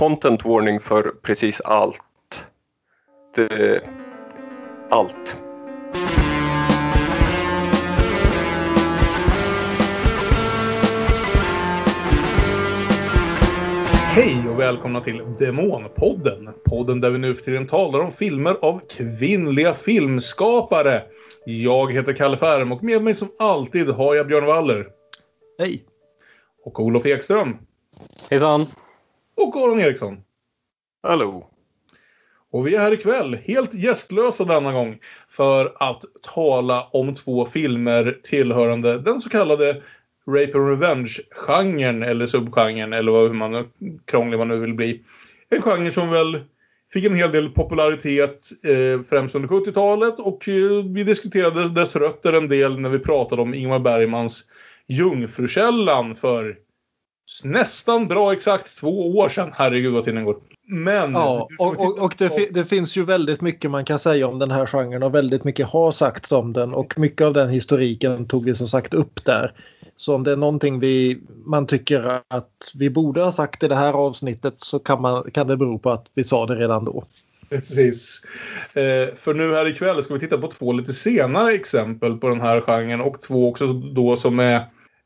content warning för precis allt. Det, allt. Hej och välkomna till Demonpodden. Podden där vi nu för tiden talar om filmer av kvinnliga filmskapare. Jag heter Kalle Färm och med mig som alltid har jag Björn Waller. Hej! Och Olof Ekström. Hejsan! Och Aron Eriksson. Hallå! Och vi är här ikväll, helt gästlösa denna gång, för att tala om två filmer tillhörande den så kallade Rape and Revenge-genren, eller subgenren, eller vad, hur man, krånglig man nu vill bli. En genre som väl fick en hel del popularitet eh, främst under 70-talet och eh, vi diskuterade dess rötter en del när vi pratade om Ingmar Bergmans Jungfrukällan för nästan bra exakt två år sedan. Herregud vad tiden går. Men... Ja, och, och, och det, det, finns ju väldigt mycket man kan säga om den här genren och väldigt mycket har sagts om den och mycket av den historiken tog vi som sagt upp där. Så om det är någonting vi, man tycker att vi borde ha sagt i det här avsnittet så kan, man, kan det bero på att vi sa det redan då. Precis. Eh, för nu här ikväll ska vi titta på två lite senare exempel på den här genren och två också då som är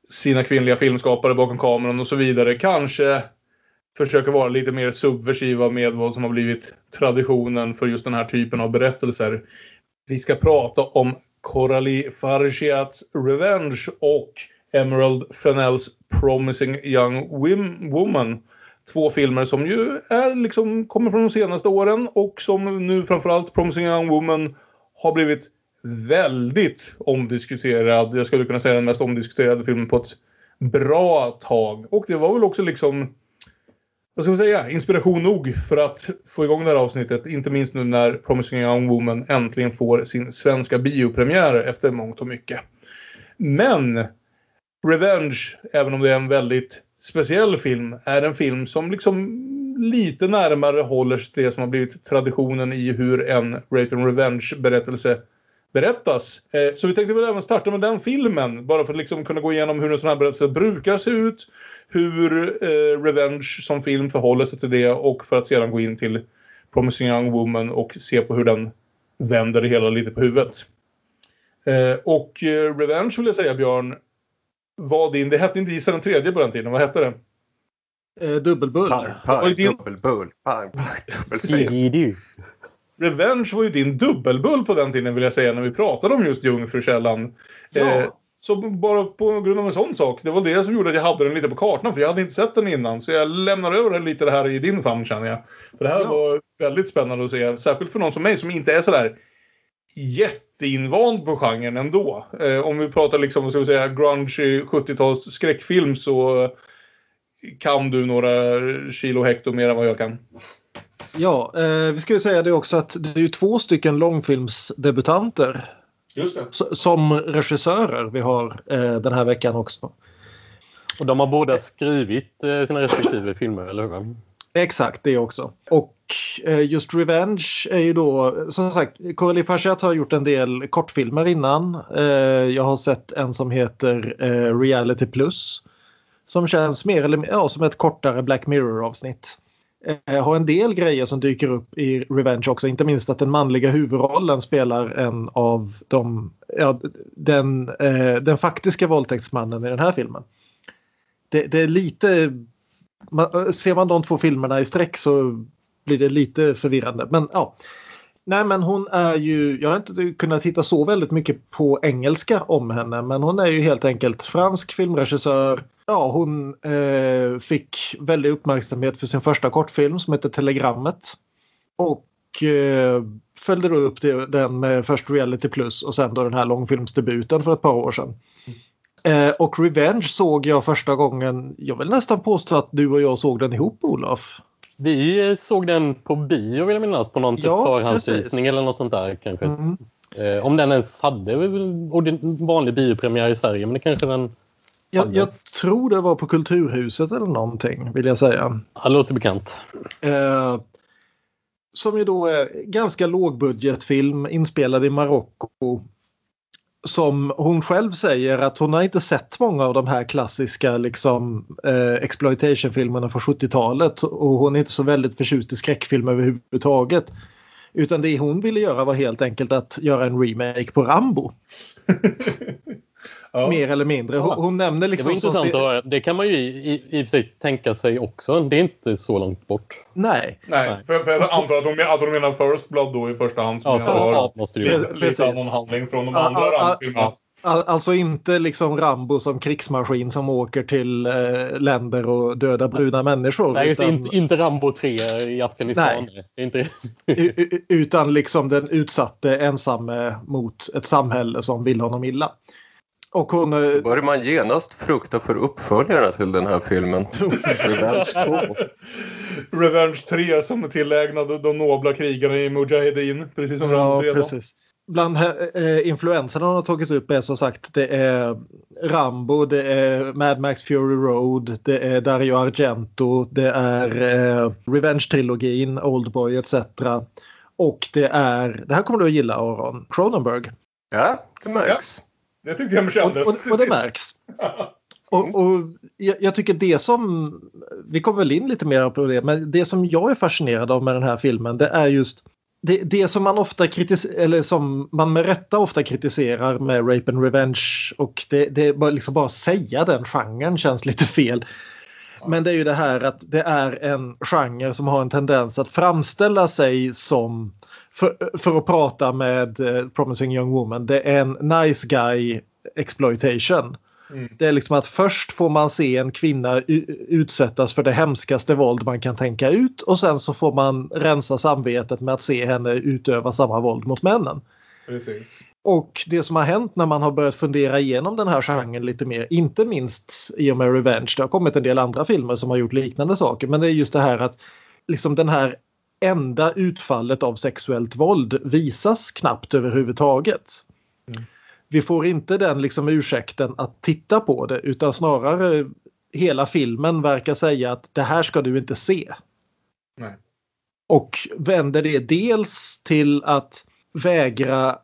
sina kvinnliga filmskapare bakom kameran och så vidare. Kanske försöker vara lite mer subversiva med vad som har blivit traditionen för just den här typen av berättelser. Vi ska prata om Coralie Fargiats Revenge och Emerald Fennells Promising Young Woman. Två filmer som ju är liksom, kommer från de senaste åren och som nu framförallt Promising Young Woman har blivit väldigt omdiskuterad. Jag skulle kunna säga den mest omdiskuterade filmen på ett bra tag. Och det var väl också liksom vad ska man säga, inspiration nog för att få igång det här avsnittet. Inte minst nu när Promising Young Woman äntligen får sin svenska biopremiär efter mångt och mycket. Men Revenge, även om det är en väldigt speciell film, är en film som liksom lite närmare håller sig till det som har blivit traditionen i hur en Rape and Revenge-berättelse berättas. Eh, så vi tänkte väl även starta med den filmen, bara för att liksom kunna gå igenom hur en sån här berättelse brukar se ut, hur eh, Revenge som film förhåller sig till det och för att sedan gå in till Promising Young Woman och se på hur den vänder det hela lite på huvudet. Eh, och eh, Revenge vill jag säga, Björn, var din, det hette inte Gissa den tredje på den tiden, vad hette det? Eh, dubbelbull. Pang, pang, din... dubbelbull. Pang, pang, dubbelbull. Revenge var ju din dubbelbull på den tiden vill jag säga när vi pratade om just Jungfrukällan. Ja. Eh, så bara på grund av en sån sak. Det var det som gjorde att jag hade den lite på kartan. För jag hade inte sett den innan. Så jag lämnar över lite det här i din famn känner jag. För det här ja. var väldigt spännande att se. Särskilt för någon som mig som inte är sådär jätteinvand på genren ändå. Eh, om vi pratar liksom, ska vi säga, grunge 70-tals skräckfilm så kan du några kilo hekto mer än vad jag kan. Ja, eh, vi ska ju säga det också att det är ju två stycken långfilmsdebutanter. Just det. Som regissörer vi har eh, den här veckan också. Och de har båda skrivit eh, sina respektive filmer, eller hur? Exakt, det också. Och eh, just Revenge är ju då, som sagt, Coralie Farchat har gjort en del kortfilmer innan. Eh, jag har sett en som heter eh, Reality Plus. Som känns mer eller ja, som ett kortare Black Mirror-avsnitt. Eh, har en del grejer som dyker upp i Revenge också. Inte minst att den manliga huvudrollen spelar en av de, ja, den, eh, den faktiska våldtäktsmannen i den här filmen. Det, det är lite... Man, eh, ser man de två filmerna i sträck så blir det lite förvirrande. Men ja. Nej men hon är ju, jag har inte kunnat titta så väldigt mycket på engelska om henne men hon är ju helt enkelt fransk filmregissör. Ja hon eh, fick väldig uppmärksamhet för sin första kortfilm som heter Telegrammet. Och eh, följde då upp det, den med först Reality Plus och sen då den här långfilmsdebuten för ett par år sedan. Eh, och Revenge såg jag första gången, jag vill nästan påstå att du och jag såg den ihop Olof. Vi såg den på bio vill jag minnas, på någon typ ja, förhandsvisning eller något sånt där kanske. Mm. Eh, om den ens hade vanlig biopremiär i Sverige, men det kanske den jag, jag, tror det var på Kulturhuset eller någonting vill jag säga. Ja, det låter bekant. Eh, som ju då är ganska lågbudgetfilm inspelad i Marocko. som hon själv säger att hon har inte sett många av de här klassiska liksom, eh, exploitationfilmerna från 70-talet och hon är inte så väldigt förtjust i skräckfilm överhuvudtaget. Utan det hon ville göra var helt enkelt att göra en remake på Rambo. ja. Mer eller mindre. Hon, hon nämner liksom... Det var intressant att höra. Det kan man ju i, i, och för sig tänka sig också. Det är inte så långt bort. Nej. Nej, Nej. För, för jag antar att hon, att hon menar First Blood då i första hand. Som ja, för, ja, måste det ju. Lite annan handling från de andra Rambo-filmerna. Alltså inte liksom Rambo som krigsmaskin som åker till eh, länder och dödar bruna människor. Nej, utan... inte, inte Rambo 3 i Afghanistan. Nej. Inte... utan liksom den utsatte ensamme mot ett samhälle som vill honom illa. Och hon... Då börjar man genast frukta för uppföljarna till den här filmen. Revenge 2. Revenge 3 som är tillägnad de nobla krigarna i Mujahedin. Precis som ja, 3 precis. Bland eh, influenserna hon har tagit upp är som sagt det är Rambo, det är Mad Max Fury Road, det är Dario Argento, det är eh, Revenge-trilogin, Oldboy etc. Och det är, det här kommer du att gilla Aron, Cronenberg. Ja, det märks. Ja. Det tyckte jag kändes. Och, och, och det märks. Och, och jag, jag, tycker det som, vi kommer väl in lite mer på det, men det som jag är fascinerad av med den här filmen det är just det, det som man ofta kritiserar, eller som man med rätta ofta kritiserar med Rape and Revenge och det, det är bara, liksom bara säga den genren känns lite fel. Men det är ju det här att det är en genre som har en tendens att framställa sig som för, för att prata med uh, Promising Young Woman, det är en nice guy exploitation. Mm. Det är liksom att först får man se en kvinna utsättas för det hemskaste våld man kan tänka ut och sen så får man rensa samvetet med att se henne utöva samma våld mot männen. Precis. Och det som har hänt när man har börjat fundera igenom den här genren lite mer, inte minst i och med Revenge, det har kommit en del andra filmer som har gjort liknande saker, men det är just det här att liksom den här enda utfallet av sexuellt våld visas knappt överhuvudtaget. Mm. Vi får inte den liksom ursäkten att titta på det utan snarare hela filmen verkar säga att det här ska du inte se. Nej. Och vänder det dels till att vägra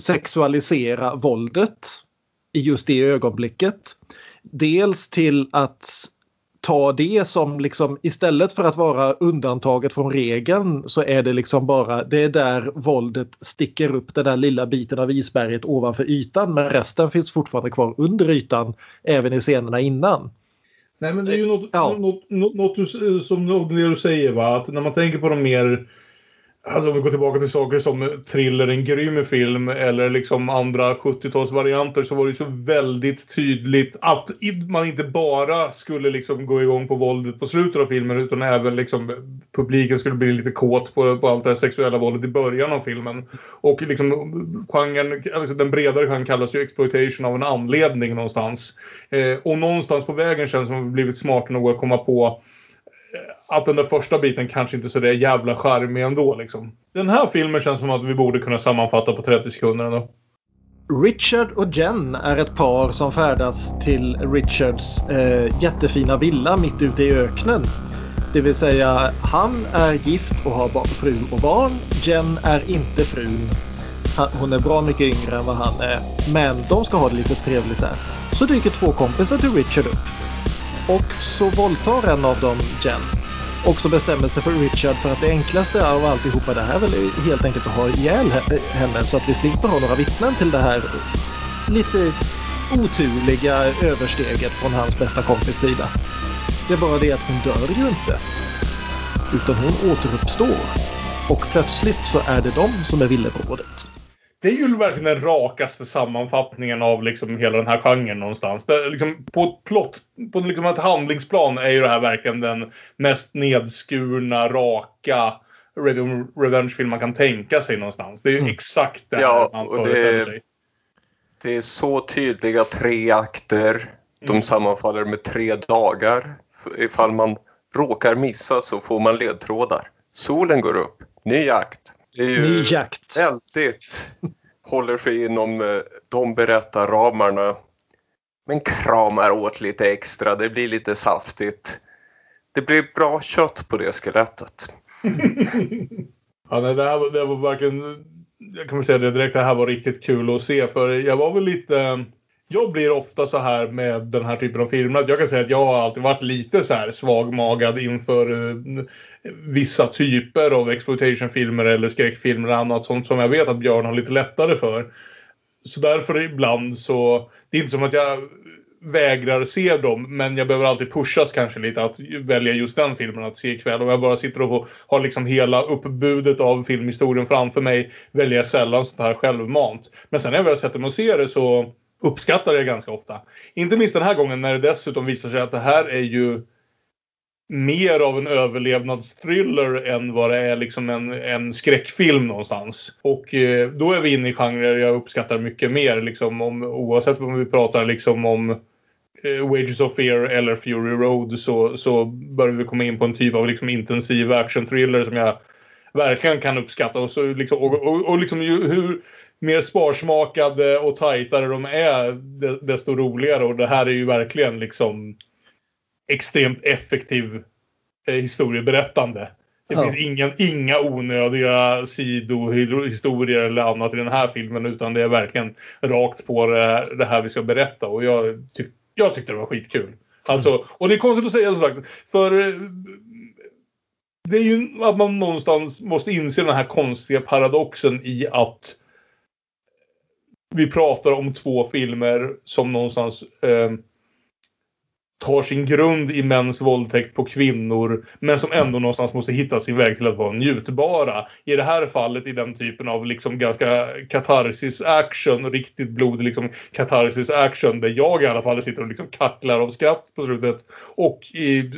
sexualisera våldet i just det ögonblicket. Dels till att ta det som liksom istället för att vara undantaget från regeln så är det liksom bara det är där våldet sticker upp den där lilla biten av isberget ovanför ytan men resten finns fortfarande kvar under ytan även i scenerna innan. Nej men det är ju något, ja. något, något, något som det du säger va att när man tänker på de mer Alltså om vi går tillbaka till saker som Thriller, en grym film eller liksom andra 70-talsvarianter så var det så väldigt tydligt att man inte bara skulle liksom gå igång på våldet på slutet av filmen utan även liksom publiken skulle bli lite kåt på, på allt det här sexuella våldet i början av filmen. Och liksom genren, alltså den bredare genren kallas ju exploitation av en anledning någonstans. Eh, och någonstans på vägen känns det som att vi blivit smarta nog att komma på att den där första biten kanske inte är så där jävla charmig ändå. Liksom. Den här filmen känns som att vi borde kunna sammanfatta på 30 sekunder ändå. Richard och Jen är ett par som färdas till Richards eh, jättefina villa mitt ute i öknen. Det vill säga han är gift och har fru och barn. Jen är inte frun. Hon är bra mycket yngre än vad han är. Men de ska ha det lite trevligt där. Så dyker två kompisar till Richard upp. Och så våldtar en av dem Jen. Och så bestämmer sig för Richard för att det enklaste av alltihopa det här är väl helt enkelt att ha ihjäl henne så att vi slipper ha några vittnen till det här lite oturliga översteget från hans bästa kompis sida. Det är bara det att hon dör ju inte. Utan hon återuppstår. Och plötsligt så är det de som är villebrådet det är ju verkligen den rakaste sammanfattningen av liksom hela den här genren någonstans. Det, liksom, på ett plott, på liksom ett handlingsplan är ju det här verkligen den mest nedskurna, raka revenge-film man kan tänka sig någonstans. Det är ju mm. exakt det ja, man föreställer sig. Det är så tydliga tre akter. De mm. sammanfaller med tre dagar. Ifall man råkar missa så får man ledtrådar. Solen går upp. Ny akt. Det är ju Ny jakt. väldigt håller sig inom eh, de berättarramarna. Men kramar åt lite extra, det blir lite saftigt. Det blir bra kött på det skelettet. ja, nej, det, här, det var verkligen jag kan väl säga det direkt, det här var riktigt kul att se för jag var väl lite jag blir ofta så här med den här typen av filmer. Jag kan säga att jag har alltid varit lite så här svagmagad inför uh, vissa typer av exploitationfilmer eller skräckfilmer och annat sånt som jag vet att Björn har lite lättare för. Så därför ibland så, det är inte som att jag vägrar se dem men jag behöver alltid pushas kanske lite att välja just den filmen att se ikväll. Om jag bara sitter och har liksom hela uppbudet av filmhistorien framför mig väljer jag sällan sånt här självmant. Men sen när jag väl sätter mig och ser det så uppskattar jag det ganska ofta. Inte minst den här gången när det dessutom visar sig att det här är ju mer av en överlevnadsthriller än vad det är liksom en, en skräckfilm någonstans. Och eh, då är vi inne i genrer jag uppskattar mycket mer. Liksom, om, oavsett om vi pratar liksom om eh, Wages of Fear eller Fury Road så, så börjar vi komma in på en typ av liksom, intensiv actionthriller som jag verkligen kan uppskatta. Och, så, liksom, och, och, och liksom, ju, hur mer sparsmakade och tajtare de är desto roligare. Och det här är ju verkligen liksom extremt effektiv eh, historieberättande. Det ja. finns ingen, inga onödiga sidohistorier eller annat i den här filmen utan det är verkligen rakt på det, det här vi ska berätta och jag, tyck, jag tyckte det var skitkul. Alltså, mm. och det är konstigt att säga som sagt, för eh, det är ju att man någonstans måste inse den här konstiga paradoxen i att vi pratar om två filmer som någonstans eh, tar sin grund i mäns våldtäkt på kvinnor men som ändå någonstans måste hitta sin väg till att vara njutbara. I det här fallet i den typen av liksom ganska katarsis action, riktigt blod liksom katarsis action där jag i alla fall sitter och liksom kacklar av skratt på slutet. Och i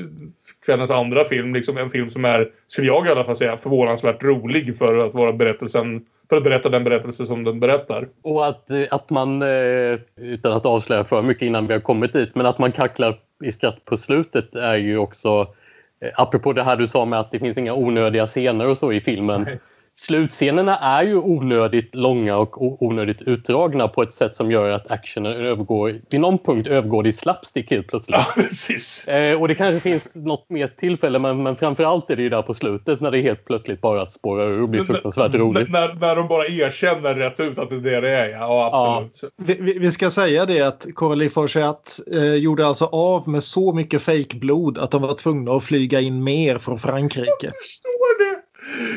kvällens andra film, liksom en film som är, skulle jag i alla fall säga, förvånansvärt rolig för att vara berättelsen för att berätta den berättelse som den berättar. Och att, eh, att man, eh, utan att avslöja för mycket innan vi har kommit dit, men att man kacklar i skratt på slutet är ju också, eh, apropå det här du sa med att det finns inga onödiga scener och så i filmen. Nej slutscenerna är ju onödigt långa och onödigt utdragna på ett sätt som gör att actionen övergår, till någon punkt övergår det i slapstick helt plötsligt. Ja, precis. Eh, och det kanske finns något mer tillfälle men, men framförallt är det ju där på slutet när det helt plötsligt bara spårar ur och blir fruktansvärt roligt. När, när de bara erkänner rätt ut att det är det det är, ja absolut. Ja. Vi, vi, ska säga det att Coralie Forchat eh, gjorde alltså av med så mycket fejkblod att de var tvungna att flyga in mer från Frankrike. Jag förstår det!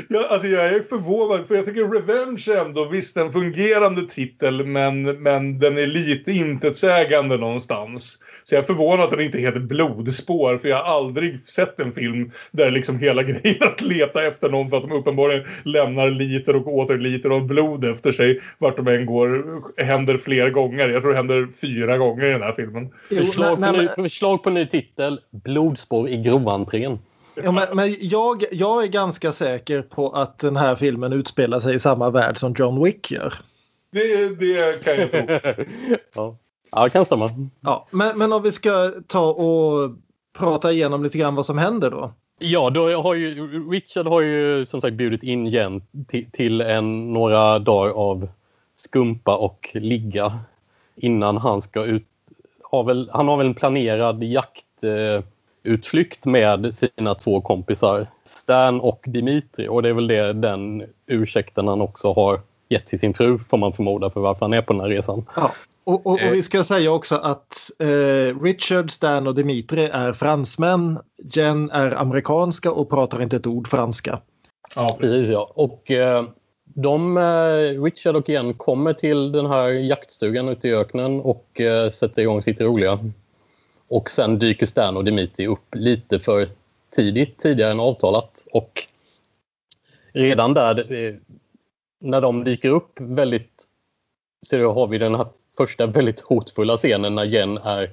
Jag, alltså jag är förvånad för jag tycker Revenge ändå, visst en fungerande titel men, men den är lite intetsägande någonstans. Så jag är förvånad att den inte heter Blodspår för jag har aldrig sett en film där liksom hela grejen att leta efter någon för att de uppenbarligen lämnar liter och åter liter av blod efter sig vart de än går händer flera gånger. Jag tror det händer fyra gånger i den här filmen. Förslag på, ny, förslag på ny titel Blodspår i groventrén. Ja, men, men jag, jag är ganska säker på att den här filmen utspelar sig i samma värld som John Wick gör. Det, det kan jag tro. ja. ja, det kan stämma. Ja, men, men om vi ska ta och prata igenom lite grann vad som händer då. Ja, då har ju, Richard har ju som sagt bjudit in Jen till, till en, några dagar av skumpa och ligga innan han ska ut. Har väl, han har väl en planerad jakt eh, utflykt med sina två kompisar Stan och Dimitri och det är väl det, den ursäkten han också har gett till sin fru får man förmoda för varför han är på den här resan. Ja. Och, och, och vi ska säga också att eh, Richard, Stan och Dimitri är fransmän. Jen är amerikanska och pratar inte ett ord franska. Ja, precis ja. Och eh, de, eh, Richard och Jen kommer till den här jaktstugan ute i öknen och eh, sätter igång sitt roliga. Och sen dyker Stan och Dimitri upp lite för tidigt, tidigare än avtalat. Och redan där, eh, när de dyker upp väldigt, så har vi den här första väldigt hotfulla scenen när Jen är,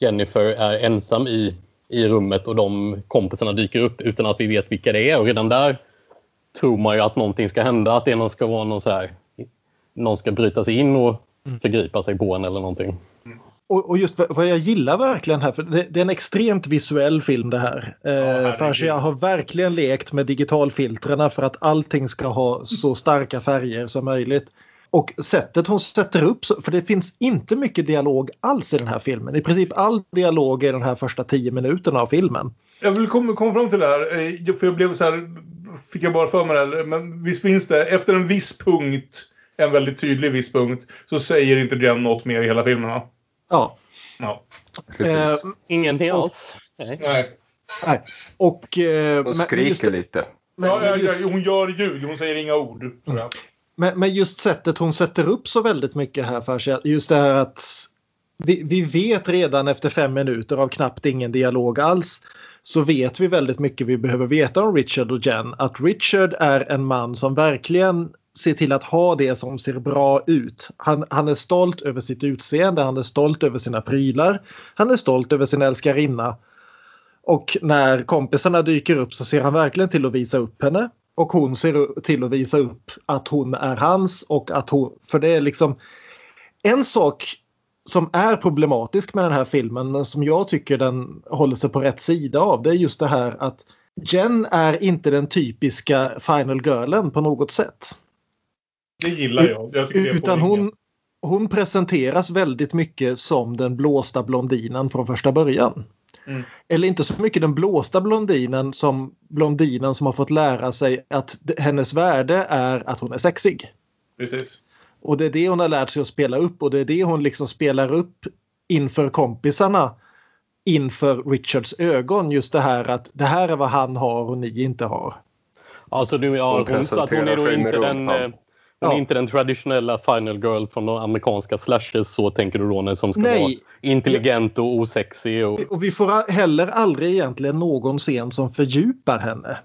Jennifer är ensam i, i rummet och de kompisarna dyker upp utan att vi vet vilka det är. Och redan där tror man ju att någonting ska hända, att det någon ska vara någon så här, någon ska bryta sig in och mm. förgripa sig på en eller någonting. Och, och, just vad jag gillar verkligen här, för det, det är en extremt visuell film det här. Ja, eh, jag har verkligen lekt med digitalfiltrerna för att allting ska ha så starka färger som möjligt. Och sättet hon sätter upp, för det finns inte mycket dialog alls i den här filmen. I princip all dialog är den här första tio minuterna av filmen. Jag vill komma, komma fram till det här, eh, för jag blev så här fick jag bara för mig det. Men visst finns det, efter en viss punkt, en väldigt tydlig viss punkt, så säger inte Jen något mer i hela filmen va? Ja. Ja. Eh, Ingenting och- alls. Nej. Nej. nej. Och, eh, men- skriker just det- lite. men- Ja, ja, men just- hon gör ljud, hon säger inga ord. Men, men just sättet hon sätter upp så väldigt mycket här för sig, just det här att vi, vi vet redan efter fem minuter av knappt ingen dialog alls så vet vi väldigt mycket vi behöver veta om Richard och Jen. Att Richard är en man som verkligen ser till att ha det som ser bra ut. Han, han är stolt över sitt utseende, han är stolt över sina prylar, han är stolt över sin älskarinna. Och när kompisarna dyker upp så ser han verkligen till att visa upp henne. Och hon ser till att visa upp att hon är hans och att hon... För det är liksom en sak som är problematisk med den här filmen men som jag tycker den håller sig på rätt sida av det är just det här att Jen är inte den typiska final girlen på något sätt. Det gillar jag. jag tycker Utan hon, hon presenteras väldigt mycket som den blåsta blondinen från första början. Mm. Eller inte så mycket den blåsta blondinen som blondinen som har fått lära sig att hennes värde är att hon är sexig. Precis. Och det är det hon har lärt sig att spela upp och det är det hon liksom spelar upp inför kompisarna inför Richards ögon. Just det här att det här är vad han har och ni inte har. Alltså, du, ja, Hon hon, så att hon är då inte den, rumpan. Hon Ja. inte den traditionella final girl från de amerikanska slashers så tänker du då, när som ska Nej. vara intelligent och osexig. Och, Och vi får heller aldrig egentligen någon scen som fördjupar henne.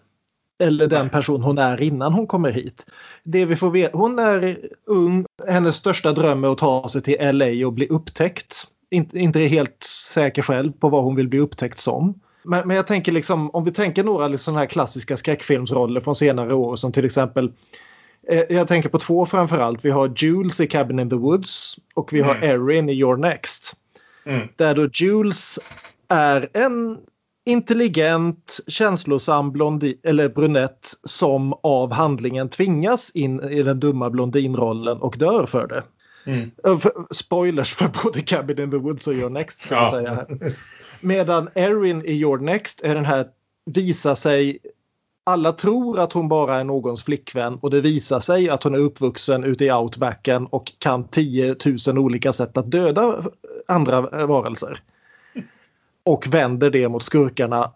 Eller den person hon är innan hon kommer hit. Det vi får veta, hon är ung, hennes största dröm är att ta sig till LA och bli upptäckt. Inte, inte helt säker själv på vad hon vill bli upptäckt som. Men, men jag tänker liksom, om vi tänker några liksom här klassiska skräckfilmsroller från senare år som till exempel jag tänker på två framförallt. Vi har Jules i Cabin in the Woods och vi har Mm. Erin i Your Next. Mm. Där då Jules är en intelligent, känslosam blondi, eller brunett som av handlingen tvingas in i den dumma blondinrollen och dör för det. Mm. För- Spoilers för både Cabin in the Woods och Your Next. Ja. säga. Medan Erin i Your Next är den här visar sig alla tror att hon bara är någons flickvän och det visar sig att hon är uppvuxen ute i outbacken och kan 10 000 olika sätt att döda andra varelser. Och vänder det mot skurkarna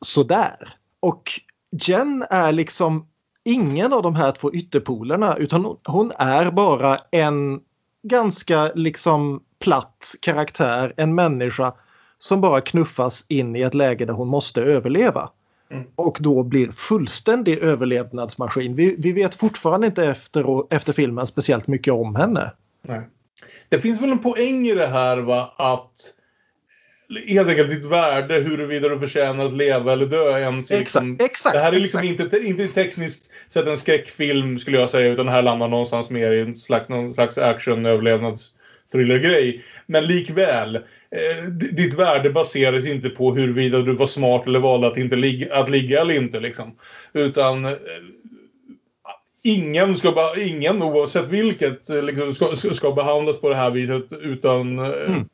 sådär. Och Jen är liksom ingen av de här två ytterpolerna utan hon- hon är bara en ganska liksom platt karaktär, en människa som bara knuffas in i ett läge där hon måste överleva. Mm. Och då blir fullständig överlevnadsmaskin. Vi, vi vet fortfarande inte efter, efter filmen speciellt mycket om henne. Nej. Det finns väl en poäng i det här va att helt enkelt ditt värde huruvida du förtjänar att leva eller dö ens är liksom, Exakt, exakt. Det här är liksom exakt. inte, inte tekniskt sett en skräckfilm skulle jag säga utan det här landar någonstans mer i en slags, någon slags action överlevnads thriller-grej. Men likväl, ditt värde baseras inte på huruvida du var smart eller valde att, inte ligga, att ligga eller inte. Liksom. Utan eh, ingen, ska ingen oavsett vilket eh, liksom, ska, ska behandlas på det här viset utan eh, Mm.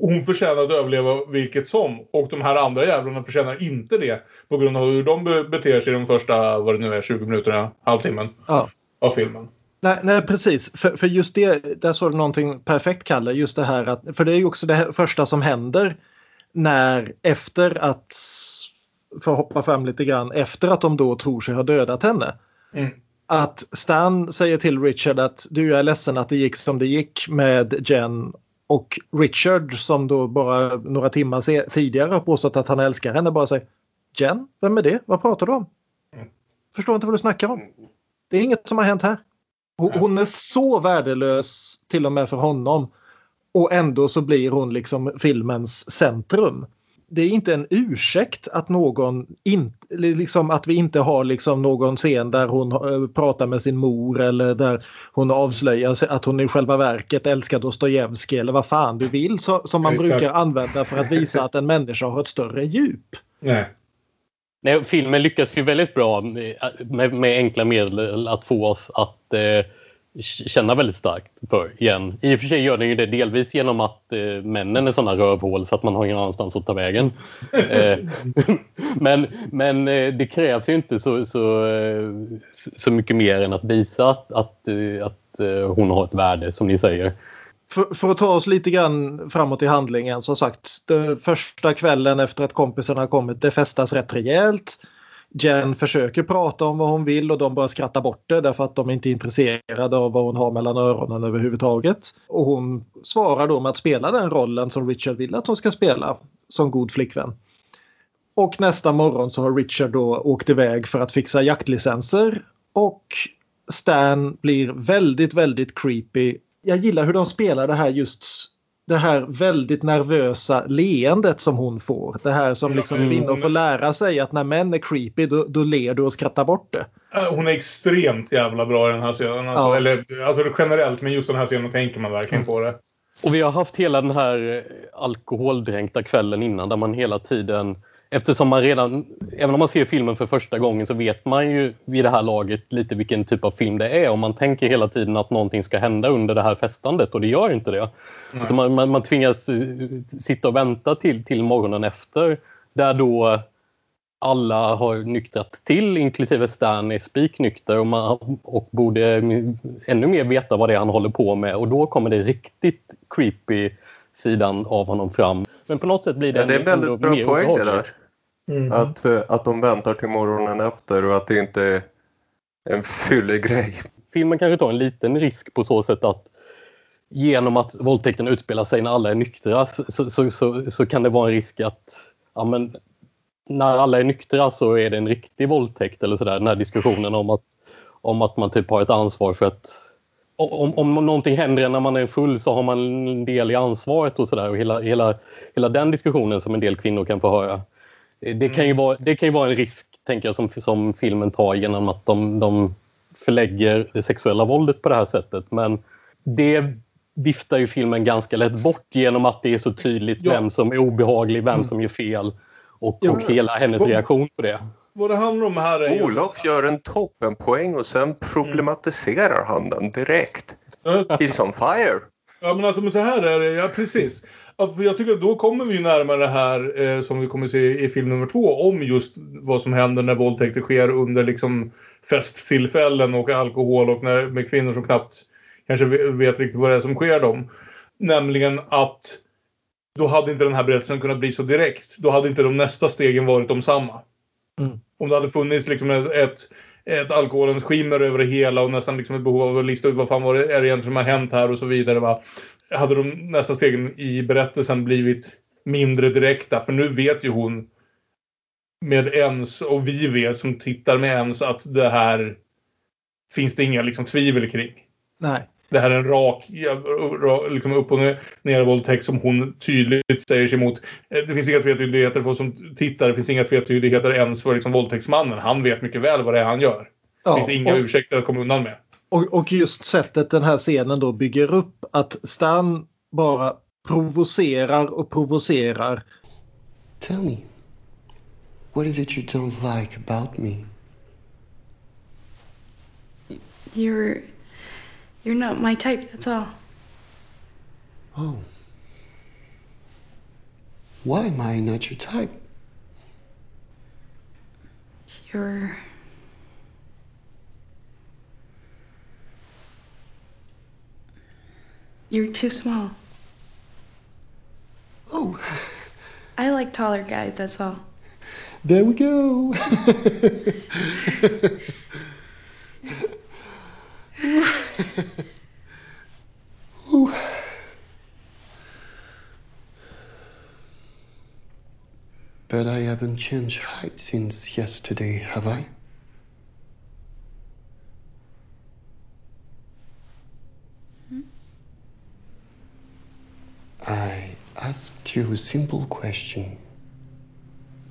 hon förtjänar att överleva vilket som. Och de här andra jävlarna förtjänar inte det på grund av hur de be- beter sig de första, vad det nu är, 20 minuterna, halvtimmen Ja. av filmen. Nej, nej precis. För, för just det, där sa du någonting perfekt Kalle. Just det här att, för det är ju också det här första som händer när efter att, för att hoppa fram lite grann, efter att de då tror sig ha dödat henne. Mm. Att Stan säger till Richard att du är ledsen att det gick som det gick med Jen och Richard som då bara några timmar se- tidigare har påstått att han älskar henne bara säger Jen, vem är det? Vad pratar du om? Mm. Förstår inte vad du snackar om. Det är inget som har hänt här. Hon, är så värdelös till och med för honom. Och ändå så blir hon liksom filmens centrum. Det är inte en ursäkt att någon in, liksom att vi inte har liksom någon scen där hon eh, pratar med sin mor eller där hon avslöjar att hon i själva verket älskar Dostojevskij eller vad fan du vill så, som man Exakt. brukar använda för att visa att en människa har ett större djup. Nej. Nej, filmen lyckas ju väldigt bra med, med, enkla medel att få oss att eh, känna väldigt starkt för igen. I och för sig gör den ju det delvis genom att eh, männen är sådana rövhål så att man har ingen annanstans att ta vägen. eh, men men eh, det krävs ju inte så, så, eh, så mycket mer än att visa att, att, eh, att eh, hon har ett värde som ni säger. För, för, att ta oss lite grann framåt i handlingen. Som sagt, första kvällen efter att kompisarna har kommit, det festas rätt rejält. Jen försöker prata om vad hon vill och de bara skrattar bort det därför att de inte är intresserade av vad hon har mellan öronen överhuvudtaget. Och hon svarar då med att spela den rollen som Richard vill att hon ska spela som god flickvän. Och nästa morgon så har Richard då åkt iväg för att fixa jaktlicenser och Stan blir väldigt, väldigt creepy. Jag gillar hur de spelar det här just det här väldigt nervösa leendet som hon får. Det här som liksom kvinnor får lära sig att när män är creepy då, då ler du och skrattar bort det. Hon är extremt jävla bra i den här scenen. Alltså, ja. eller, alltså generellt, men just den här scenen tänker man verkligen på det. Och vi har haft hela den här alkoholdränkta kvällen innan där man hela tiden Eftersom man redan, även om man ser filmen för första gången så vet man ju vid det här laget lite vilken typ av film det är och man tänker hela tiden att någonting ska hända under det här festandet och det gör inte det. Man, man, man, tvingas eh, sitta och vänta till, till morgonen efter där då alla har nyktrat till, inklusive Stan är spiknykter och, man, och borde ännu mer veta vad det är han håller på med och då kommer det riktigt creepy sidan av honom fram. Men på något sätt blir det... Ja, det är en väldigt bra poäng det där. Mm. Att, eh, att de väntar till morgonen efter och att det inte är en fyllig grej. Filmen kanske tar en liten risk på så sätt att genom att våldtäkten utspelar sig när alla är nyktra så, så, så, så kan det vara en risk att ja, men, när alla är nyktra så är det en riktig våldtäkt eller sådär. Den här diskussionen om att, om att man typ har ett ansvar för att om, om någonting händer när man är full så har man en del i ansvaret och sådär. Hela, hela, hela den diskussionen som en del kvinnor kan få höra. Det kan ju mm. vara, det kan ju vara en risk tänker jag, som, som filmen tar genom att de, de förlägger det sexuella våldet på det här sättet. Men det viftar ju filmen ganska lätt bort genom att det är så tydligt ja. vem som är obehaglig, vem mm. som gör fel och, och hela hennes reaktion på det vad det handlar om här är... Olof gör en toppenpoäng och sen problematiserar han den direkt. He's on fire. Ja men alltså men så här är det, ja precis. Jag tycker att då kommer vi närmare det här eh, som vi kommer se i film nummer två om just vad som händer när våldtäkter sker under liksom festtillfällen och alkohol och när, med kvinnor som knappt kanske vet riktigt vad det är som sker dem. Nämligen att då hade inte den här berättelsen kunnat bli så direkt. Då hade inte de nästa stegen varit de samma. Mm. Om det hade funnits liksom ett, ett, ett alkoholens skimmer över det hela och nästan liksom ett behov av att lista ut vad fan var det, är det egentligen som har hänt här och så vidare. Va? Hade de nästa stegen i berättelsen blivit mindre direkta. För nu vet ju hon med ens och vi vet som tittar med ens att det här finns det inga liksom, tvivel kring. Nej det här är en rak, liksom upp och ner våldtäkt som hon tydligt säger sig emot. Eh, det finns inga tvetydigheter för oss som tittar. Det finns inga tvetydigheter ens för liksom våldtäktsmannen. Han vet mycket väl vad det är han gör. Ja, det finns inga och, ursäkter att komma undan med. Och, och just sättet den här scenen då bygger upp att Stan bara provocerar och provocerar. Tell me, what is it you don't like about me? You're You're not my type, that's all. Oh. Why am I not your type? You're. You're too small. Oh. I like taller guys, that's all. There we go. But I haven't changed height since yesterday, have I? Hmm? I asked you a simple question.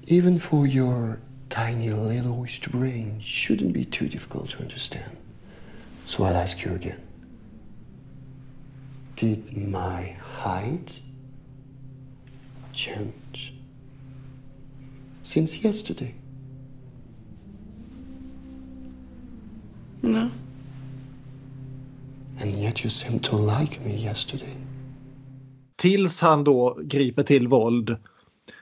Even for your tiny little brain, shouldn't be too difficult to understand. So I'll ask you again. Did my height change since yesterday? No. And yet you seemed to like me yesterday. Tills han då griper till våld.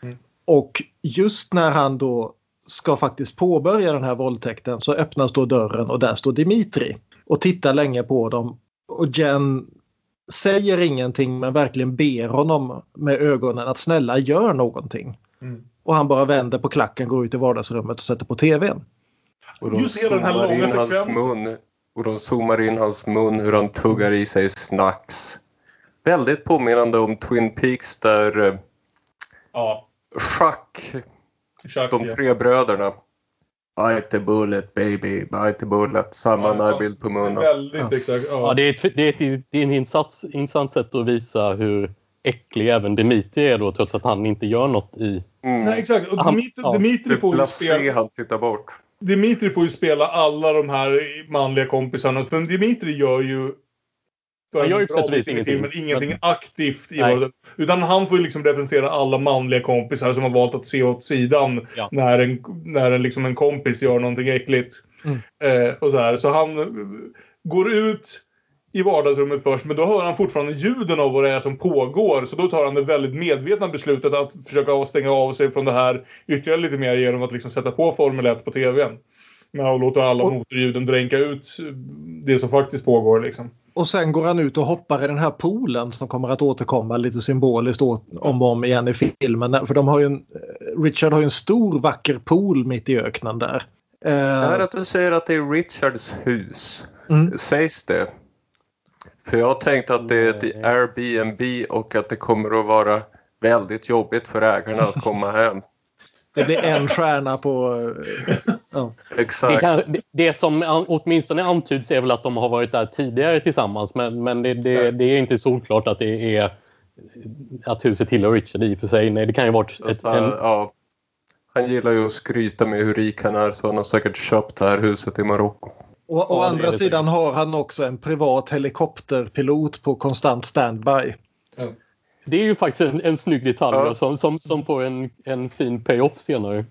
Mm. Och just när han då ska faktiskt påbörja den här våldtäkten så öppnas då dörren och där står Dimitri och tittar länge på dem. Och Jen säger ingenting men verkligen ber honom med ögonen att snälla gör någonting. Mm. Och han bara vänder på klacken, går ut i vardagsrummet och sätter på tvn. Och de Just hela den här zoomar långa in hans sekvensen. mun. Och de zoomar in hans mun hur han tuggar i sig snacks. Väldigt påminnande om Twin Peaks där eh, Ja, Chuck, exakt. de ja. tre bröderna. Bite the bullet baby, bite the bullet. Samma Ja, närbild på munnen. Väldigt Ja. exakt. Ja, Ja. det, är ett, det, är ett, det är en insats, intressant sätt att visa hur äcklig även Dimitri är då trots att han inte gör något i... Mm. Nej, exakt. Och Han- Dimitri, ja. Dimitri, Det får ju spela, han tittar bort. Dimitri får ju spela alla de här manliga kompisarna. För Dimitri gör ju... För Han gör ju en på sätt och vis ingenting. filmen ingenting Men- aktivt i våldet. Utan han får ju liksom representera alla manliga kompisar som har valt att se åt sidan Ja. när, en, när en, liksom en kompis gör någonting äckligt. Mm. Eh, och så, här. så han går ut i vardagsrummet först, men då hör han fortfarande ljuden av vad det är som pågår. Så då tar han det väldigt medvetna beslutet att försöka stänga av sig från det här ytterligare lite mer genom att liksom sätta på Formel 1 på TVn. Med att låta alla Och- motorljuden dränka ut det som faktiskt pågår. Liksom. Och sen går han ut och hoppar i den här poolen som kommer att återkomma lite symboliskt om och om igen i filmen. För de har ju en, Richard har ju en stor vacker pool mitt i öknen där. Eh, Det här att du säger att det är Richards hus. Mm. Sägs det? För jag har tänkt att det är ett Airbnb och att det kommer att vara väldigt jobbigt för ägarna att komma hem. det blir en stjärna på... ja. Det, Exakt. kan, det, det som åtminstone antyds är väl att de har varit där tidigare tillsammans men, men det, det, det är inte solklart att det är att huset tillhör Richard i och för sig. Nej, det kan ju varit ett, en, ja, han gillar ju att skryta med hur rik han är så han har säkert köpt det här huset i Marocko. Och å Ja, andra sidan har han också en privat helikopterpilot på konstant standby. Det är ju faktiskt en, en snygg detalj Ja. då, som, som, som får en, en fin payoff senare.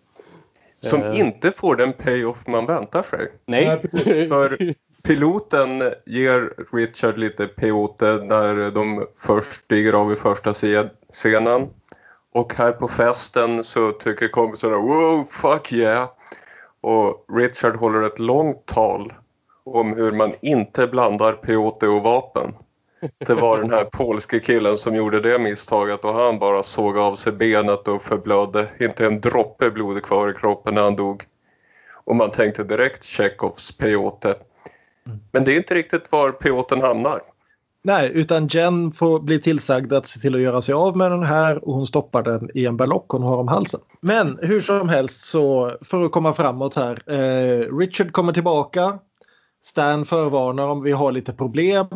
Som Eh. inte får den payoff man väntar sig. Nej. För piloten ger Richard lite peyote när de först stiger av i första scenen. Och här på festen så tycker kompisarna wow, fuck yeah. Och Richard håller ett långt tal om hur man inte blandar peyote och vapen. Det var den här polske killen som gjorde det misstaget och han bara såg av sig benet och förblödde. Inte en droppe blod kvar i kroppen när han dog. Och man tänkte direkt Tjechovs peyote. Men det är inte riktigt var peyoten hamnar. Nej, utan Jen får bli tillsagd att se till att göra sig av med den här och hon stoppar den i en berlock hon har om halsen. Men hur som helst så för att komma framåt här. Eh, Richard kommer tillbaka. Stan förvarnar om vi har lite problem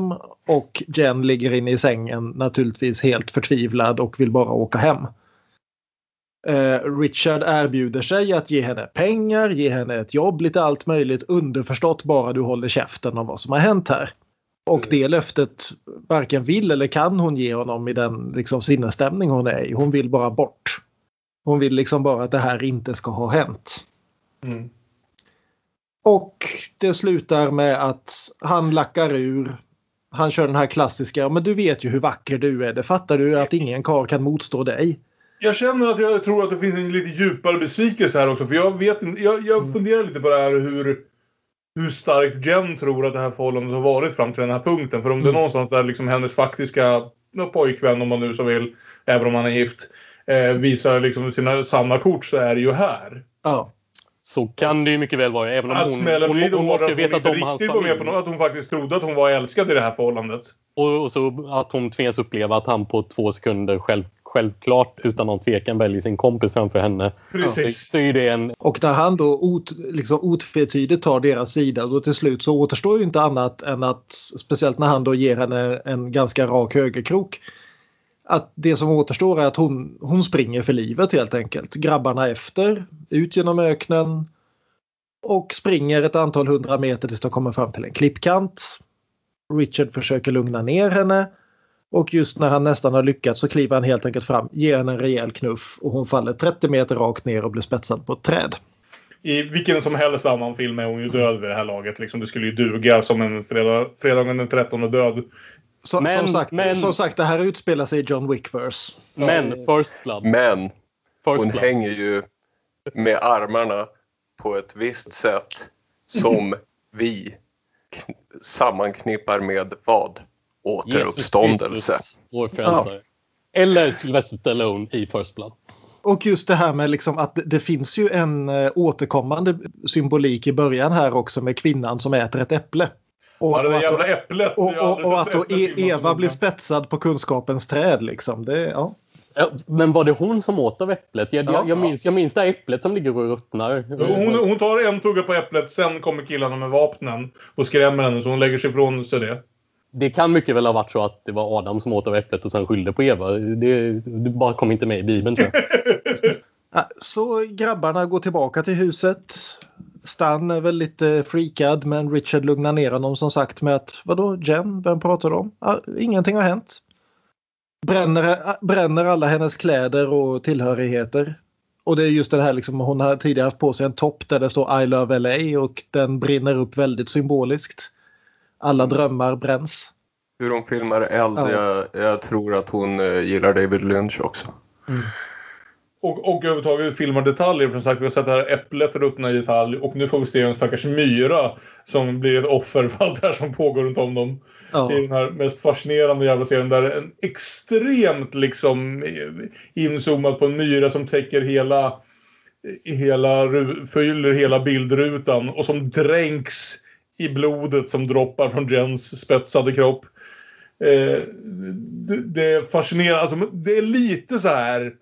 och Jen ligger inne i sängen naturligtvis helt förtvivlad och vill bara åka hem. Eh, Richard erbjuder sig att ge henne pengar, ge henne ett jobb, lite allt möjligt underförstått bara du håller käften om vad som har hänt här. Och det löftet varken vill eller kan hon ge honom i den liksom, sinnesstämning hon är i. Hon vill bara bort. Hon vill liksom bara att det här inte ska ha hänt. Mm. Och det slutar med att han lackar ur. Han kör den här klassiska, men du vet ju hur vacker du är. Det fattar du att ingen karl kan motstå dig. Jag känner att jag tror att det finns en lite djupare besvikelse här också. För jag vet jag, jag funderar lite på det här hur, hur starkt Jen tror att det här förhållandet har varit fram till den här punkten. För om det är Mm. någonstans där liksom hennes faktiska pojkvän, om man nu så vill, även om han är gift, eh, visar liksom sina sanna kort så är det ju här. Ja. Så kan det ju mycket väl vara. Även om Att hon, smällen hon, blir hon, då måste hårdare att hon inte riktigt var med på något, att hon faktiskt trodde att hon var älskad i det här förhållandet. Och, och så att hon tvingas uppleva att han på två sekunder själv, självklart utan någon tvekan väljer sin kompis framför henne. Så, Precis. så är det en... Och när han då ot, liksom otvetydigt tar deras sida då till slut så återstår ju inte annat än att speciellt när han då ger henne en ganska rak högerkrok. Att det som återstår är att hon, hon springer för livet helt enkelt. Grabbarna efter, ut genom öknen och springer ett antal hundra meter tills de kommer fram till en klippkant. Richard försöker lugna ner henne och just när han nästan har lyckats så kliver han helt enkelt fram, ger henne en rejäl knuff och hon faller 30 meter rakt ner och blir spetsad på ett träd. I vilken som helst annan film är hon ju död vid det här laget. Liksom, det skulle ju duga som en fredag, fredagen den 13 död. Så, Men- som, sagt, men- som sagt, det här utspelar sig i John Wick-verse. Men First Blood. Men First hon Blood. hänger ju med armarna på ett visst sätt som vi sammanknippar med vad? Återuppståndelse. Jesus Kristus, vår frälsare. Eller Sylvester Stallone i First Blood. Och just det här med liksom att det- det finns ju en eh, återkommande symbolik i början här också med kvinnan som äter ett äpple. Och, Ja, det där jävla att, äpplet. och, och, och att då e Eva blir spetsad på kunskapens träd. Liksom. Det, ja. Ja, Men var det hon som åt av äpplet? Jag, Ja. jag, jag, minns, jag minns det äpplet som ligger och ruttnar. Hon, hon tar en tugga på äpplet, sen kommer killarna med vapnen och skrämmer henne så hon lägger sig ifrån sig det. Det kan mycket väl ha varit så att det var Adam som åt av äpplet och sen skyllde på Eva. Det, det bara kom inte med i Bibeln tror jag. Så grabbarna går tillbaka till huset. Stan är väl lite freakad men Richard lugnar ner honom som sagt med att vadå Jen, vem pratar du om? Ja, ingenting har hänt. Bränner, bränner alla hennes kläder och tillhörigheter. Och det är just det här liksom, hon har tidigare haft på sig en topp där det står I love LA och den brinner upp väldigt symboliskt. Alla drömmar bränns. Hur hon filmar eld, Ja. jag, jag tror att hon eh, gillar David Lynch också. Och, och överhuvudtaget filmar detaljer. För som sagt, vi har sett det här äpplet ruttna i detalj. Och nu får vi se en stackars myra som blir ett offer för allt det här som pågår runt om dem. Ja. I den här mest fascinerande jävla serien. Där en extremt liksom inzoomat på en myra som täcker hela hela, fyller hela bildrutan och som dränks i blodet som droppar från Jens spetsade kropp. Eh, det, det är fascinerande. Alltså, det är lite så här.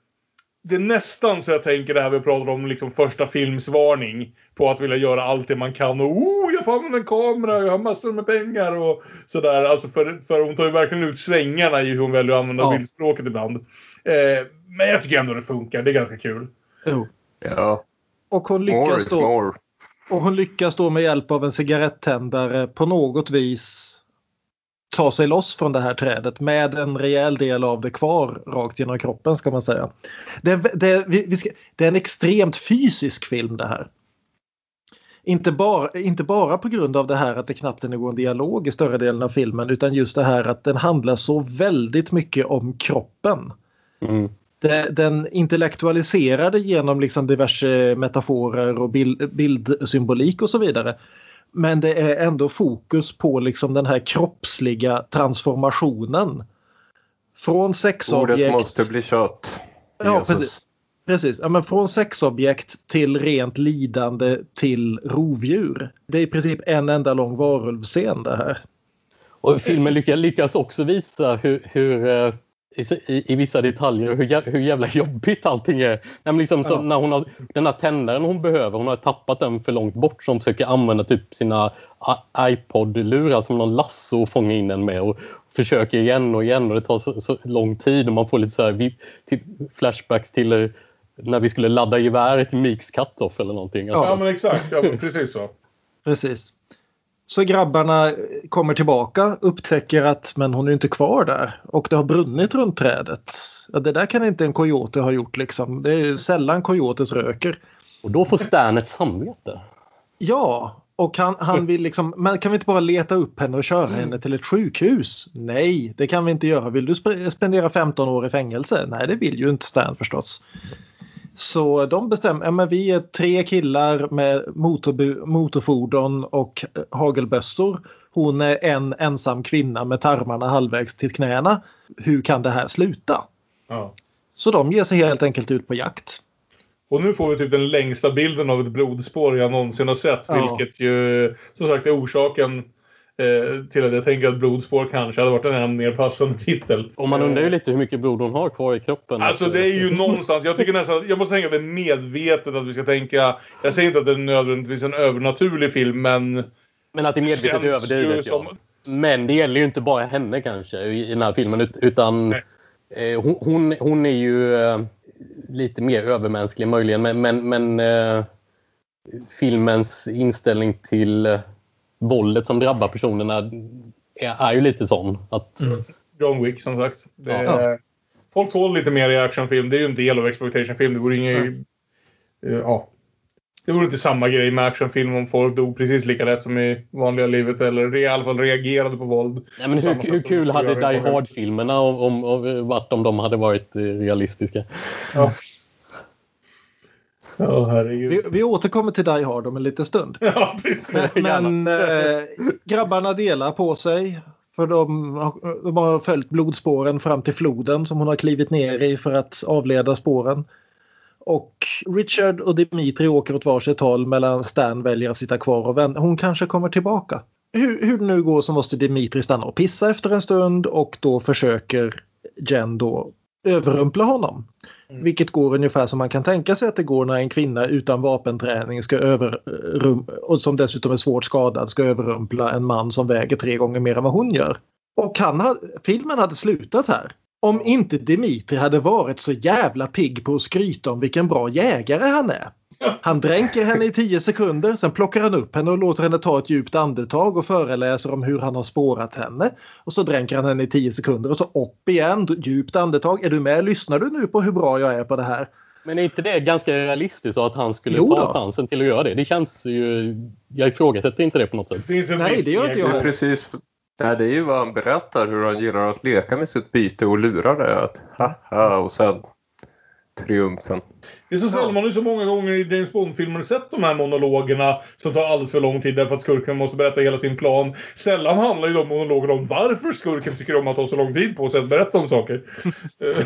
Det är nästan så jag tänker det här vi pratade om, liksom första filmsvarning. På att vilja göra allt det man kan och oh, jag får använda en kamera, jag har massor med pengar och sådär. Alltså för, för hon tar ju verkligen ut svängarna i hur hon väljer att använda Ja. bildspråket ibland. Eh, men jag tycker ändå det funkar, det är ganska kul. Jo. Ja, Och hon lyckas då more. Och hon lyckas då med hjälp av en cigarettändare på något vis ta sig loss från det här trädet med en rejäl del av det kvar rakt genom kroppen ska man säga. Det är, det, vi ska, det är en extremt fysisk film det här. Inte bara, inte bara på grund av det här att det knappt är någon dialog i större delen av filmen utan just det här att den handlar så väldigt mycket om kroppen. Mm. Det- Den intellektualiserade genom liksom diverse metaforer och bild, bildsymbolik och så vidare. Men det är ändå fokus på liksom den här kroppsliga transformationen. Från sexobjekt... Ordet måste bli kött. Ja, precis. Precis, ja, men från sexobjekt till rent lidande till rovdjur. Det är i princip en enda lång varulvscen det här. Och filmen lyckas, lyckas också visa hur, hur eh, i, i vissa detaljer hur, jä- hur jävla jobbigt allting är. Nej, men liksom, Ja. som när hon har, den här tändaren hon behöver, hon har tappat den för långt bort så hon försöker använda typ sina iPod-lurar som någon lasso och fånga in den med och försöker igen och igen och det tar så, så lång tid och man får lite så här, vi, till, flashbacks till när vi skulle ladda geväret i Meeks Cut-Off eller någonting. Ja. Ja, men exakt. Ja, precis så. Precis. Så grabbarna kommer tillbaka, upptäcker att men hon är inte kvar där och det har brunnit runt trädet. Ja, det där kan inte en coyote ha gjort liksom. Det är sällan coyotes röker. Och då får Stan ett samvete. Ja, och han, han vill liksom, men kan vi inte bara leta upp henne och köra henne till ett sjukhus? Nej, det kan vi inte göra. Vill du sp- spendera 15 år i fängelse? Nej, det vill ju inte Stan förstås. Så de bestämmer, ja, men vi är tre killar med motorfordon och eh, hagelbössor. Hon är en ensam kvinna med tarmarna halvvägs till knäna. Hur kan det här sluta? Ja. Så de ger sig helt enkelt ut på jakt. Och nu får vi typ den längsta bilden av ett blodspår jag någonsin har sett. Ja. Vilket ju som sagt är orsaken eh, till att jag tänker att blodspår kanske hade varit en mer passande titel. Och man undrar ju lite hur mycket blod hon har kvar i kroppen. Alltså det är ju någonstans, jag tycker nästan jag måste tänka att det är medvetet att vi ska tänka, jag säger inte att det är nödvändigtvis en övernaturlig film men... Men att det är medvetet överdrivet, ja. som- Men det gäller ju inte bara henne kanske i i den här filmen ut- utan eh, hon, hon, hon är ju eh, lite mer övermänsklig möjligen men, men, men eh, filmens inställning till eh, våldet som drabbar personerna är, är ju lite sån. Att, John Wick som sagt. Det Ja. Folk tål lite mer i actionfilm, det är ju en del av exploitationfilm. Det vore inget... eh, Ja. Det vore inte samma grej med actionfilm om folk dog precis lika lätt som i vanliga livet eller i alla fall reagerade på våld. Nej, men hur, hur kul hade Die Hard-filmerna om, om, om, varit om de hade varit eh, realistiska? Ja. Herregud. Vi, vi återkommer till Die Hard om en liten stund. Ja, precis. Men, men eh, grabbarna delar på sig. För de, har- de har följt blodspåren fram till floden som hon har klivit ner i för att avleda spåren. Och Richard och Dimitri åker åt varsitt håll medan Stan väljer att sitta kvar och vänta. Hon kanske kommer tillbaka. Hur, hur det nu går så måste Dimitri stanna och pissa efter en stund och då försöker Jen då överrumpla honom. Vilket går ungefär som man kan tänka sig att det går när en kvinna utan vapenträning ska överrum och som dessutom är svårt skadad ska överrumpla en man som väger tre gånger mer än vad hon gör. Och han filmen hade slutat här. Om inte Dimitri hade varit så jävla pigg på att skryta om vilken bra jägare han är. Han dränker henne i tio sekunder, sen plockar han upp henne och låter henne ta ett djupt andetag och föreläser om hur han har spårat henne. Och så dränker han henne i tio sekunder och så upp igen, djupt andetag. Är du med? Lyssnar du nu på hur bra jag är på det här? Men är inte det ganska realistiskt att han skulle Jo ta chansen till att göra det? Det känns ju... Jag ifrågasätter inte det på något Det sätt. finns en Nej, det gör inte jag Det precis Nej, det är ju vad han berättar hur han gillar att leka med sitt byte och lura det. Att, haha, och sen triumfen. Det är så sällan man har ju så många gånger i James Bond-filmer sett de här monologerna som tar alldeles för lång tid därför att skurken måste berätta hela sin plan. Sällan handlar ju de monologerna om varför skurken tycker om att ta så lång tid på sig att berätta om saker.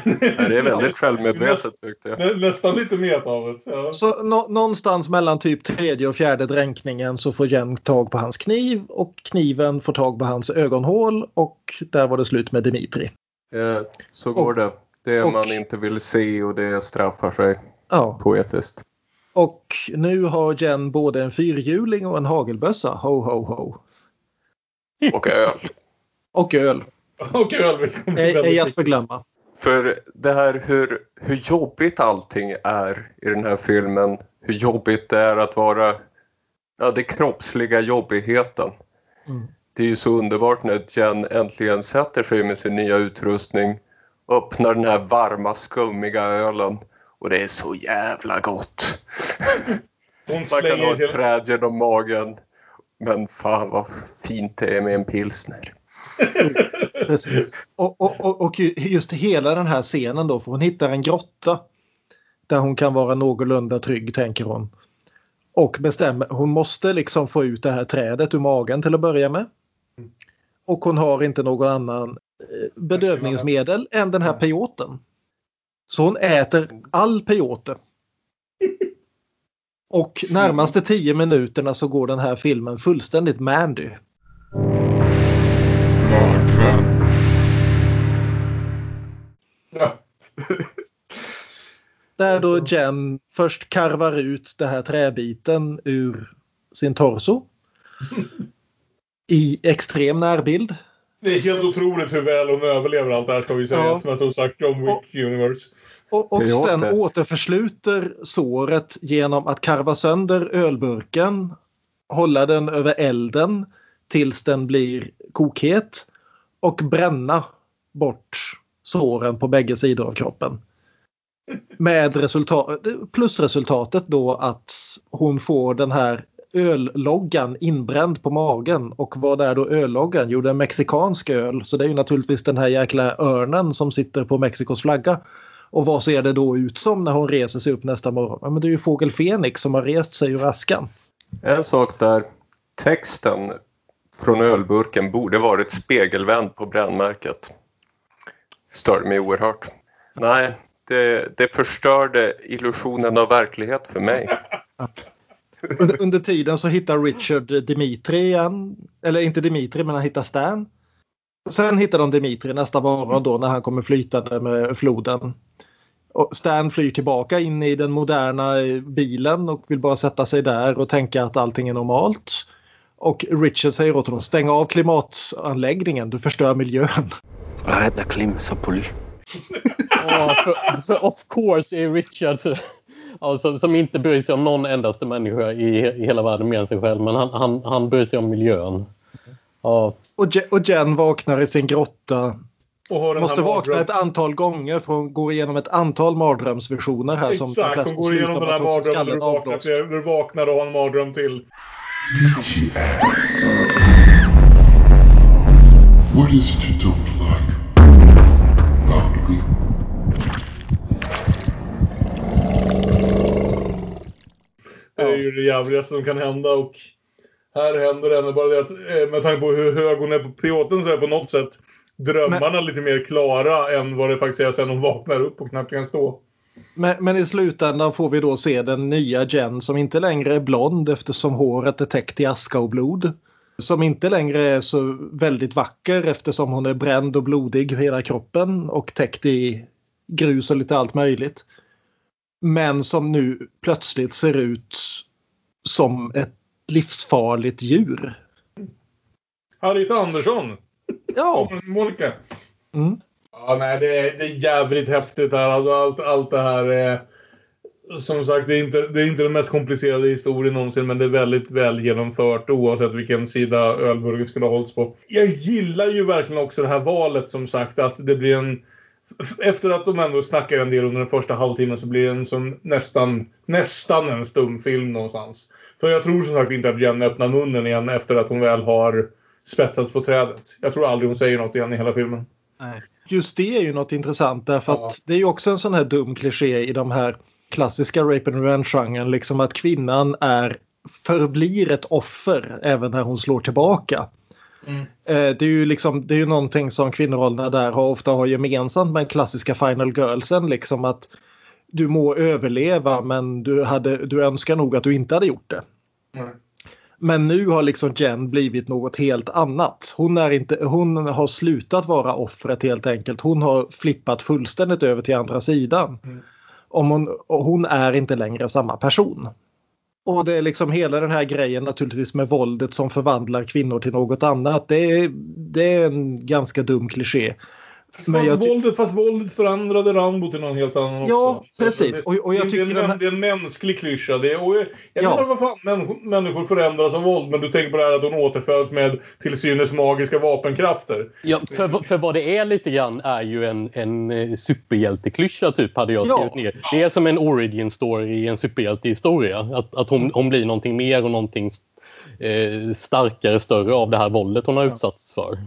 Nej, det är väldigt självmedvetet tyckte jag. Nä, nästan lite metavet. Ja. Så nå- någonstans mellan typ tredje och fjärde dränkningen så får Jen tag på hans kniv och kniven får tag på hans ögonhål och där var det slut med Dimitri. Eh, Så går det. Det och- man inte vill se och det straffar sig Ja, poetiskt. och nu har Jen både en fyrhjuling och en hagelbössa. Ho, ho, ho. Och öl. Och öl. Och kommer Ej, att förglömma. För det här hur, hur jobbigt allting är i den här filmen. Hur jobbigt det är att vara... Ja, det kroppsliga jobbigheten. Mm. Det är ju så underbart när Jen äntligen sätter sig med sin nya utrustning. Öppnar den här varma skummiga ölen. Och det är så jävla gott. Hon Man kan ha ett träd genom magen. Men fan vad fint det är med en pilsner. Och, och, och, och just hela den här scenen då, för hon hittar en grotta där hon kan vara någorlunda trygg, tänker hon. Och bestämmer, hon måste liksom få ut det här trädet ur magen till att börja med. Och hon har inte någon annan bedövningsmedel än den här peyoten. Så hon äter all peyote. Och närmaste tio minuterna så går den här filmen fullständigt mandy. Ja. Där då Jen först karvar ut den här träbiten ur sin torso. I extrem närbild. Det är helt otroligt hur väl hon överlever allt det här ska vi säga. Ja. Som är som sagt John Wick Universe. Och, och åter. återförsluter såret genom att karva sönder ölburken. Hålla den över elden tills den blir kokhet. Och bränna bort såren på bägge sidor av kroppen. Med resultat, plusresultatet då att hon får den här ölloggan inbränd på magen. Och vad är då ölloggan? Jo, det är mexikansk öl. Så det är ju naturligtvis den här jäkla örnen som sitter på Mexikos flagga. Och vad ser det då ut som när hon reser sig upp nästa morgon? Ja, men det är ju fågel Fenix som har rest sig ur askan. En sak där. Texten från ölburken borde varit spegelvänd på brännmärket. Störde mig oerhört. Nej, det, det förstörde illusionen av verklighet för mig. Under, under tiden så hittar Richard Dimitri igen. Eller inte Dimitri, men han hittar Stan. Sen hittar de Dimitri nästa morgon då när han kommer flytande med floden. Och Stan flyr tillbaka in i den moderna bilen och vill bara sätta sig där och tänka att allting är normalt. Och Richard säger åt honom stäng av klimatanläggningen, du förstör miljön. Arrête la clim, ça pollue. Ja, för, för of course är Richard ja, som, som inte bryr sig om någon endaste människa i, i hela världen mer än sig själv. Men han, han, han bryr sig om miljön. Ja, Och, Je- och Jen vaknar i sin grotta Och har den Måste här vakna mardröm- ett antal gånger för hon går igenom ett antal mardrömsvisioner här. som Exakt, flesta hon går igenom den här mardrömmen när du vaknar, flera- du vaknar och har en mardröm till. What is it you don't Det är ju det jävligaste som kan hända och här händer det bara det att eh, med tanke på hur hög hon är på piloten så är på något sätt drömmarna lite mer klara än vad det faktiskt är sen hon vaknar upp och knappt kan stå. Men, men i slutändan får vi då se den nya Jen som inte längre är blond eftersom håret är täckt i aska och blod. Som inte längre är så väldigt vacker eftersom hon är bränd och blodig hela kroppen och täckt i grus och lite allt möjligt. Men som nu plötsligt ser ut som ett livsfarligt djur. Harriet Andersson! Ja. Som Monica. Mm. Ja, nej, det är, det är jävligt häftigt här. Alltså, allt, allt det här är... Som sagt, det är, inte, det är inte den mest komplicerade historien någonsin, men det är väldigt väl genomfört oavsett vilken sida ölburken skulle ha hållits på. Jag gillar ju verkligen också det här valet, som sagt, att det blir en... Efter att de ändå snackar en del under den första halvtimmen så blir det en som nästan, nästan en stumfilm någonstans. För jag tror som sagt inte att Jen öppnar munnen igen efter att hon väl har spetsats på trädet. Jag tror aldrig hon säger något igen i hela filmen. Nej. Just det är ju något intressant därför Ja. att det är ju också en sån här dum kliché i de här klassiska rape and revenge-genren. Liksom att kvinnan är, förblir ett offer även när hon slår tillbaka. Mm. Eh, Det är ju liksom, det är ju någonting som kvinnorollerna där har, ofta har gemensamt med klassiska Final Girlsen. Liksom att du må överleva men du, hade, du önskar nog att du inte hade gjort det. Nej. Men nu har liksom Jen blivit något helt annat. Hon, är inte, hon har slutat vara offret helt enkelt. Hon har flippat fullständigt över till andra sidan. Mm. Om hon, och hon är inte längre samma person. Och det är liksom hela den här grejen naturligtvis med våldet som förvandlar kvinnor till något annat. Det är, det är en ganska dum kliché. Fast, våldet, fast våldet förändrade Rambo till någon helt annan Ja, också. Så precis. Det, Och- och jag det, tycker det, är en, det är en mänsklig klyscha. Det är, och jag jag Ja. menar, vad fan, människor, människor förändras av våld. Men du tänker på det här att hon återföds med till synes magiska vapenkrafter. Ja, för, för vad det är lite grann är ju en, en eh, superhjälteklyscha typ hade jag Ja. skrivit ner. Det är som en origin story i en superhjältehistoria. Att, att hon, hon blir någonting mer och någonting eh, starkare, större av det här våldet hon har utsatts för.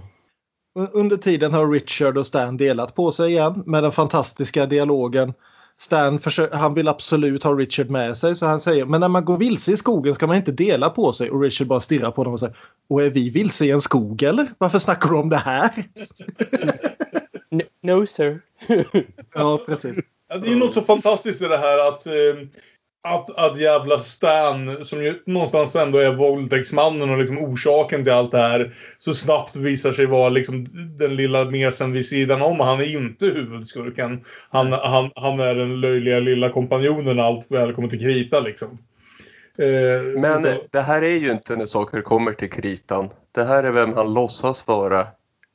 Under tiden har Richard och Stan delat på sig igen med den fantastiska dialogen. Stan försö- han vill absolut ha Richard med sig så han säger men när man går vilse i skogen ska man inte dela på sig och Richard bara stirrar på dem och säger och är vi vilse i en skog eller? Varför snackar du om det här? No, no sir. Ja precis. Det är något så fantastiskt i det här att, eh, att, att jävla Stan, som ju någonstans ändå är våldtäktsmannen och liksom orsaken till allt det här, så snabbt visar sig vara liksom den lilla mesen vid sidan om. Han är inte huvudskurken. Han, han, han är den löjliga lilla kompanjonen allt väl kommer till krita liksom. Eh, Men så- det här är ju inte när saker kommer till kritan. Det här är vem han låtsas vara.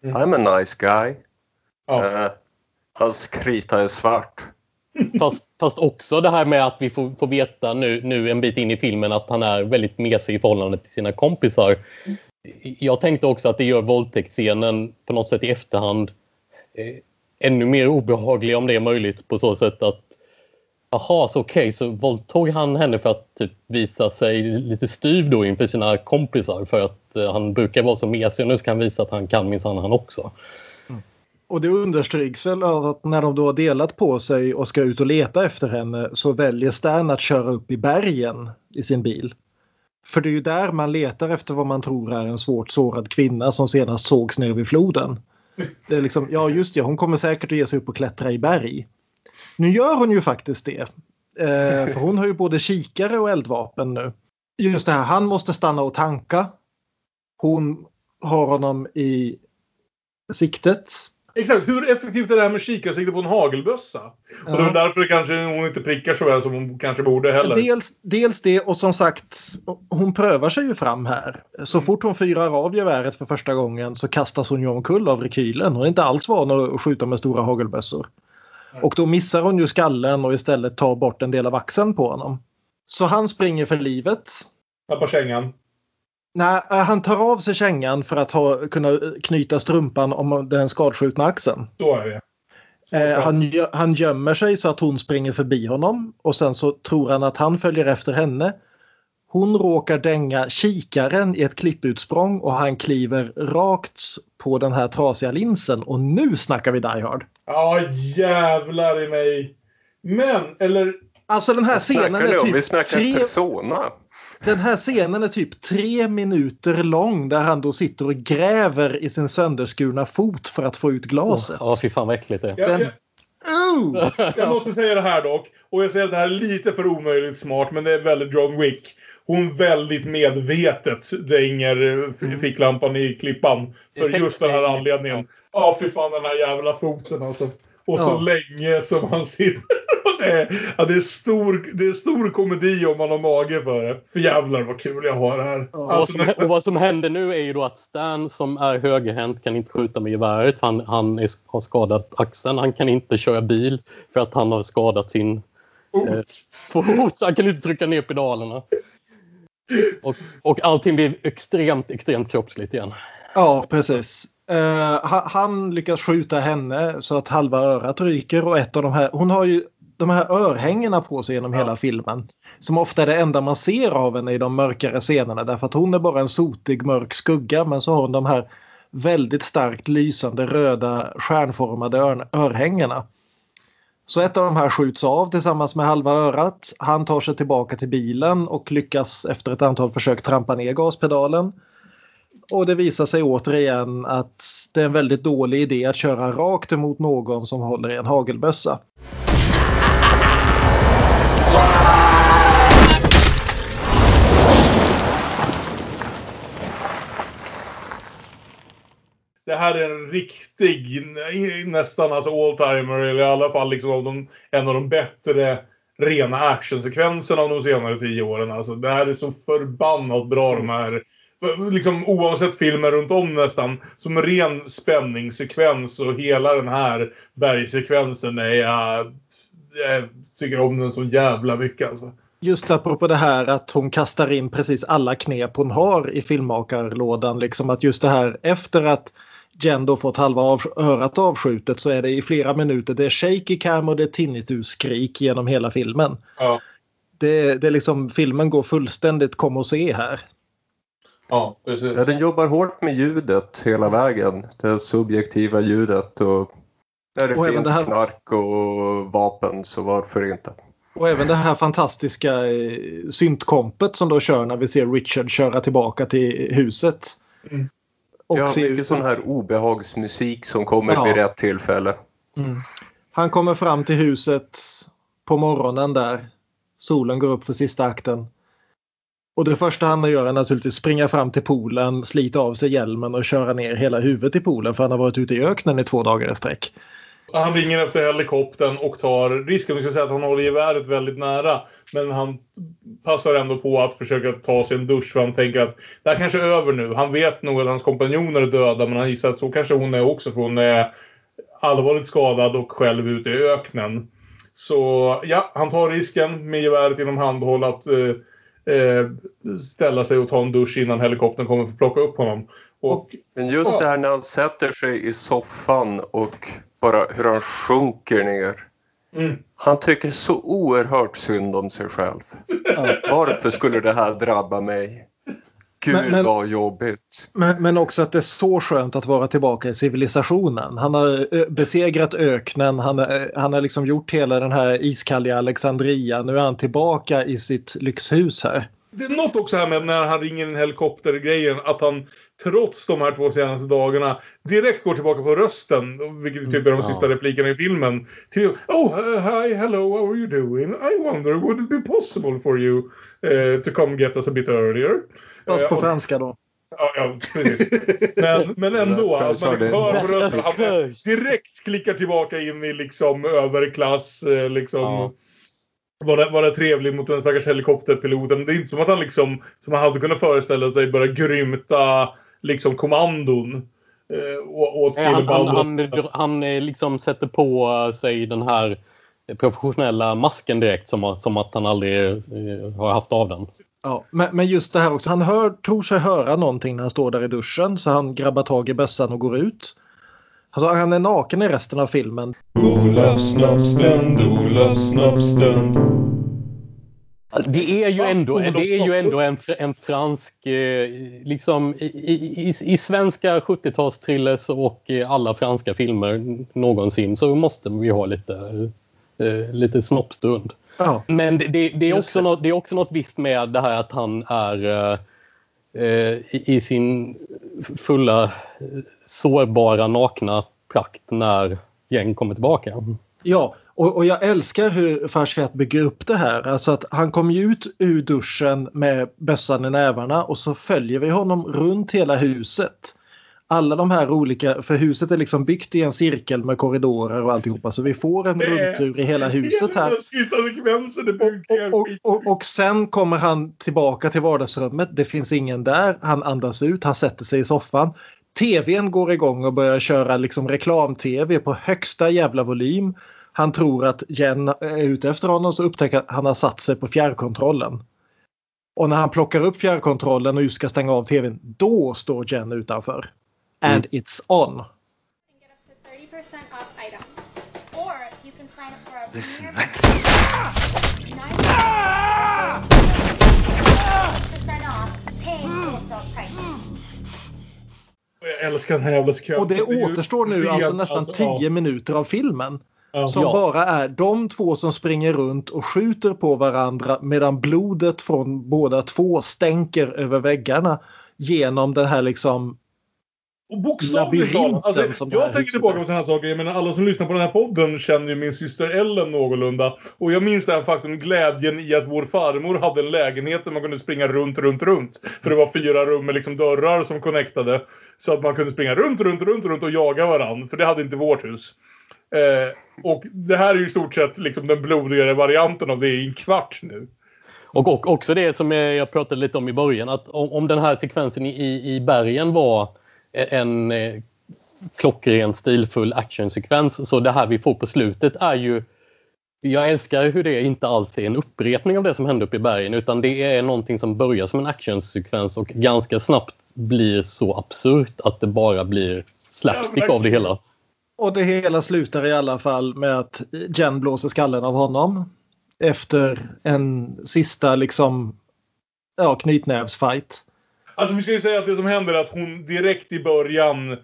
Mm. I'm a nice guy. ja. Eh, hans krita är svart. Fast, fast också det här med att vi får, får veta nu, nu en bit in i filmen att han är väldigt mesig i förhållande till sina kompisar. Jag tänkte också att det gör våldtäktsscenen på något sätt i efterhand eh, ännu mer obehaglig om det är möjligt på så sätt att Jaha, så okej, så våldtog han henne för att typ visa sig lite styv då inför sina kompisar för att eh, han brukar vara så mesig och nu ska han visa att han kan minsann han också. Och det understryks väl av att när de då har delat på sig och ska ut och leta efter henne så väljer Stan att köra upp i bergen i sin bil. För det är ju där man letar efter vad man tror är en svårt sårad kvinna som senast sågs nere vid floden. Det är liksom, ja just det, hon kommer säkert att ge sig upp och klättra i berg. Nu gör hon ju faktiskt det. Eh, för hon har ju både kikare och eldvapen nu. Just det här, han måste stanna och tanka. Hon har honom i siktet. Exakt. Hur effektivt är det här med kikarsikte på en hagelbössa? Och det är därför kanske hon inte prickar så väl som hon kanske borde heller. Dels, dels det och som sagt hon prövar sig ju fram här. Så fort hon fyrar av geväret för första gången så kastas hon ju omkull av rekylen. Hon är inte alls van att skjuta med stora hagelbössor. Och då missar hon ju skallen och istället tar bort en del av axeln på honom. Så han springer för livet. Tappar kängan. Nej, eh, han tar av sig kängan för att ha, kunna knyta strumpan om den skadskjutna axeln. Så är det. Eh, han, gö- han gömmer sig så att hon springer förbi honom och sen så tror han att han följer efter henne. Hon råkar dänga kikaren i ett klipputsprång och han kliver rakt på den här trasiga linsen och nu snackar vi Die Hard. Ja, jävlar i mig. Men, eller... Alltså den här scenen är om? Vi typ snackar tre, persona. Den här scenen är typ tre minuter lång där han då sitter och gräver i sin sönderskurna fot för att få ut glaset. Ja, fy fan vad äckligt det är. Oh! jag måste säga det här dock. Och jag säger att det här är lite för omöjligt smart, men det är väldigt John Wick. Hon väldigt medvetet dänger f- ficklampan i klippan. För just den här anledningen. Ja, fy fan den här jävla foten alltså. Och så Ja. länge som han sitter. Och det, är, ja, det, är stor, det är stor komedi om man har mage för det. För jävlar vad kul jag har det här. Och vad, Alltså, som, när- och vad som händer nu är ju då att Stan som är högerhänt kan inte skjuta med geväret. Han, han är, har skadat axeln. Han kan inte köra bil för att han har skadat sin eh, fot. Så han kan inte trycka ner pedalerna. Och, och allting blir extremt, extremt kroppsligt igen. Ja, precis. Ha- han lyckas skjuta henne så att halva örat ryker och ett av de här, hon har ju de här örhängena på sig genom hela filmen. Som ofta är det enda man ser av henne i de mörkare scenerna därför att hon är bara en sotig mörk skugga men så har hon de här väldigt starkt lysande röda stjärnformade ör- örhängena. Så ett av de här skjuts av tillsammans med halva örat. Han tar sig tillbaka till bilen och lyckas efter ett antal försök trampa ner gaspedalen. Och det visar sig återigen att det är en väldigt dålig idé att köra rakt emot någon som håller i en hagelbössa. Det här är en riktig, nästan alltså all-timer, eller i alla fall liksom av de, en av de bättre rena actionsekvenserna av de senare tio åren. Alltså, det här är så förbannat bra de här. Liksom oavsett filmer runt om nästan. Som ren spänningssekvens och hela den här bergsekvensen är jag... Jag tycker om den så jävla mycket alltså. Just apropå det här att hon kastar in precis alla knep hon har i filmmakarlådan. Liksom att just det här efter att Jen då fått halva av, örat avskjutet så är det i flera minuter det är shaky cam och det är tinnitus-skrik genom hela filmen. Ja. Det, det är liksom, filmen går fullständigt kom och se här. Ja, precis. Ja, den jobbar hårt med ljudet hela vägen. Det subjektiva ljudet och när det Och finns det här- knark och vapen så varför inte? Och även det här fantastiska eh, syntkompet som då kör när vi ser Richard köra tillbaka till huset. Mm. Och Ja, ser- mycket sån här obehagsmusik som kommer Ja. vid rätt tillfälle. Mm. Han kommer fram till huset på morgonen där. Solen går upp för sista akten. Och det första han gör är naturligtvis springa fram till poolen, slita av sig hjälmen och köra ner hela huvudet i poolen för han har varit ute i öknen i två dagar i sträck. Han ringer efter helikoptern och tar risken. Vi ska säga att han håller geväret väldigt nära. Men han passar ändå på att försöka ta sig en dusch för han tänker att det här kanske är över nu. Han vet nog att hans kompanjoner är döda men han gissar att så kanske hon är också för hon är allvarligt skadad och själv ute i öknen. Så ja, han tar risken med geväret inom handhåll att eh, eh, ställa sig och ta en dusch innan helikoptern kommer för att plocka upp honom. Och Men just det här när han sätter sig i soffan och bara hur han sjunker ner. Mm. Han tycker så oerhört synd om sig själv. Varför skulle det här drabba mig? Gud Men- men- vad jobbigt. Men, men också att det är så skönt att vara tillbaka i civilisationen. Han har besegrat öknen, han, har- han har liksom gjort hela den här iskalliga Alexandria. Nu är han tillbaka i sitt lyxhus här. Det är något också här med när han ringer in helikoptergrejen att han trots de här två senaste dagarna direkt går tillbaka på rösten, vilket typ är de sista replikerna i filmen. Till Oh, uh, hi, hello, how are you doing? I wonder, would it be possible for you uh, to come get us a bit earlier? Fast Eh, på franska då. Ja, ja precis. Men, men ändå, att man hör på rösten. Han direkt klickar tillbaka in i liksom överklass. eh, Liksom, Ja. vara, vara trevlig mot den stackars helikopterpiloten. Det är inte som att han liksom, som man hade kunnat föreställa sig, börjar grymta liksom kommandon. Eh, åt Nej, Han, han, han, han eh, liksom sätter på sig den här professionella masken direkt som, som att han aldrig eh, har haft av den. Ja, men, men just det här också. Han hör, tror sig höra någonting när han står där i duschen så han grabbar tag i bössan och går ut. Alltså, han är naken i resten av filmen. Olofs snoppstund, Olofs snoppstund. Det är ju ändå, Olof det är ju ändå en, en fransk... Eh, liksom i, i, i, svenska 70-talstrillers och eh, alla franska filmer någonsin så måste vi ha lite, eh, lite snoppstund. Ja. Men det, det, det, är också något, det är också något visst med det här att han är eh, i, i sin fulla sårbara nakna prakt när gäng kommer tillbaka. Ja, och, och jag älskar hur Farshad bygger upp det här. Alltså att han kommer ju ut ur duschen med bössan i nävarna och så följer vi honom runt hela huset. Alla de här olika, för huset är liksom byggt i en cirkel med korridorer och alltihopa så vi får en rundtur i hela huset här. Och, skit. och, och sen kommer han tillbaka till vardagsrummet. Det finns ingen där. Han andas ut. Han sätter sig i soffan. TVn går igång och börjar köra liksom reklam-tv på högsta jävla volym. Han tror att Jen är ute efter honom så upptäcker att han har satt sig på fjärrkontrollen. Och när han plockar upp fjärrkontrollen och just ska stänga av tvn, då står Jen utanför. And it's on. get up to 30% off items. Or you can sign up for a Listen, let's. prices. Jag älskar den här jävla sekvensen. Och det återstår nu rent, alltså nästan alltså, 10 ja. minuter av filmen. Ja. Som Ja. bara är de två som springer runt och skjuter på varandra medan blodet från båda två stänker över väggarna genom den här liksom Och bokstavligt talat. Alltså, jag tänker tillbaka på sådana här saker. Jag menar, alla som lyssnar på den här podden känner ju min syster Ellen någorlunda. Och jag minns det här faktum, glädjen i att vår farmor hade en lägenhet där man kunde springa runt, runt, runt. För det var fyra rum med liksom dörrar som connectade. Så att man kunde springa runt, runt, runt, runt och jaga varann. För det hade inte vårt hus. Eh, och det här är ju i stort sett liksom den blodigare varianten av det i en kvart nu. Och, och också det som jag pratade lite om i början, att om, om den här sekvensen i, i bergen var en eh, klockren stilfull actionsekvens så det här vi får på slutet är ju jag älskar hur det inte alls är en upprepning av det som hände uppe i bergen utan det är någonting som börjar som en actionsekvens och ganska snabbt blir så absurt att det bara blir slapstick Ja, av det hela. Och det hela slutar i alla fall med att Jen blåser skallen av honom. Efter en sista liksom ja, knytnävsfight. Alltså vi ska ju säga att det som händer är att hon direkt i början eh,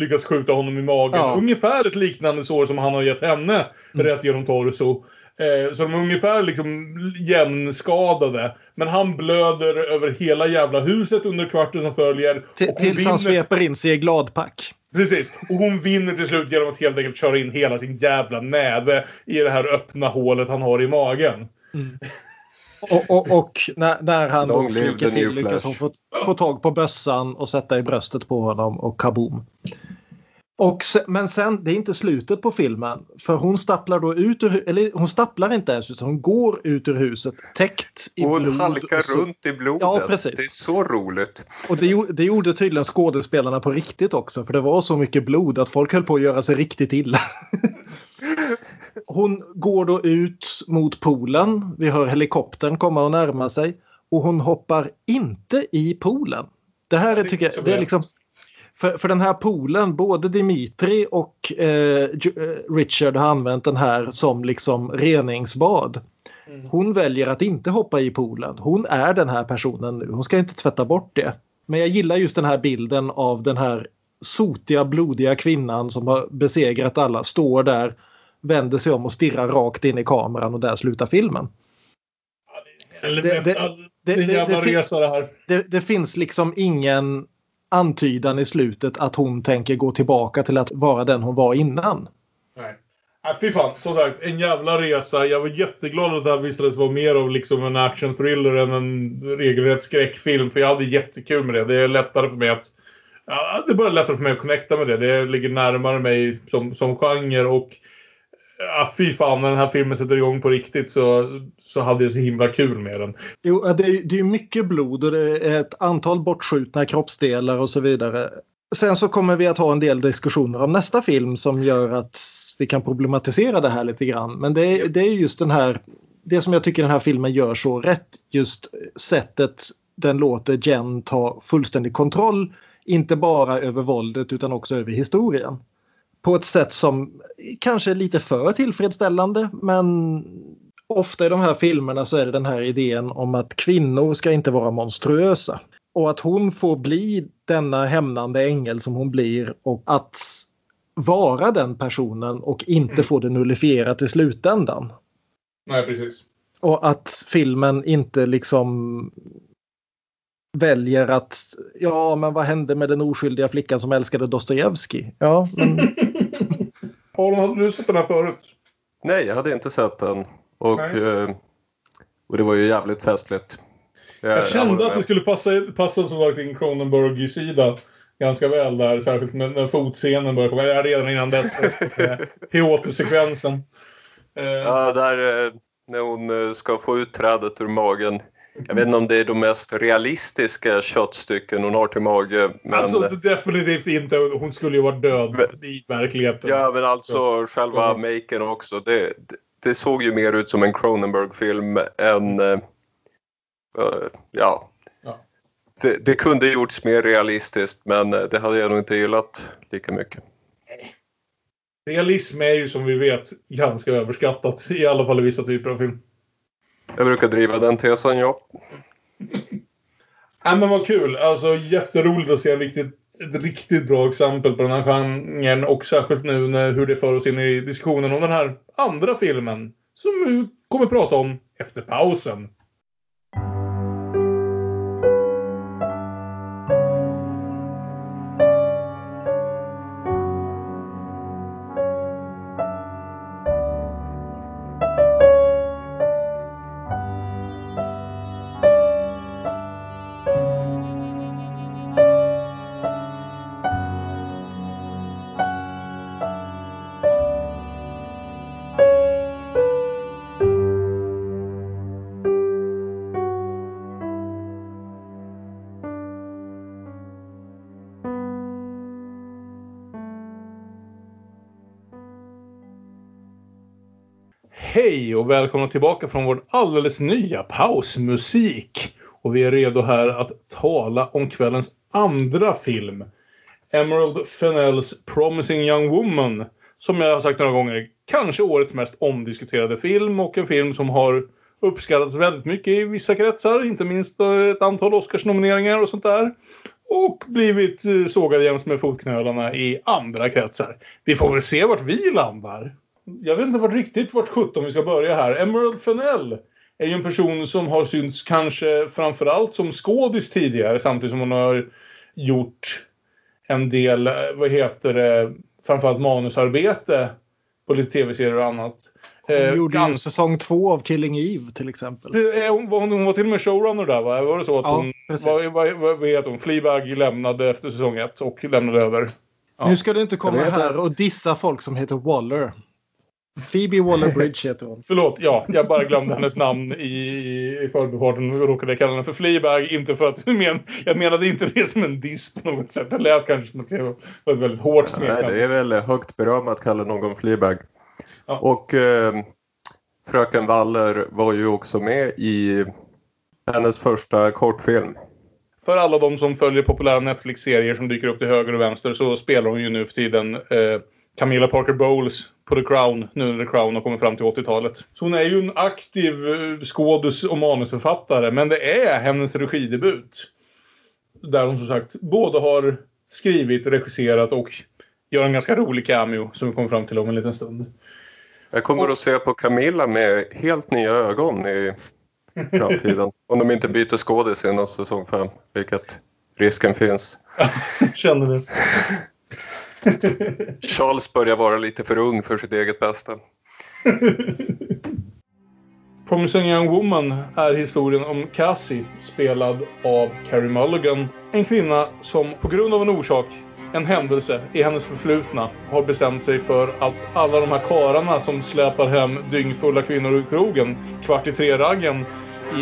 lyckas skjuta honom i magen. Ja. Ungefär ett liknande sår som han har gett henne Mm. rätt genom torso. Eh, så de är ungefär liksom jämnskadade. Men han blöder över hela jävla huset under kvarten som följer. T- tills han vinner- sveper in sig i gladpack. Precis. Och hon vinner till slut genom att helt enkelt köra in hela sin jävla näve i det här öppna hålet han har i magen. Och, och, och när, när han då Long skriker till lyckas hon få, få tag på bössan och sätta i bröstet på honom och kaboom. Och se, men sen, det är inte slutet på filmen. För hon stapplar då ut ur, eller hon stapplar inte ens utan hon går ut ur huset täckt i Och hon blod. halkar och så- runt i blodet. Ja, precis. Det är så roligt. Och det, det gjorde tydligen skådespelarna på riktigt också för det var så mycket blod att folk höll på att göra sig riktigt illa. Hon går då ut mot poolen. Vi hör helikoptern komma och närma sig. Och hon hoppar inte i poolen. Det här är, tycker jag, det är liksom... För, för den här poolen, både Dimitri och eh, eh, Richard har använt den här som liksom reningsbad. Hon väljer att inte hoppa i poolen. Hon är den här personen nu. Hon ska inte tvätta bort det. Men jag gillar just den här bilden av den här sotiga, blodiga kvinnan som har besegrat alla. Står där, vänder sig om och stirrar rakt in i kameran och där slutar filmen. Det- det- det- jävla resa det här. Det, det finns liksom ingen antydan i slutet att hon tänker gå tillbaka till att vara den hon var innan. Nej. Äh, fy fan, som sagt, en jävla resa. Jag var jätteglad att det här visade sig vara mer av liksom en action-thriller än en regelrätt skräckfilm. För jag hade jättekul med det. Det är lättare för mig att... Ja, det är bara lättare för mig att connecta med det. Det ligger närmare mig som, som genre och... Ja, fy fan, när den här filmen sätter igång på riktigt så, så hade jag så himla kul med den. Jo, det är, det är mycket blod och det är ett antal bortskjutna kroppsdelar och så vidare. Sen så kommer vi att ha en del diskussioner om nästa film som gör att vi kan problematisera det här lite grann. Men det är, det är just den här det som jag tycker den här filmen gör så rätt, just sättet den låter Jen ta fullständig kontroll, inte bara över våldet utan också över historien. På ett sätt som kanske är lite för tillfredsställande men ofta i de här filmerna så är det den här idén om att kvinnor ska inte vara monstruösa. Och att hon får bli denna hämnande ängel som hon blir och att vara den personen och inte få det nullifierat i slutändan. Nej, precis. Och att filmen inte liksom väljer att ja, men vad hände med den oskyldiga flickan som älskade Dostojevskij? Ja, men... Har du sett den här förut? Nej, jag hade inte sett den. Och, eh, och det var ju jävligt festligt. Jag kände att det skulle passa, passa som sagt in Cronenberg-sida ganska väl där. Särskilt när, när fotscenen börjar komma. Ja, redan innan dess. Piotr-sekvensen. Ja, där eh, när hon eh, ska få ut trädet ur magen. Jag vet inte om det är de mest realistiska köttstycken hon har till mage. Men... Alltså definitivt inte. Hon skulle ju varit död men... i verkligheten. Ja, men alltså själva mm. maken också. Det, det, det, såg ju mer ut som en Cronenberg-film än... Uh, ja. ja. Det, det, kunde gjorts mer realistiskt men det hade jag nog inte gillat lika mycket. Realism är ju som vi vet ganska överskattat. I alla fall i vissa typer av film. Jag brukar driva den tesen, ja. Nej, men vad kul. Alltså jätteroligt att se riktigt, ett riktigt bra exempel på den här genren. Och särskilt nu när, hur det för oss in i diskussionen om den här andra filmen. Som vi kommer prata om efter pausen. Och välkomna tillbaka från vår alldeles nya pausmusik. Och vi är redo här att tala om kvällens andra film. Emerald Fennells Promising Young Woman. Som jag har sagt några gånger, kanske årets mest omdiskuterade film och en film som har uppskattats väldigt mycket i vissa kretsar. Inte minst eh, ett antal Oscarsnomineringar och sånt där. Och blivit eh, sågad jäms med fotknölarna i andra kretsar. Vi får väl se vart vi landar jag vet inte vart riktigt vart 17 vi ska börja här. Emerald Fennell är ju en person som har synts kanske framförallt som skådis tidigare samtidigt som hon har gjort en del, vad heter det, framförallt manusarbete på lite tv-serier och annat. Hon eh, gjorde ju säsong två av Killing Eve till exempel. Hon, hon, hon var till och med showrunner där va? Var det så att ja, hon, vad, vad, vad, vad heter hon, Fleabag lämnade efter säsong ett och lämnade över? Ja. Nu ska du inte komma här och dissa folk som heter Waller. Phoebe Waller-Bridge heter hon. Förlåt, ja. Jag bara glömde hennes namn i, i förbifarten och råkade kalla henne för Fleabag. Inte för att men, jag menade inte det som en diss på något sätt. Det lät kanske som att det var ett väldigt hårt smeknamn. Nej, det är väl högt beröm att kalla någon Fleabag. Ja. Och eh, Fröken Waller var ju också med i hennes första kortfilm. För alla de som följer populära Netflix-serier som dyker upp till höger och vänster så spelar hon ju nu för tiden eh, Camilla Parker Bowles på The Crown, nu när The Crown har kommit fram till 80-talet. Så hon är ju en aktiv eh, skådis och manusförfattare, men det är hennes regidebut. Där hon som sagt både har skrivit, regisserat och gör en ganska rolig cameo som vi kommer fram till om en liten stund. Jag kommer att se på Camilla med helt nya ögon i framtiden. om de inte byter skådis innan säsong 5, vilket risken finns. Känner du? Charles börjar vara lite för ung för sitt eget bästa. Promising Young Woman är historien om Cassie, spelad av Carrie Mulligan. En kvinna som på grund av en orsak, en händelse i hennes förflutna, har bestämt sig för att alla de här kararna som släpar hem dyngfulla kvinnor ur krogen kvart i tre-raggen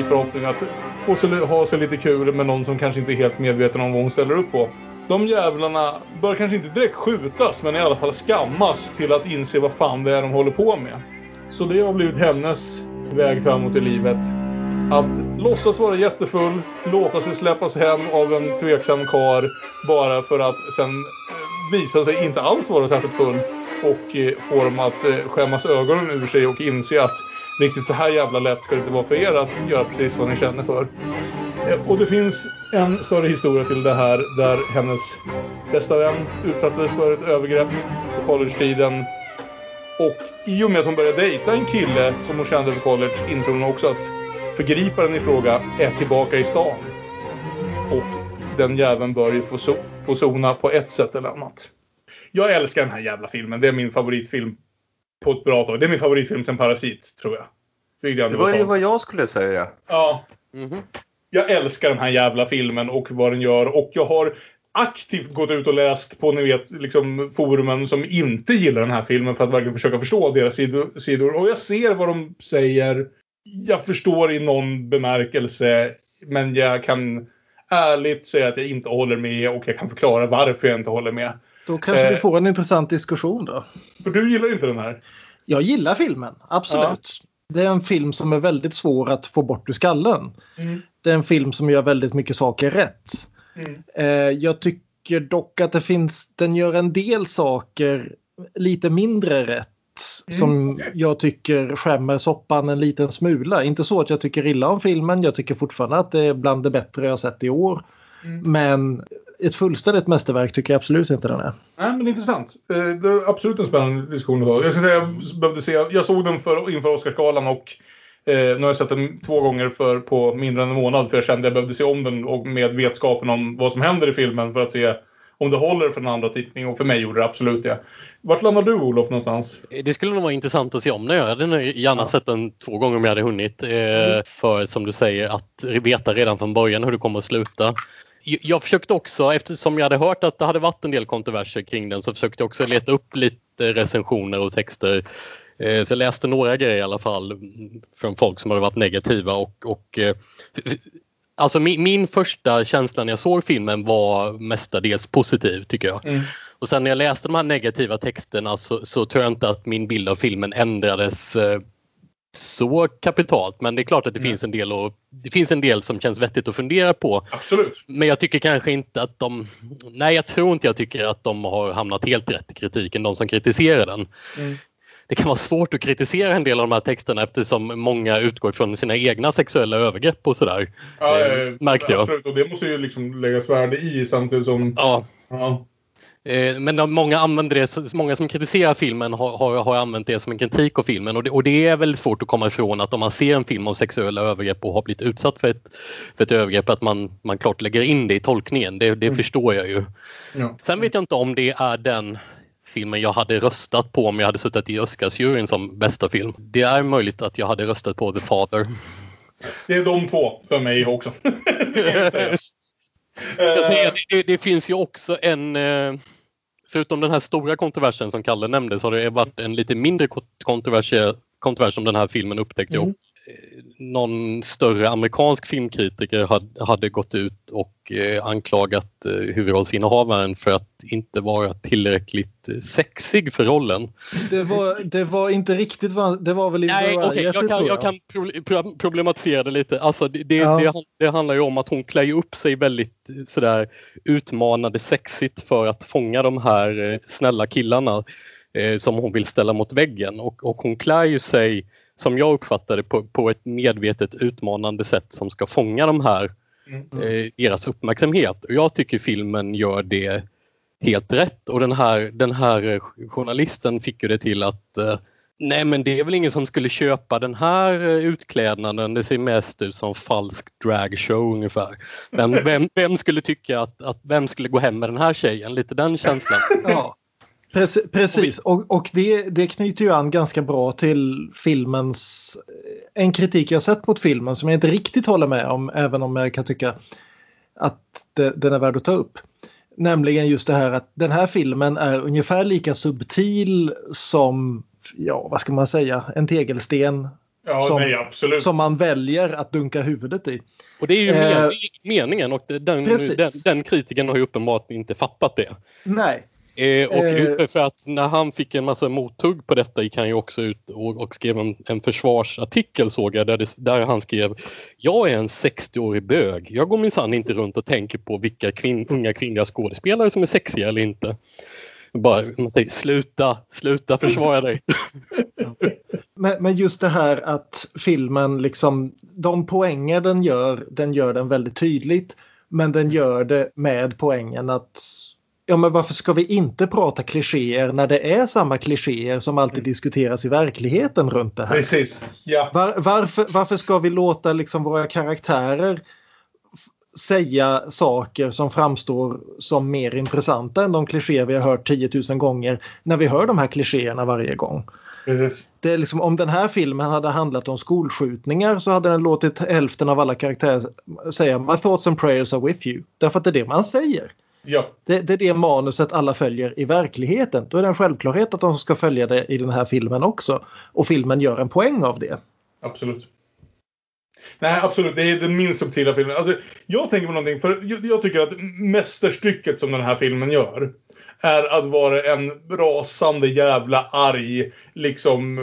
i förhoppning att få sig, ha sig lite kul med någon som kanske inte är helt medveten om vad hon ställer upp på de jävlarna bör kanske inte direkt skjutas, men i alla fall skammas till att inse vad fan det är de håller på med. Så det har blivit hennes väg framåt i livet. Att låtsas vara jättefull, låta sig släppas hem av en tveksam kar bara för att sen eh, visa sig inte alls vara särskilt full och eh, få dem att eh, skämmas ögonen ur sig och inse att riktigt så här jävla lätt ska det inte vara för er att göra precis vad ni känner för. Eh, och det finns en större historia till det här där hennes bästa vän utsattes för ett övergrepp på collegetiden. Och i och med att hon började dejta en kille som hon kände på college insåg hon också att förgriparen i fråga är tillbaka i stan. Och den jäveln bör ju få, so få sona på ett sätt eller annat. Jag älskar den här jävla filmen. Det är min favoritfilm på ett bra tag. Det är min favoritfilm sen Parasit, tror jag. Det var ju vad jag skulle säga. Ja. Jag älskar den här jävla filmen och vad den gör. Och jag har aktivt gått ut och läst på ni vet, liksom, forumen som inte gillar den här filmen för att verkligen försöka förstå deras sidor- sidor. Och jag ser vad de säger. Jag förstår i någon bemärkelse. Men jag kan ärligt säga att jag inte håller med och jag kan förklara varför jag inte håller med. Då kanske vi Eh. får en intressant diskussion då. För du gillar inte den här? Jag gillar filmen, absolut. Det är en film som är väldigt svår att få bort ur skallen. Mm. Det är en film som gör väldigt mycket saker rätt. Mm. Eh, jag tycker dock att det finns, den gör en del saker lite mindre rätt. Mm. Som jag tycker skämmer soppan en liten smula. Inte så att jag tycker illa om filmen. Jag tycker fortfarande att det är bland det bättre jag sett i år. Mm. Men ett fullständigt mästerverk tycker jag absolut inte den är. Nej, men intressant. Eh, Det är absolut en spännande diskussion att ha. Jag ska säga, jag behövde se, jag såg den för, inför Oscarsgalan och eh, nu har jag sett den två gånger för, på mindre än en månad för jag kände att jag behövde se om den och med vetskapen om vad som händer i filmen för att se om det håller för en andra tittning och för mig gjorde det absolut det. Vart landar du Olof någonstans? Det skulle nog vara intressant att se om den. Jag hade gärna sett den två gånger om jag hade hunnit. Eh, för som du säger att veta redan från början hur det kommer att sluta. Jag- försökte också, eftersom jag hade hört att det hade varit en del kontroverser kring den, så försökte jag också leta upp lite recensioner och texter. Eh, Så jag läste några grejer i alla fall från folk som hade varit negativa och, och eh, Alltså min, min första känsla när jag såg filmen var mestadels positiv tycker jag. Mm. Och sen när jag läste de här negativa texterna så, så tror jag inte att min bild av filmen ändrades eh, så kapitalt. Men det är klart att det finns en del och det finns en del som känns vettigt att fundera på. Absolut. Men jag tycker kanske inte att de... Nej, jag tror inte jag tycker att de har hamnat helt rätt i kritiken, de som kritiserar den. Mm. Det kan vara svårt att kritisera en del av de här texterna eftersom många utgår från sina egna sexuella övergrepp och sådär. Ja, eh, märkte jag. Absolut, och det måste ju liksom läggas värde i samtidigt som... Ja. Ja. Eh, Men många, använder det, många som kritiserar filmen har, har, har använt det som en kritik av filmen och det, och det är väldigt svårt att komma ifrån att om man ser en film om sexuella övergrepp och har blivit utsatt för ett, för ett övergrepp att man, man klart lägger in det i tolkningen. Det, det förstår jag ju. Ja. Sen vet jag inte om det är den filmen jag hade röstat på om jag hade suttit i Oscarsjuryn som bästa film. Det är möjligt att jag hade röstat på The Father. Det är de två för mig också. det säga. Jag ska säga, Eh, det, det finns ju också en... Förutom den här stora kontroversen som Kalle nämnde så har det varit en lite mindre kontrovers, kontrovers den här filmen upptäckte. Mm. Eh, Någon större amerikansk filmkritiker hade, hade gått ut och eh, anklagat eh, huvudrollsinnehavaren för att inte vara tillräckligt eh, sexig för rollen. Det var, det var inte riktigt vad, det var väl i Nej, Variety, jag kan, tror jag kan pro- pro- problematisera det lite. Alltså, det, det, Ja. det, det handlar ju om att hon klär upp sig väldigt eh, sådär utmanande sexigt för att fånga de här eh, snälla killarna som hon vill ställa mot väggen. Och, och hon klär ju sig, som jag uppfattar det, på, på ett medvetet utmanande sätt som ska fånga de här, eh, deras uppmärksamhet. Och jag tycker filmen gör det helt rätt. Och den här, den här journalisten fick ju det till att eh, Nej men det är väl ingen som skulle köpa den här eh, utklädnaden. Det ser mest ut som falsk dragshow ungefär. Vem, vem, vem skulle tycka att, att vem skulle gå hem med den här tjejen? Lite den känslan. Ja, precis. precis. Och, och det, det knyter ju an ganska bra till filmens... En kritik jag sett mot filmen som jag inte riktigt håller med om även om jag kan tycka att det, den är värd att ta upp. Nämligen just det här att den här filmen är ungefär lika subtil som, ja vad ska man säga, en tegelsten. Ja, som, nej, som man väljer att dunka huvudet i. Och det är ju Eh, men, meningen och den, den, den kritiken har ju uppenbart inte fattat det. Nej. Eh, och Eh. för att när han fick en massa mothugg på detta gick han ju också ut och, och skrev en, en försvarsartikel såg jag där, det, där han skrev Jag är en 60-årig bög. Jag går minsann inte runt och tänker på vilka kvin, unga kvinnliga skådespelare som är sexiga eller inte. Bara, man tänker, sluta, sluta försvara dig. Men, men just det här att filmen liksom, de poänger den gör, den gör den väldigt tydligt. Men den gör det med poängen att Ja men varför ska vi inte prata klichéer när det är samma klichéer som alltid diskuteras i verkligheten runt det här? Precis. Ja. Var, varför, varför ska vi låta liksom våra karaktärer säga saker som framstår som mer intressanta än de klichéer vi har hört 10 000 gånger när vi hör de här klichéerna varje gång? Det är liksom, om den här filmen hade handlat om skolskjutningar så hade den låtit hälften av alla karaktärer säga My thoughts and prayers are with you. Därför att det är det man säger. Ja. Det, det är det manuset alla följer i verkligheten. Då är det en självklarhet att de ska följa det i den här filmen också. Och filmen gör en poäng av det. Absolut. Nej, absolut. Det är den minst subtila filmen. Alltså, jag tänker på någonting, för jag, jag tycker att mästerstycket som den här filmen gör är att vara en rasande jävla arg, liksom,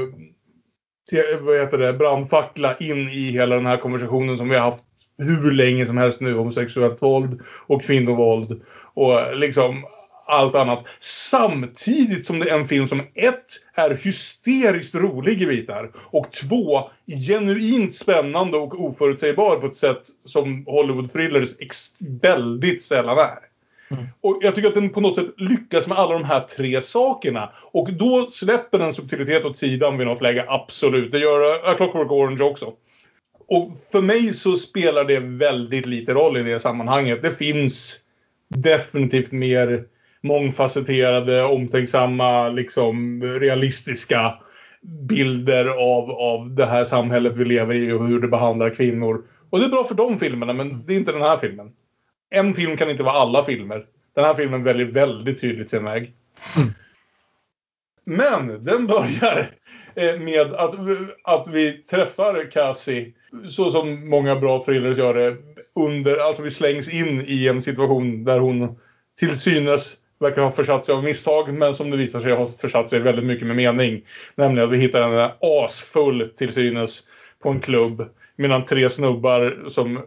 vad heter det, brandfackla in i hela den här konversationen som vi har haft hur länge som helst nu om sexuellt våld och kvinnovåld och liksom allt annat. Samtidigt som det är en film som ett är hysteriskt rolig i bitar och två genuint spännande och oförutsägbar på ett sätt som Hollywood-thrillers ex- väldigt sällan är. Och jag tycker att den på något sätt lyckas med alla de här tre sakerna. Och då släpper den subtilitet åt sidan vid något läge, absolut. Det gör A Clockwork Orange också. Och för mig så spelar det väldigt lite roll i det sammanhanget. Det finns definitivt mer mångfacetterade, omtänksamma, liksom realistiska bilder av, av det här samhället vi lever i och hur det behandlar kvinnor. Och det är bra för de filmerna, men det är inte den här filmen. En film kan inte vara alla filmer. Den här filmen väljer väldigt tydligt sin väg. Men den börjar eh, med att, att vi träffar Cassie, så som många bra thrillers gör det, under, alltså vi slängs in i en situation där hon till synes verkar ha försatt sig av misstag, men som det visar sig ha försatt sig väldigt mycket med mening. Nämligen att vi hittar henne asfull till synes på en klubb medan tre snubbar som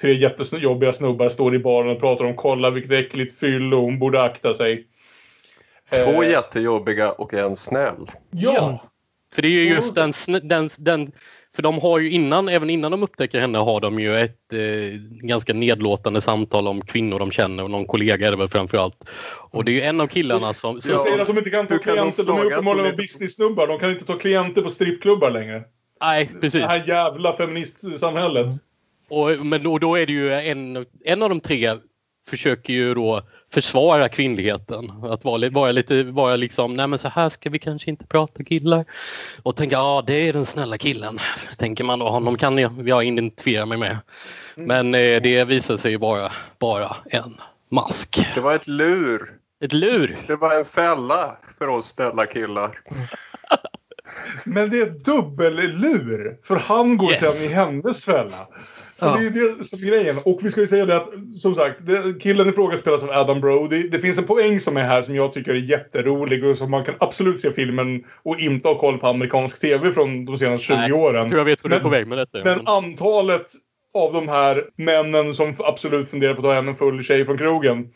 tre jättejobbiga snubbar står i baren och pratar om kolla vilket äckligt fyllo, hon borde akta sig. Två Eh, jättejobbiga och en snäll. Ja! För det är ju just den, den, den för de har ju innan, även innan de upptäcker henne har de ju ett eh, ganska nedlåtande samtal om kvinnor de känner och någon kollega är det väl framför allt. Och det är ju en av killarna som... Jag säger att de inte kan ta kan de klienter. De är fråga uppenbarligen de business-snubbar. De kan inte ta klienter på strippklubbar längre. Nej, precis. Det här jävla feministsamhället. Och, men och då är det ju en, en av de tre försöker ju då försvara kvinnligheten. Att vara, vara lite, vara liksom, nej men så här ska vi kanske inte prata killar. Och tänka, ja det är den snälla killen. Tänker man då, honom kan jag, jag identifiera mig med. Men eh, det visar sig vara bara en mask. Det var ett lur. Ett lur! Det var en fälla för oss snälla killar. Men det är dubbellur. För han går Yes. sen i hennes fälla. Så Ja. det är det som är grejen. Och vi ska ju säga det att, som sagt, det, killen i fråga spelas av Adam Brody. Det finns en poäng som är här som jag tycker är jätterolig och som man kan absolut se filmen och inte ha koll på amerikansk tv från de senaste 20 Nej, åren. Jag tror jag vet vad du är Men- på väg med detta. Men antalet av de här männen som absolut funderar på att ta hem en full tjej från krogen.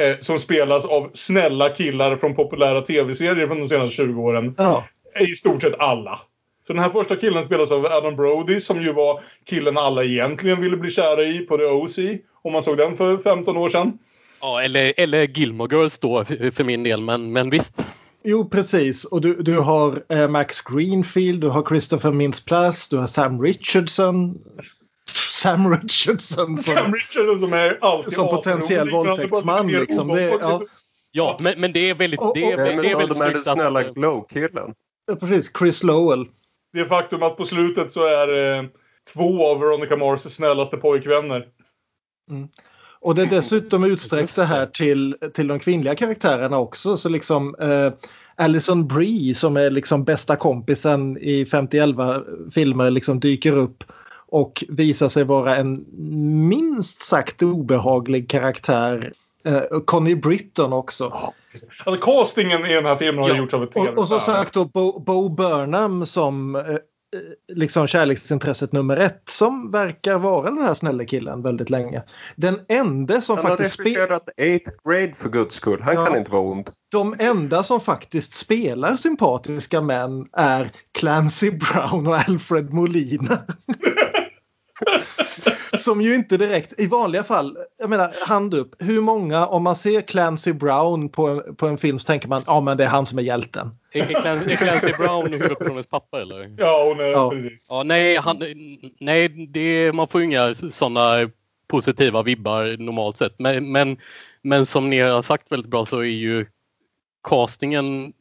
Eh, som spelas av snälla killar från populära tv-serier från de senaste 20 åren. Ja. Är i stort sett alla. Så den här första killen spelas av Adam Brody som ju var killen alla egentligen ville bli kära i på The OC. Om man såg den för 15 år sedan. Ja, eller, eller Gilmore Girls då för min del, men, men visst. Jo, precis. Och du, du har eh, Max Greenfield, du har Christopher Mintz-Plasse, du har Sam Richardson. Sam Richardson som, Sam Richardson som är alltid som potentiell våldtäktsman. Liksom. Det, ja, Ja, men, men det är väldigt, Och- det är, och- det Vem är väldigt dem är den snyggt snälla glow-killen? precis. Chris Lowell. Det faktum att på slutet så är eh, två av Veronica Mars snällaste pojkvänner. Och det är dessutom utsträckt det här till, till de kvinnliga karaktärerna också. Så liksom eh, Alison Brie som är liksom bästa kompisen i 50 filmer liksom dyker upp och visar sig vara en minst sagt obehaglig karaktär Eh, Connie Britton också. Alltså castingen i den här filmen har Ja, gjorts av ett Och, trevligt och som stjärna. sagt då Bo, Bo Burnham som eh, eh, liksom kärleksintresset nummer ett som verkar vara den här snälla killen väldigt länge. Den enda som Han har faktiskt spe- regisserat 8th grade för guds skull. Han Ja. kan inte vara ond. de enda som faktiskt spelar sympatiska män är Clancy Brown och Alfred Molina. som ju inte direkt, i vanliga fall, jag menar hand upp, hur många, om man ser Clancy Brown på en, på en film så tänker man ja men det är han som är hjälten. Är, är, Clancy, Brown huvudpersonens pappa eller? Ja, hon är Ja. precis. Ja, nej, han, nej det, man får ju inga sådana positiva vibbar normalt sett. Men, men, men som ni har sagt väldigt bra så är ju castingen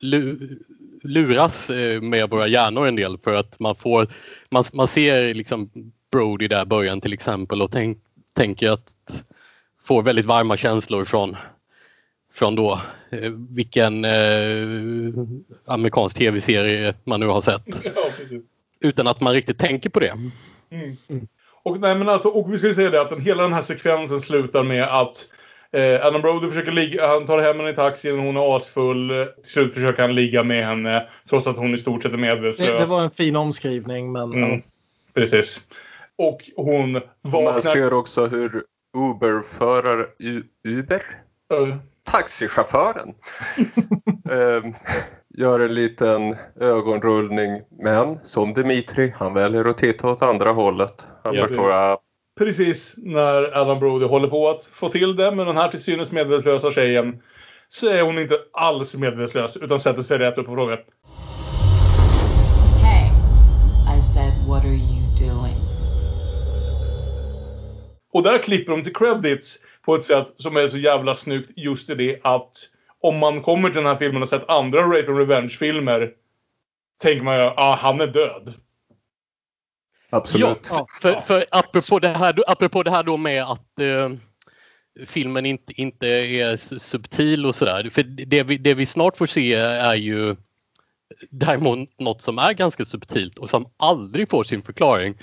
lu, luras eh, med våra hjärnor en del för att man får man, man ser liksom Brody där i början till exempel och tänk, tänker att får väldigt varma känslor från från då eh, vilken eh, amerikansk tv-serie man nu har sett Ja, utan att man riktigt tänker på det. Mm. Och, nej, men alltså, och vi ska ju säga det att den, hela den här sekvensen slutar med att eh, Adam Brody försöker ligga, han tar hem henne i taxin, hon är asfull. Eh, Till slut försöker han ligga med henne trots att hon i stort sett är medvetslös. Det, det var en fin omskrivning men Mm. ja. Precis. Och hon Man vaknar... ser också hur Uber-förare... Uber? Ö, Taxichauffören ehm, gör en liten ögonrullning. Men som Dimitri, han väljer att titta åt andra hållet. Han Ja, förstår att precis när Adam Brody håller på att få till det med den här till synes medvetslösa tjejen så är hon inte alls medvetslös utan sätter sig rätt upp och frågar Hey, I said, what are you doing? Och där klipper de till credits på ett sätt som är så jävla snyggt just i det att om man kommer till den här filmen och sett andra Rape and Revenge-filmer tänker man ju ah, han är död. Absolut. Ja, för, för apropå, det här, apropå det här då med att eh, filmen inte, inte är su- subtil och sådär. För det vi, det vi snart får se är ju däremot något som är ganska subtilt och som aldrig får sin förklaring.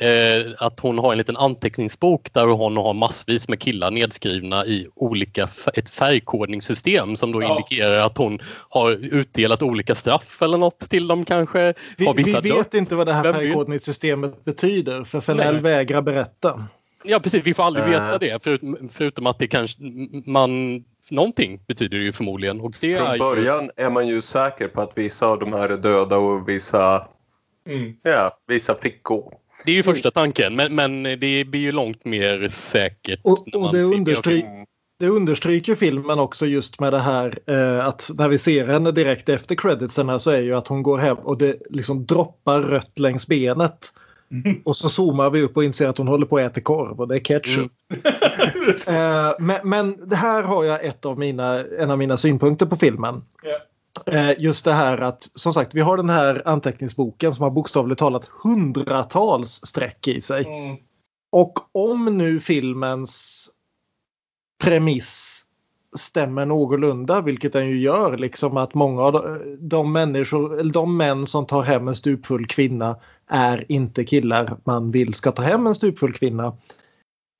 Eh, att hon har en liten anteckningsbok där hon har massvis med killar nedskrivna i olika ett färgkodningssystem som då Ja. indikerar att hon har utdelat olika straff eller något till dem kanske. vi, har vissa vi vet dött. inte vad det här färgkodningssystemet betyder för Fennell vägrar berätta. Ja precis, vi får aldrig veta det förutom, förutom att det kanske man någonting betyder det ju förmodligen och det är Från ju, början är man ju säker på att vissa av de här är döda och vissa, Mm. ja, vissa fick gå. det är ju första tanken men, men det blir ju långt mer säkert. Och, när och det, understry det understryker filmen också just med det här eh, att när vi ser henne direkt efter creditsen så är ju att hon går hem och det liksom droppar rött längs benet. Och så zoomar vi upp och inser att hon håller på att äta korv och det är ketchup. eh, men, men det här har jag ett av mina, en av mina synpunkter på filmen. Eh, just det här att som sagt vi har den här anteckningsboken som har bokstavligt talat hundratals streck i sig. Mm. Och om nu filmens premiss stämmer någorlunda, vilket den ju gör, liksom att många av de- de människor, eller de män som tar hem en stupfull kvinna är inte killar man vill ska ta hem en stupfull kvinna.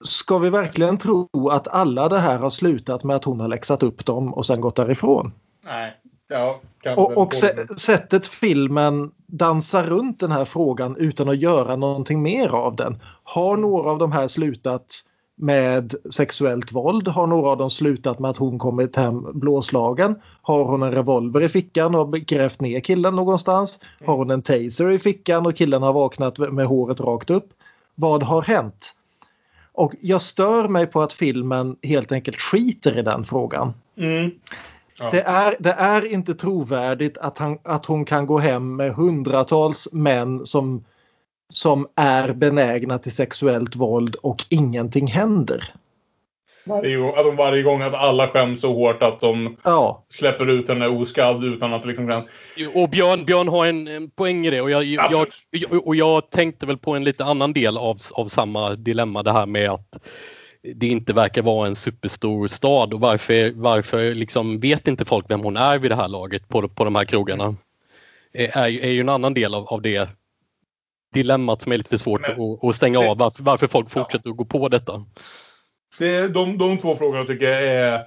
Ska vi verkligen tro att alla det här har slutat med att hon har läxat upp dem och sen gått därifrån? Nej. Ja, Och, och sättet filmen dansar runt den här frågan utan att göra någonting mer av den. Har några av de här slutat med sexuellt våld? Har några av dem slutat med att hon kommit hem blåslagen? Har hon en revolver i fickan och grävt ner killen någonstans? Har hon en taser i fickan och killen har vaknat med håret rakt upp? Vad har hänt? Och jag stör mig på att filmen helt enkelt skiter i den frågan. Mm. Ja. Det är, det är inte trovärdigt att, han, att hon kan gå hem med hundratals män som, som är benägna till sexuellt våld och ingenting händer. Varje gång, att de varje gång att alla skäms så hårt att de Ja, släpper ut henne oskadd utan att liksom kan... Och Björn, Björn har en, en poäng i det och jag, jag, och jag tänkte väl på en lite annan del av, av samma dilemma det här med att det inte verkar vara en superstor stad och varför, varför liksom vet inte folk vem hon är vid det här laget på, på de här krogarna? Är, ju- är ju en annan del av, av det dilemmat som är lite svårt Men- att, att stänga det- av varför, varför folk fortsätter att gå på detta. Det är de, de två frågorna tycker jag är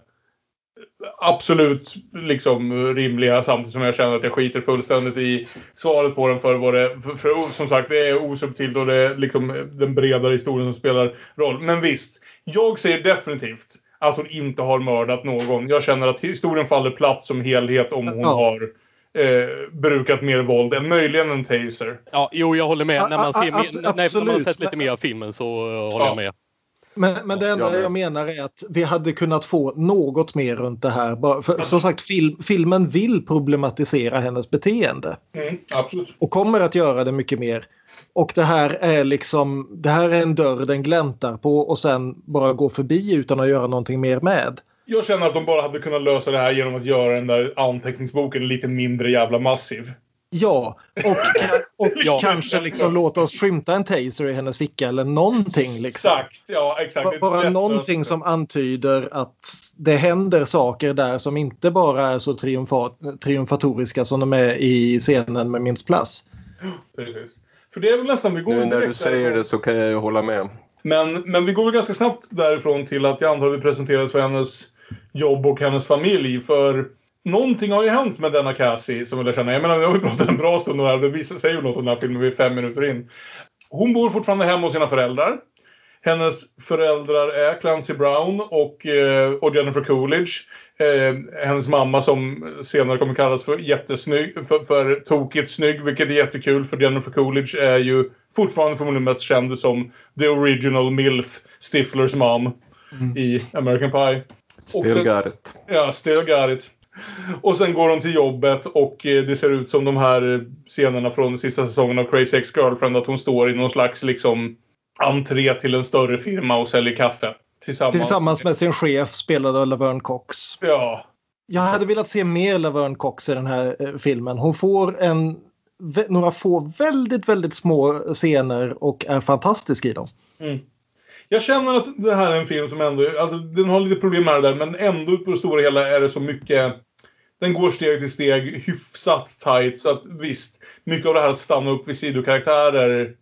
absolut liksom rimliga samtidigt som jag känner att jag skiter fullständigt i svaret på den för vad det för, för som sagt det är osubtilt och det är liksom den bredare historien som spelar roll. Men visst, jag säger definitivt att hon inte har mördat någon. Jag känner att historien faller platt som helhet om hon Ja. har eh, brukat mer våld än möjligen en taser. Ja, jo, jag håller med. A- När man, ser när, när man absolut. sett lite mer av filmen så eh, håller Ja. jag med. Men, men det enda jag menar är att vi hade kunnat få något mer runt det här. Bara- För, som sagt, film, filmen vill problematisera hennes beteende. Mm, absolut. Och kommer att göra det mycket mer. Och det här är liksom, det här är en dörr den gläntar på och sen bara går förbi utan att göra någonting mer med. Jag känner att de bara hade kunnat lösa det här genom att göra den där anteckningsboken lite mindre jävla massiv. Ja, och, och Ja. kanske liksom låta oss skymta en taser i hennes ficka eller någonting. Liksom. Exakt, ja exakt. Bara någonting som antyder att det händer saker där som inte bara är så triumfa- triumfatoriska som de är i scenen med Minns Plus. Precis. För det är väl nästan, vi går Nu när du säger därifrån. det så kan jag ju hålla med. Men, men vi går väl ganska snabbt därifrån till att jag antar att vi presenteras för hennes jobb och hennes familj. För någonting har ju hänt med denna Cassie som jag känner. Jag menar, nu har vi pratat en bra stund och det här. Det visar sig ju något om den här filmen. Vi är fem minuter in. Hon bor fortfarande hemma hos sina föräldrar. Hennes föräldrar är Clancy Brown och, eh, och Jennifer Coolidge. Eh, hennes mamma som senare kommer kallas för jättesnygg, för, för tokigt snygg, vilket är jättekul för Jennifer Coolidge är ju fortfarande förmodligen mest känd som the original MILF, Stiflers mom i American Pie. Still got it. Ja, still got it. Och sen går de till jobbet och eh, det ser ut som de här scenerna från sista säsongen av Crazy Ex-Girlfriend att hon står i någon slags liksom entré till en större firma och säljer kaffe. Tillsammans, Tillsammans med sin chef spelad av Laverne Cox. Ja. Jag hade velat se mer Laverne Cox i den här eh, filmen. Hon får en, några få väldigt, väldigt små scener och är fantastisk i dem. Mm. Jag känner att det här är en film som ändå, alltså den har lite problem med det där men ändå på det stora hela är det så mycket den går steg till steg hyfsat tight så att visst, mycket av det här att stanna upp vid sidokaraktärer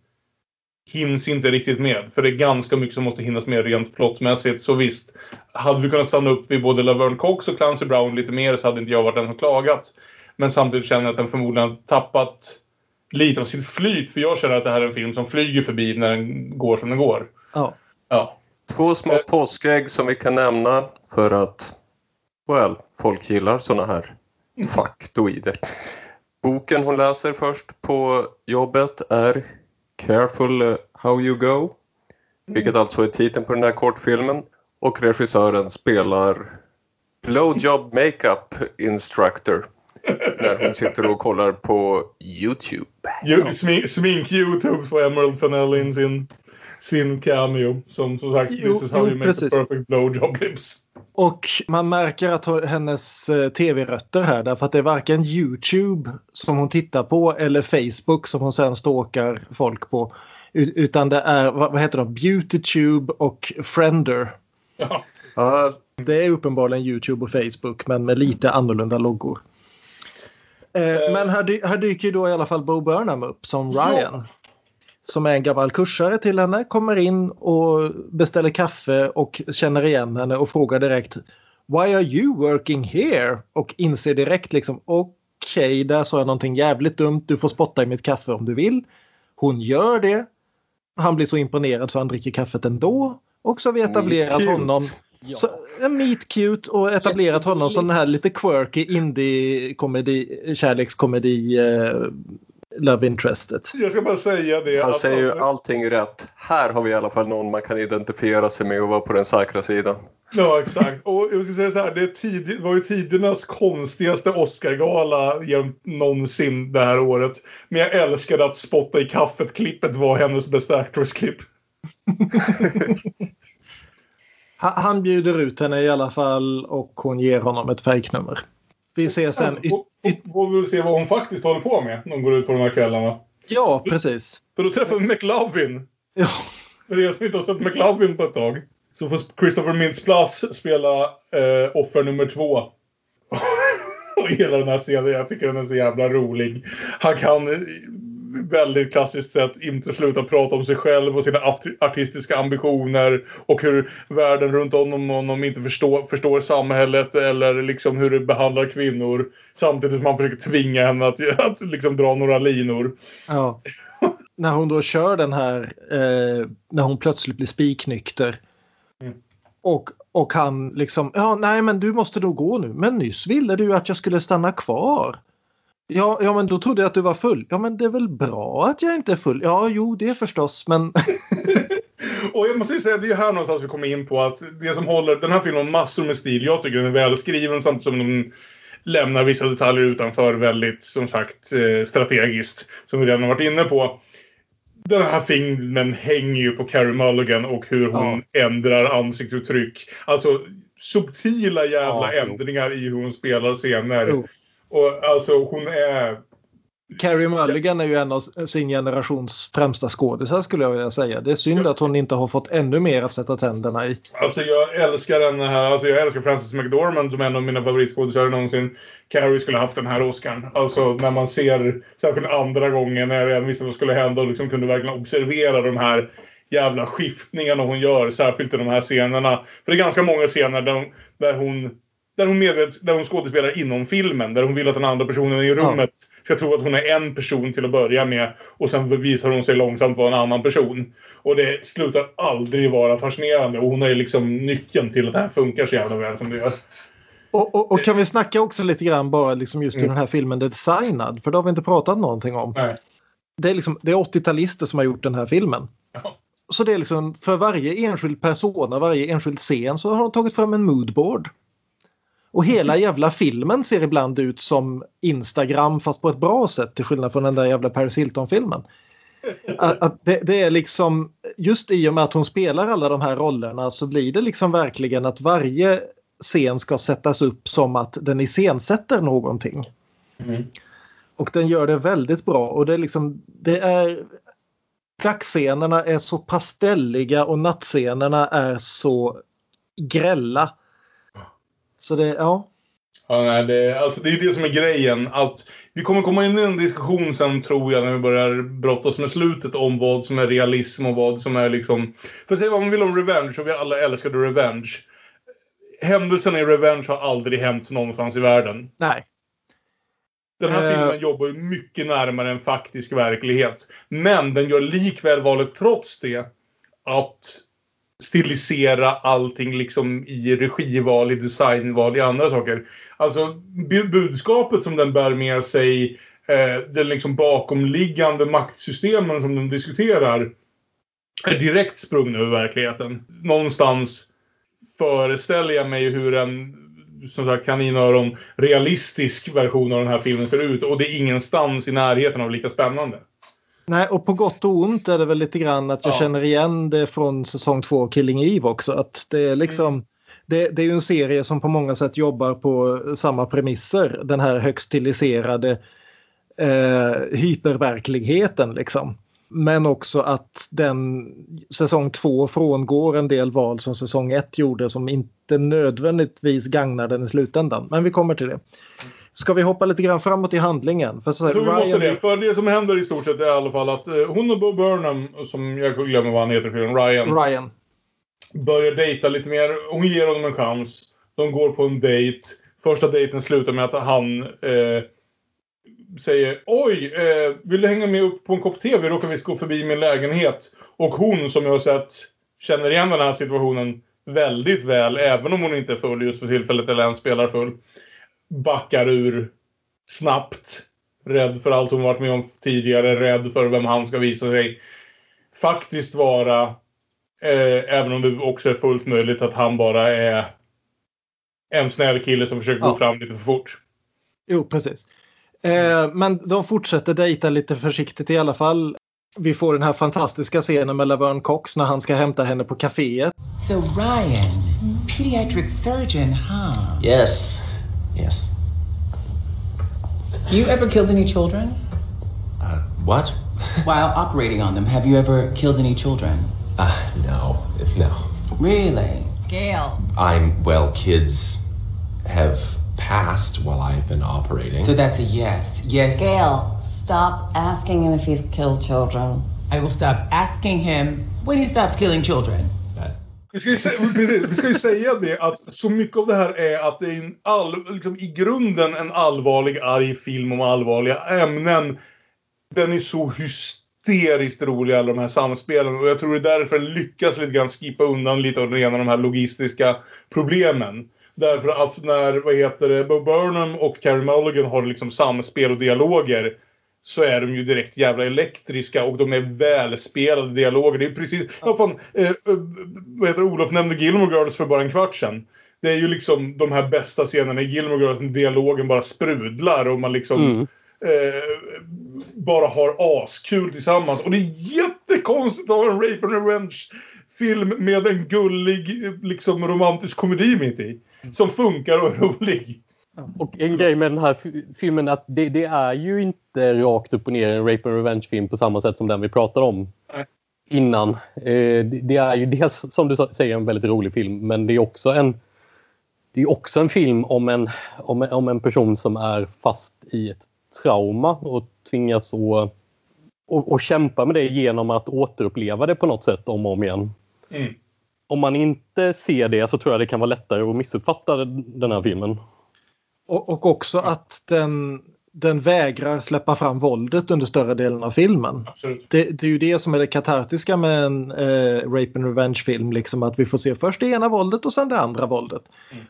hinns inte riktigt med. För det är ganska mycket som måste hinnas med rent plottmässigt. Så visst, hade vi kunnat stanna upp vid både Laverne Cox och Clancy Brown lite mer så hade inte jag varit den som klagat. Men samtidigt känner jag att den förmodligen har tappat lite av sitt flyt. För jag känner att det här är en film som flyger förbi när den går som den går. Ja. Ja. Två små påskägg som vi kan nämna för att, well, folk gillar såna här faktoider. Boken hon läser först på jobbet är Careful How You Go. Vilket alltså är titeln på den här kortfilmen. Och regissören spelar Blowjob Makeup Instructor. När hon sitter och kollar på Youtube. Ju- Smink, smink YouTube får Emerald Fennell in sin, sin cameo. Som som sagt, Jo, this is how jo, you make precis. the perfect blowjob lips. Och man märker att hon- hennes eh, tv-rötter här därför att det är varken Youtube som hon tittar på eller Facebook som hon sen stalkar folk på. Utan det är, vad, heter de, Beautytube och Friender. Ja. Det är uppenbarligen Youtube och Facebook men med lite annorlunda loggor. Eh, men här, dy- här dyker ju då i alla fall Bo Burnham upp som Ja. Som är en gammal kursare till henne, kommer in och beställer kaffe och känner igen henne och frågar direkt Why are you working here? Och inser direkt liksom okej, där sa jag någonting jävligt dumt. Du får spotta i mitt kaffe om du vill. Hon gör det. Han blir så imponerad så han dricker kaffet ändå. Och så har vi etablerat honom så, en meet cute och etablerat honom som den här lite quirky indie-komedi, kärlekskomedi eh, love interestet. Jag ska bara säga det. han att- säger ju allting rätt. Här har vi i alla fall någon man kan identifiera sig med och vara på den säkra sidan. Ja, exakt. Och jag ska säga så här, det, tid, var ju tidernas konstigaste Oscargala genom någonsin det här året. Men jag älskade att spotta i kaffet-klippet var hennes bästa actress-klipp. Ha- Han bjuder ut henne i alla fall och hon ger honom ett fejknummer. Vi ser sen... Och får vi väl se vad hon faktiskt håller på med när hon går ut på de här kvällarna. Ja, precis. För då träffar vi McLovin. Ja. För er som inte har sett McLovin på ett tag. Så får Christopher Mintz-Plasse spela eh, offer nummer två. och hela den här scenen, jag tycker den är så jävla rolig. Han kan eh, väldigt klassiskt sätt inte sluta prata om sig själv och sina art- artistiska ambitioner och hur världen runt om honom inte förstår, förstår samhället eller liksom hur det behandlar kvinnor. Samtidigt som man försöker tvinga henne att, att liksom dra några linor. Ja. när hon då kör den här, eh, när hon plötsligt blir spiknykter. Mm. Och, och han liksom, ja nej men du måste nog gå nu. Men nyss ville du att jag skulle stanna kvar. Ja, ja men då trodde jag att du var full. Ja men det är väl bra att jag inte är full. Ja jo det förstås men Och jag måste ju säga, det är här någonstans vi kommer in på att det som håller den här filmen massor med stil. Jag tycker den är välskriven samtidigt som den lämnar vissa detaljer utanför väldigt, som sagt, eh, strategiskt. Som vi redan har varit inne på. Den här filmen hänger ju på Carey Mulligan och hur hon ändrar ansiktsuttryck. Alltså subtila jävla Ja, ändringar i hur hon spelar scener. Jo. Och alltså hon är... Carrie Mulligan är ju en av sin generations främsta skådisar skulle jag vilja säga. Det är synd att hon inte har fått ännu mer att sätta tänderna i. Alltså jag älskar den här, alltså jag älskar Frances McDormand som är en av mina favoritskådisar någonsin. Carrie skulle haft den här Oscarn. Alltså när man ser, särskilt andra gången när jag visste vad skulle hända och liksom kunde verkligen observera de här jävla skiftningarna hon gör, särskilt i de här scenerna. För det är ganska många scener där hon, där hon medvet, där hon skådespelar inom filmen. Där hon vill att den andra personen i rummet ska tro att hon är en person till att börja med. Och sen visar hon sig långsamt vara en annan person. Och det slutar aldrig vara fascinerande. Och hon är liksom nyckeln till att det här funkar så jävla väl som det gör. Och, och, och kan vi snacka också lite grann bara liksom just hur Mm. den här filmen är designad? För det har vi inte pratat någonting om. Nej. Det är, liksom, det är 80-talister som har gjort den här filmen. Så det är liksom för varje enskild persona, varje enskild scen så har de tagit fram en moodboard. Och hela jävla filmen ser ibland ut som Instagram fast på ett bra sätt till skillnad från den där jävla Paris Hilton-filmen. Att, att det, det är liksom just i och med att hon spelar alla de här rollerna så blir det liksom verkligen att varje scen ska sättas upp som att den iscensätter någonting. Mm. Och den gör det väldigt bra och det är liksom det är Dagsscenerna är så pastelliga och nattscenerna är så grälla. Så det, ja. Ja, nej, det, alltså, det är det som är grejen. Att vi kommer komma in i en diskussion sen tror jag när vi börjar brottas med slutet om vad som är realism och vad som är liksom... För säga vad man vill om Revenge och vi alla älskade Revenge. Händelserna i Revenge har aldrig hänt någonstans i världen. Nej. Den här Eh. filmen jobbar ju mycket närmare en faktisk verklighet. Men den gör likväl valet trots det att stilisera allting liksom i regival, i designval, i andra saker. Alltså budskapet som den bär med sig, eh, den liksom bakomliggande maktsystemen som den diskuterar är direkt sprungna ur verkligheten. Någonstans föreställer jag mig hur en som sagt kaninöron realistisk version av den här filmen ser ut och det är ingenstans i närheten av lika spännande. Nej, och på gott och ont är det väl lite grann att jag Ja. känner igen det från säsong två av Killing Eve också. Att det är liksom det, det är ju en serie som på många sätt jobbar på samma premisser. Den här högst stiliserade eh, hyperverkligheten liksom. Men också att den säsong två frångår en del val som säsong ett gjorde som inte nödvändigtvis gagnar den i slutändan. Men vi kommer till det. Ska vi hoppa lite grann framåt i handlingen? För så Jag tror vi måste Ryan- det. För det som händer i stort sett är i alla fall att eh, hon och Bo Burnham, som jag glömmer vad han heter filmen, Ryan, Ryan. börjar dejta lite mer. Hon ger honom en chans. De går på en dejt. Första dejten slutar med att han eh, säger Oj, eh, vill du hänga med upp på en kopp te? Vi råkar visst gå förbi min lägenhet. Och hon, som jag har sett, känner igen den här situationen väldigt väl. Även om hon inte är full just för tillfället eller ens spelar full. Backar ur snabbt. Rädd för allt hon varit med om tidigare. Rädd för vem han ska visa sig faktiskt vara. Eh, även om det också är fullt möjligt att han bara är en snäll kille som försöker Ja. gå fram lite för fort. Jo, precis. Eh, men de fortsätter dejta lite försiktigt i alla fall. Vi får den här fantastiska scenen med Laverne Cox när han ska hämta henne på kaféet. So, Ryan, pediatric surgeon, huh? Yes. Yes. You ever killed any children? Uh, what? While operating on them, have you ever killed any children? Uh, no. No. Really? Gail. I'm, well, kids have passed while I've been operating. So that's a yes. Yes. Gail, stop asking him if he's killed children. I will stop asking him when he stops killing children. Vi ska, ju precis, vi ska ju säga det att så mycket av det här är att det är en all, liksom, i grunden en allvarlig arg film om allvarliga ämnen. Den är så hysteriskt rolig alla de här samspelen och jag tror det är därför den lyckas lite grann skippa undan lite av rena de här logistiska problemen. Därför att när, vad heter det, Bo Burnham och Carey Mulligan har liksom samspel och dialoger så är de ju direkt jävla elektriska och de är välspelade dialoger. Det är precis, vad fan, eh, eh, vad heter Olof nämnde Gilmore Girls för bara en kvart sedan. Det är ju liksom de här bästa scenerna i Gilmore Girls när dialogen bara sprudlar och man liksom Mm. eh, bara har askul tillsammans. Och det är jättekonstigt att ha en Rape and Revenge film med en gullig liksom romantisk komedi mitt i. Som funkar och är rolig. Och en grej med den här fi- filmen att det, det är ju inte rakt upp och ner en Rape and Revenge-film på samma sätt som den vi pratade om Nej. innan. Eh, det, det är ju dels som du säger en väldigt rolig film men det är också en det är också en film om en, om, om en person som är fast i ett trauma och tvingas att och, och kämpa med det genom att återuppleva det på något sätt om och om igen. Mm. Om man inte ser det så tror jag det kan vara lättare att missuppfatta den här filmen. Och, och också att den, den vägrar släppa fram våldet under större delen av filmen. Det, det är ju det som är det katartiska med en eh, Rape and Revenge-film. Liksom att vi får se först det ena våldet och sen det andra våldet.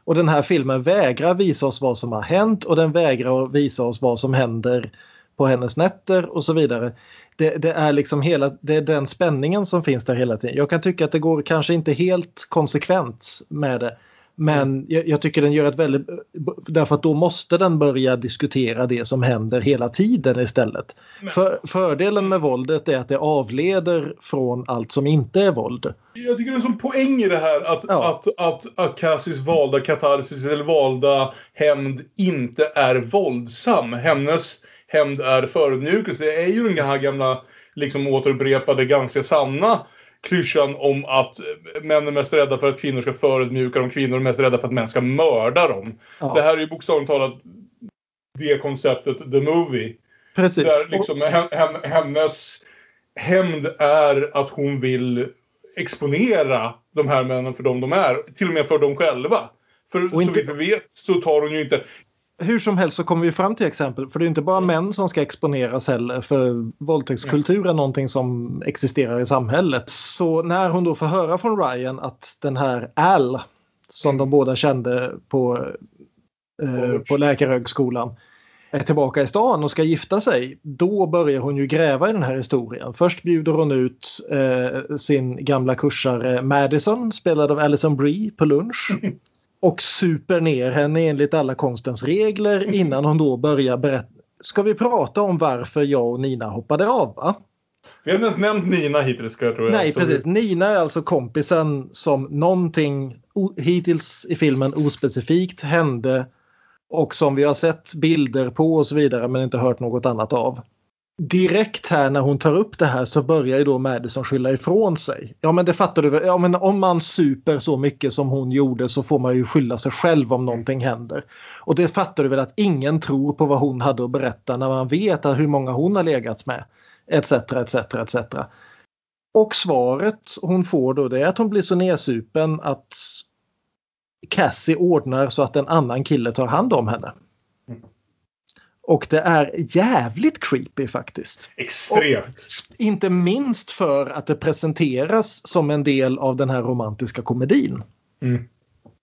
Och den här filmen vägrar visa oss vad som har hänt och den vägrar visa oss vad som händer på hennes nätter och så vidare. Det, det, är liksom hela, det är den spänningen som finns där hela tiden. Jag kan tycka att det går kanske inte helt konsekvent med det. Men jag, jag tycker den gör ett väldigt... Därför att då måste den börja diskutera det som händer hela tiden istället. För, fördelen med våldet är att det avleder från allt som inte är våld. Jag tycker det är en sån poäng i det här att, att, att Akasis valda katarsis eller valda hämnd inte är våldsam. Hennes hämnd är förödmjukelse. Det är ju den här gamla liksom återupprepade ganska sanna klyschan om att män är mest rädda för att kvinnor ska förödmjuka dem. Kvinnor är mest rädda för att män ska mörda dem. Ja. Det här är ju bokstavligt talat det konceptet, the movie. Precis. Där liksom hen- hen- hennes hämnd är att hon vill exponera de här männen för dem de är. Till och med för dem själva. För så inte- vitt vi vet så tar hon ju inte... Hur som helst så kommer vi fram till exempel, för det är inte bara män som ska exponeras heller, för våldtäktskultur är någonting som existerar i samhället. Så när hon då får höra från Ryan att den här Al, som de båda kände på, eh, på läkarhögskolan, är tillbaka i stan och ska gifta sig, då börjar hon ju gräva i den här historien. Först bjuder hon ut eh, sin gamla kursare Madison, spelad av Alison Brie, på lunch. Och super ner henne enligt alla konstens regler innan hon då börjar berätta. Ska vi prata om varför jag och Nina hoppade av? Va? Vi har inte ens nämnt Nina hittills ska jag tror jag. Nej, Så precis. Nina är alltså kompisen som någonting hittills i filmen ospecifikt hände och som vi har sett bilder på och så vidare men inte hört något annat av. Direkt här när hon tar upp det här så börjar ju då Madison skylla ifrån sig. Ja men det fattar du väl. Ja men om man super så mycket som hon gjorde så får man ju skylla sig själv om någonting händer. Och det fattar du väl att ingen tror på vad hon hade att berätta när man vet hur många hon har legat med. Etc, etc, etc. Och svaret hon får då det är att hon blir så nedsupen att Cassie ordnar så att en annan kille tar hand om henne. Mm. Och det är jävligt creepy faktiskt. Extremt. Och inte minst för att det presenteras som en del av den här romantiska komedin. Mm.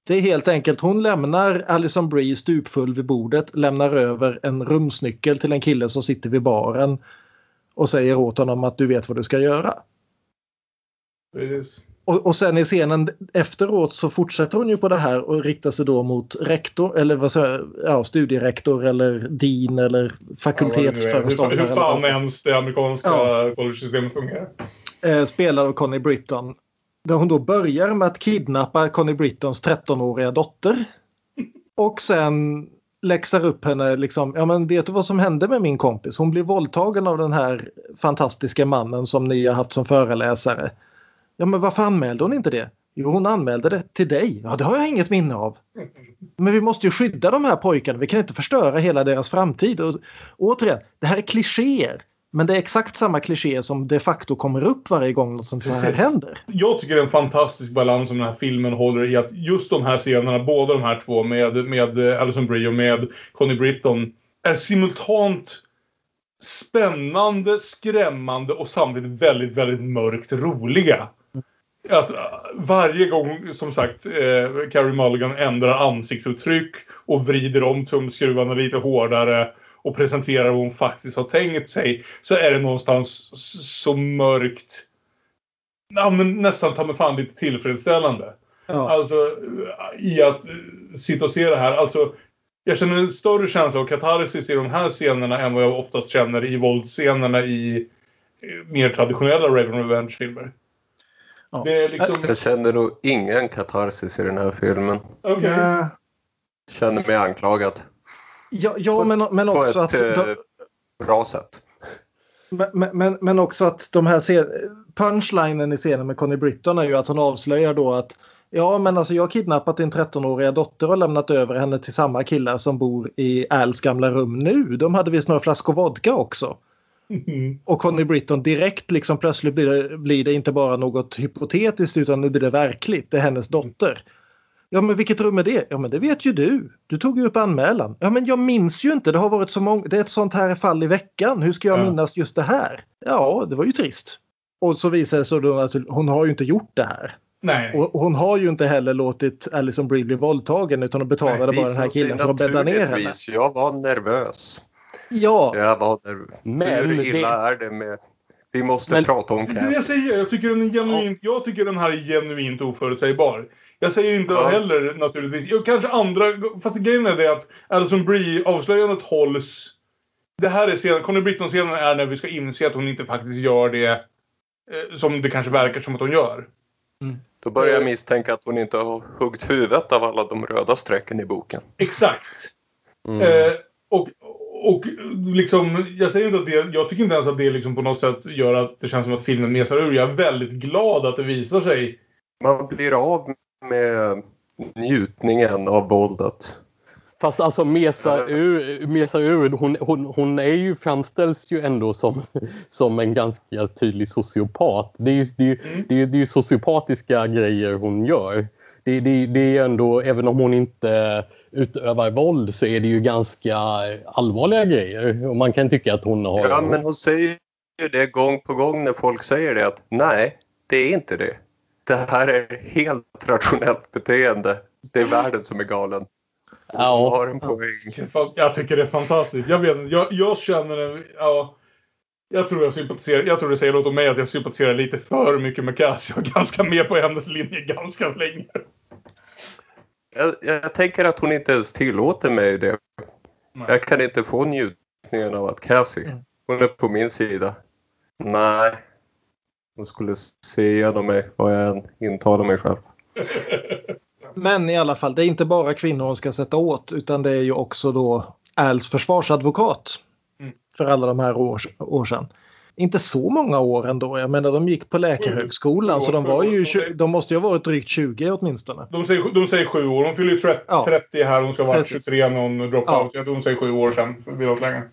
Det är helt enkelt, hon lämnar Alison Brie stupfull vid bordet, lämnar över en rumsnyckel till en kille som sitter vid baren och säger åt honom att du vet vad du ska göra. Precis. Och, och sen i scenen efteråt så fortsätter hon ju på det här och riktar sig då mot rektor eller vad säger ja, studierektor eller dean eller Ja, fakultetsföreståndare. Hur, hur fan eller ens det amerikanska Ja. collegesystemet fungerar. eh, spelad av Connie Britton. Där hon då börjar med att kidnappa Connie Brittons 13-åriga dotter. Och sen läxar upp henne liksom, ja men vet du vad som hände med min kompis? Hon blir våldtagen av den här fantastiska mannen som ni har haft som föreläsare. Ja men varför anmälde hon inte det? Jo hon anmälde det till dig. Ja det har jag inget minne av. Men vi måste ju skydda de här pojkarna. Vi kan inte förstöra hela deras framtid. Och, återigen, det här är klichéer. Men det är exakt samma kliché som de facto kommer upp varje gång något sånt här händer. Jag tycker det är en fantastisk balans som den här filmen håller i att just de här scenerna, båda de här två med, med Alison Brie och med Connie Britton, är simultant spännande, skrämmande och samtidigt väldigt, väldigt mörkt roliga. Att äh, varje gång, som sagt, eh, Carey Mulligan ändrar ansiktsuttryck och vrider om tumskruvarna lite hårdare och presenterar vad hon faktiskt har tänkt sig så är det någonstans så mörkt ja, men nästan ta mig fan lite tillfredsställande. Ja. Alltså i att eh, sitta och se det här. Alltså, jag känner en större känsla av katarsis i de här scenerna än vad jag oftast känner i våldsscenerna i eh, mer traditionella Raven Revenge-filmer. Det är liksom... Jag känner nog ingen katarsis i den här filmen. Okej. Nej. Känner mig anklagad. Ja, ja men, men På också ett att... eh, de- bra sätt. Men, men, men också att de här scen- punchlinen i scenen med Connie Britton är ju att hon avslöjar då att ja men alltså jag har kidnappat din 13-åriga dotter och lämnat över henne till samma killar som bor i Als gamla rum nu. De hade visst några flaskor vodka också. Och Connie Britton direkt liksom plötsligt blir det, blir det inte bara något hypotetiskt utan nu blir det verkligt. Det är hennes dotter. Ja men vilket rum är det? Ja men det vet ju du. Du tog ju upp anmälan. Ja men jag minns ju inte. Det har varit så många. Det är ett sånt här fall i veckan. Hur ska jag Ja. minnas just det här? Ja det var ju trist. Och så visar det sig då att hon har ju inte gjort det här. Nej. Och hon har ju inte heller låtit Alison Brie bli våldtagen utan hon betalade bara den här killen för att bädda ner henne. Jag var nervös. Ja, Jag var nervös. Men Hur det- illa är det med... Vi måste Men- prata om Det är det jag säger. Jag tycker, den är genuint, jag tycker den här är genuint oförutsägbar. Jag säger inte Ja. heller naturligtvis. Jag, kanske andra... Fast grejen är det att Alison Brie-avslöjandet hålls... Det här är scenen, Conny Britton-scenen är när vi ska inse att hon inte faktiskt gör det eh, som det kanske verkar som att hon gör. Då börjar jag misstänka att hon inte har huggit huvudet av alla de röda strecken i boken. Exakt. Mm. Eh, och, och liksom, jag säger inte att det, jag tycker inte ens att det liksom på något sätt gör att det känns som att filmen mesar ur. Jag är väldigt glad att det visar sig. Man blir av med njutningen av våldet. Fast alltså Mesa ur, Mesa ur hon, hon, hon är ju, framställs ju ändå som, som en ganska tydlig sociopat. Det är ju det är, det är, det är sociopatiska grejer hon gör. Det, det, det är ändå, även om hon inte utövar våld så är det ju ganska allvarliga grejer. Och man kan tycka att hon har... Ja, men hon säger ju det gång på gång när folk säger det att nej, det är inte det. Det här är helt rationellt beteende. Det är världen som är galen. Hon Ja. har en poäng. Jag tycker det är fantastiskt. Jag, vet, jag, jag känner. Ja, jag tror jag sympatiserar... Jag tror det säger något om mig att jag sympatiserar lite för mycket med Cass. Jag är ganska med på hennes linje ganska länge. Jag, jag tänker att hon inte ens tillåter mig det. Jag kan inte få njutningen av att Cassie, hon är på min sida. Nej. Hon skulle se igenom mig vad jag än intalar mig själv. Men i alla fall, det är inte bara kvinnor hon ska sätta åt utan det är ju också då Als försvarsadvokat Mm. För alla de här år, år sedan. Inte så många år ändå. Jag menar de gick på läkarhögskolan så de, var ju, de måste ju ha varit drygt 20 åtminstone. De säger, de säger sju år. Hon fyller ju 30, Ja. 30 här. Hon ska vara Precis. 23 när hon drop Ja. De säger sju år längre.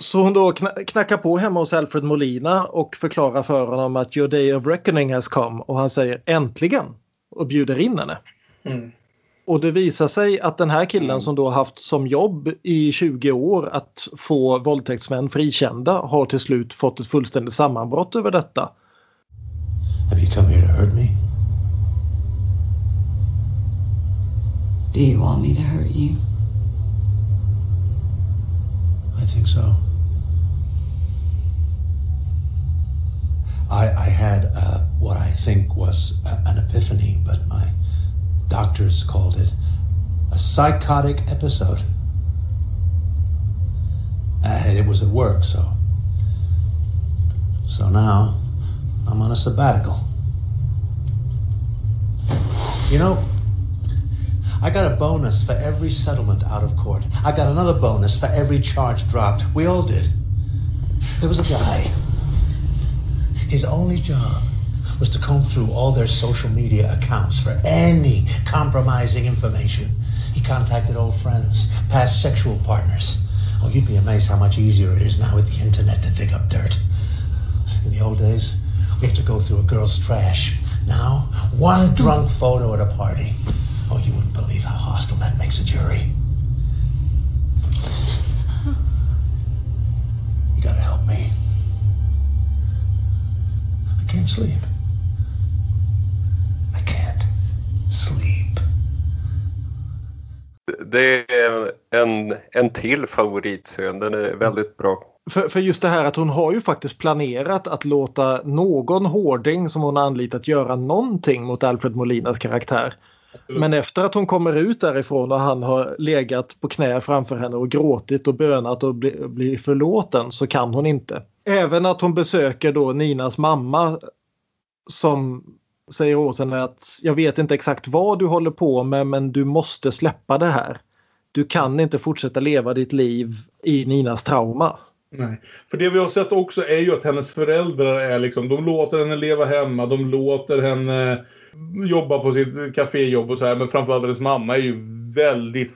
Så hon då kna- knackar på hemma hos Alfred Molina och förklarar för honom att your day of reckoning has come och han säger äntligen och bjuder in henne. Mm. Och det visar sig att den här killen som då haft som jobb i 20 år att få våldtäktsmän frikända har till slut fått ett fullständigt sammanbrott över detta. Have you come here to hurt me? Do you want me to hurt you? I think so. I, I had uh, what I think was a, an epiphany, but my doctors called it a psychotic episode. And it was at work, so. So now I'm on a sabbatical. You know, I got a bonus for every settlement out of court. I got another bonus for every charge dropped. We all did. There was a guy. His only job was to comb through all their social media accounts for any compromising information. He contacted old friends, past sexual partners. Oh, you'd be amazed how much easier it is now with the internet to dig up dirt. In the old days, we had to go through a girl's trash. Now, one drunk photo at a party. Oh, you wouldn't believe how hostile that makes a jury. You gotta help me. I can't sleep. Sleep. Det är en, en till favoritscen. Den är väldigt bra. För, för just det här att hon har ju faktiskt planerat att låta någon hårding som hon har anlitat göra någonting mot Alfred Molinas karaktär. Men efter att hon kommer ut därifrån och han har legat på knä framför henne och gråtit och bönat och bli, bli förlåten så kan hon inte. Även att hon besöker då Ninas mamma som säger Åsen att jag vet inte exakt vad du håller på med men du måste släppa det här. Du kan inte fortsätta leva ditt liv i Ninas trauma. Nej. För det vi har sett också är ju att hennes föräldrar är liksom, de låter henne leva hemma, de låter henne jobba på sitt kaféjobb och så här. Men framförallt hennes mamma är ju väldigt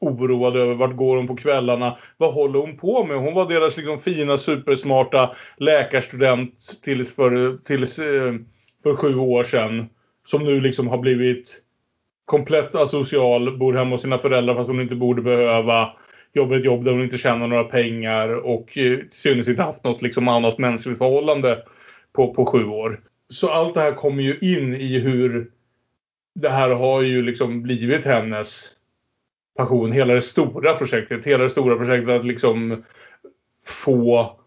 oroad över vart går hon på kvällarna. Vad håller hon på med? Hon var deras liksom fina supersmarta läkarstudent tills för, tills, eh, för sju år sedan. Som nu liksom har blivit komplett asocial, bor hemma hos sina föräldrar fast hon inte borde behöva. Jobbar ett jobb där hon inte tjänar några pengar och eh, till synes inte haft något liksom annat mänskligt förhållande på, på sju år. Så allt det här kommer ju in i hur det här har ju liksom blivit hennes passion. Hela det stora projektet. Hela det stora projektet att liksom få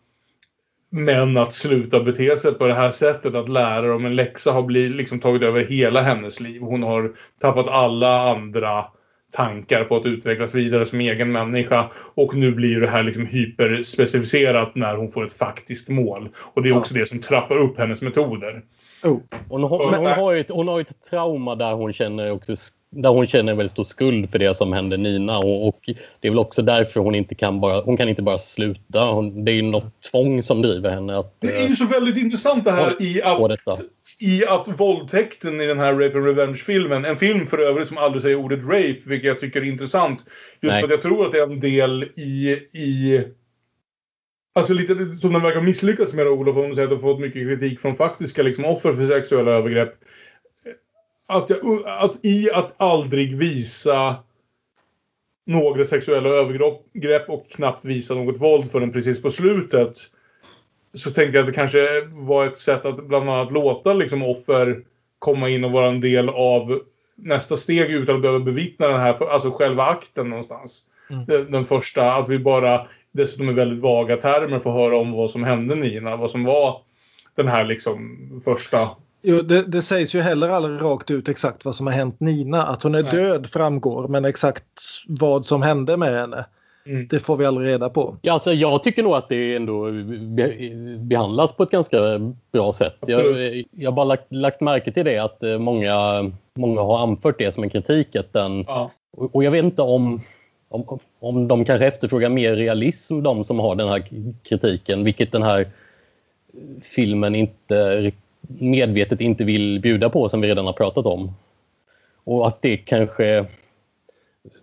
män att sluta bete sig på det här sättet. Att lära dem en läxa har blivit, liksom tagit över hela hennes liv. Hon har tappat alla andra tankar på att utvecklas vidare som egen människa. Och nu blir det här liksom hyperspecificerat när hon får ett faktiskt mål. Och det är också det som trappar upp hennes metoder. Oh. Hon, har, hon, har ju ett, hon har ett trauma där hon känner också där hon känner en väldigt stor skuld för det som hände Nina och, och det är väl också därför hon inte kan bara, hon kan inte bara sluta. Hon, det är ju något tvång som driver henne att... Det är ju så väldigt intressant det här i att, i att våldtäkten i den här Rape and Revenge-filmen, en film för övrigt som aldrig säger ordet rape, vilket jag tycker är intressant. Just för att jag tror att det är en del i, i Alltså lite som den verkar misslyckats med Olof, om du säger att de fått mycket kritik från faktiska liksom, offer för sexuella övergrepp. Att, jag, att i att aldrig visa några sexuella övergrepp och knappt visa något våld förrän precis på slutet. Så tänkte jag att det kanske var ett sätt att bland annat låta liksom, offer komma in och vara en del av nästa steg utan att behöva bevittna den här, alltså själva akten någonstans. Mm. Den, den första, att vi bara dessutom i väldigt vaga termer får höra om vad som hände Nina. Vad som var den här liksom första Jo, det, det sägs ju heller aldrig rakt ut exakt vad som har hänt Nina. Att hon är Nej. död framgår men exakt vad som hände med henne Mm. det får vi aldrig reda på. Ja, alltså, jag tycker nog att det ändå be, behandlas på ett ganska bra sätt. Jag, Absolut. jag har bara lagt, lagt märke till det att eh, många, många har anfört det som en kritik. Att den, Ja. och, och jag vet inte om, om, om de kanske efterfrågar mer realism, de som har den här kritiken, vilket den här filmen inte medvetet inte vill bjuda på som vi redan har pratat om. Och att det kanske...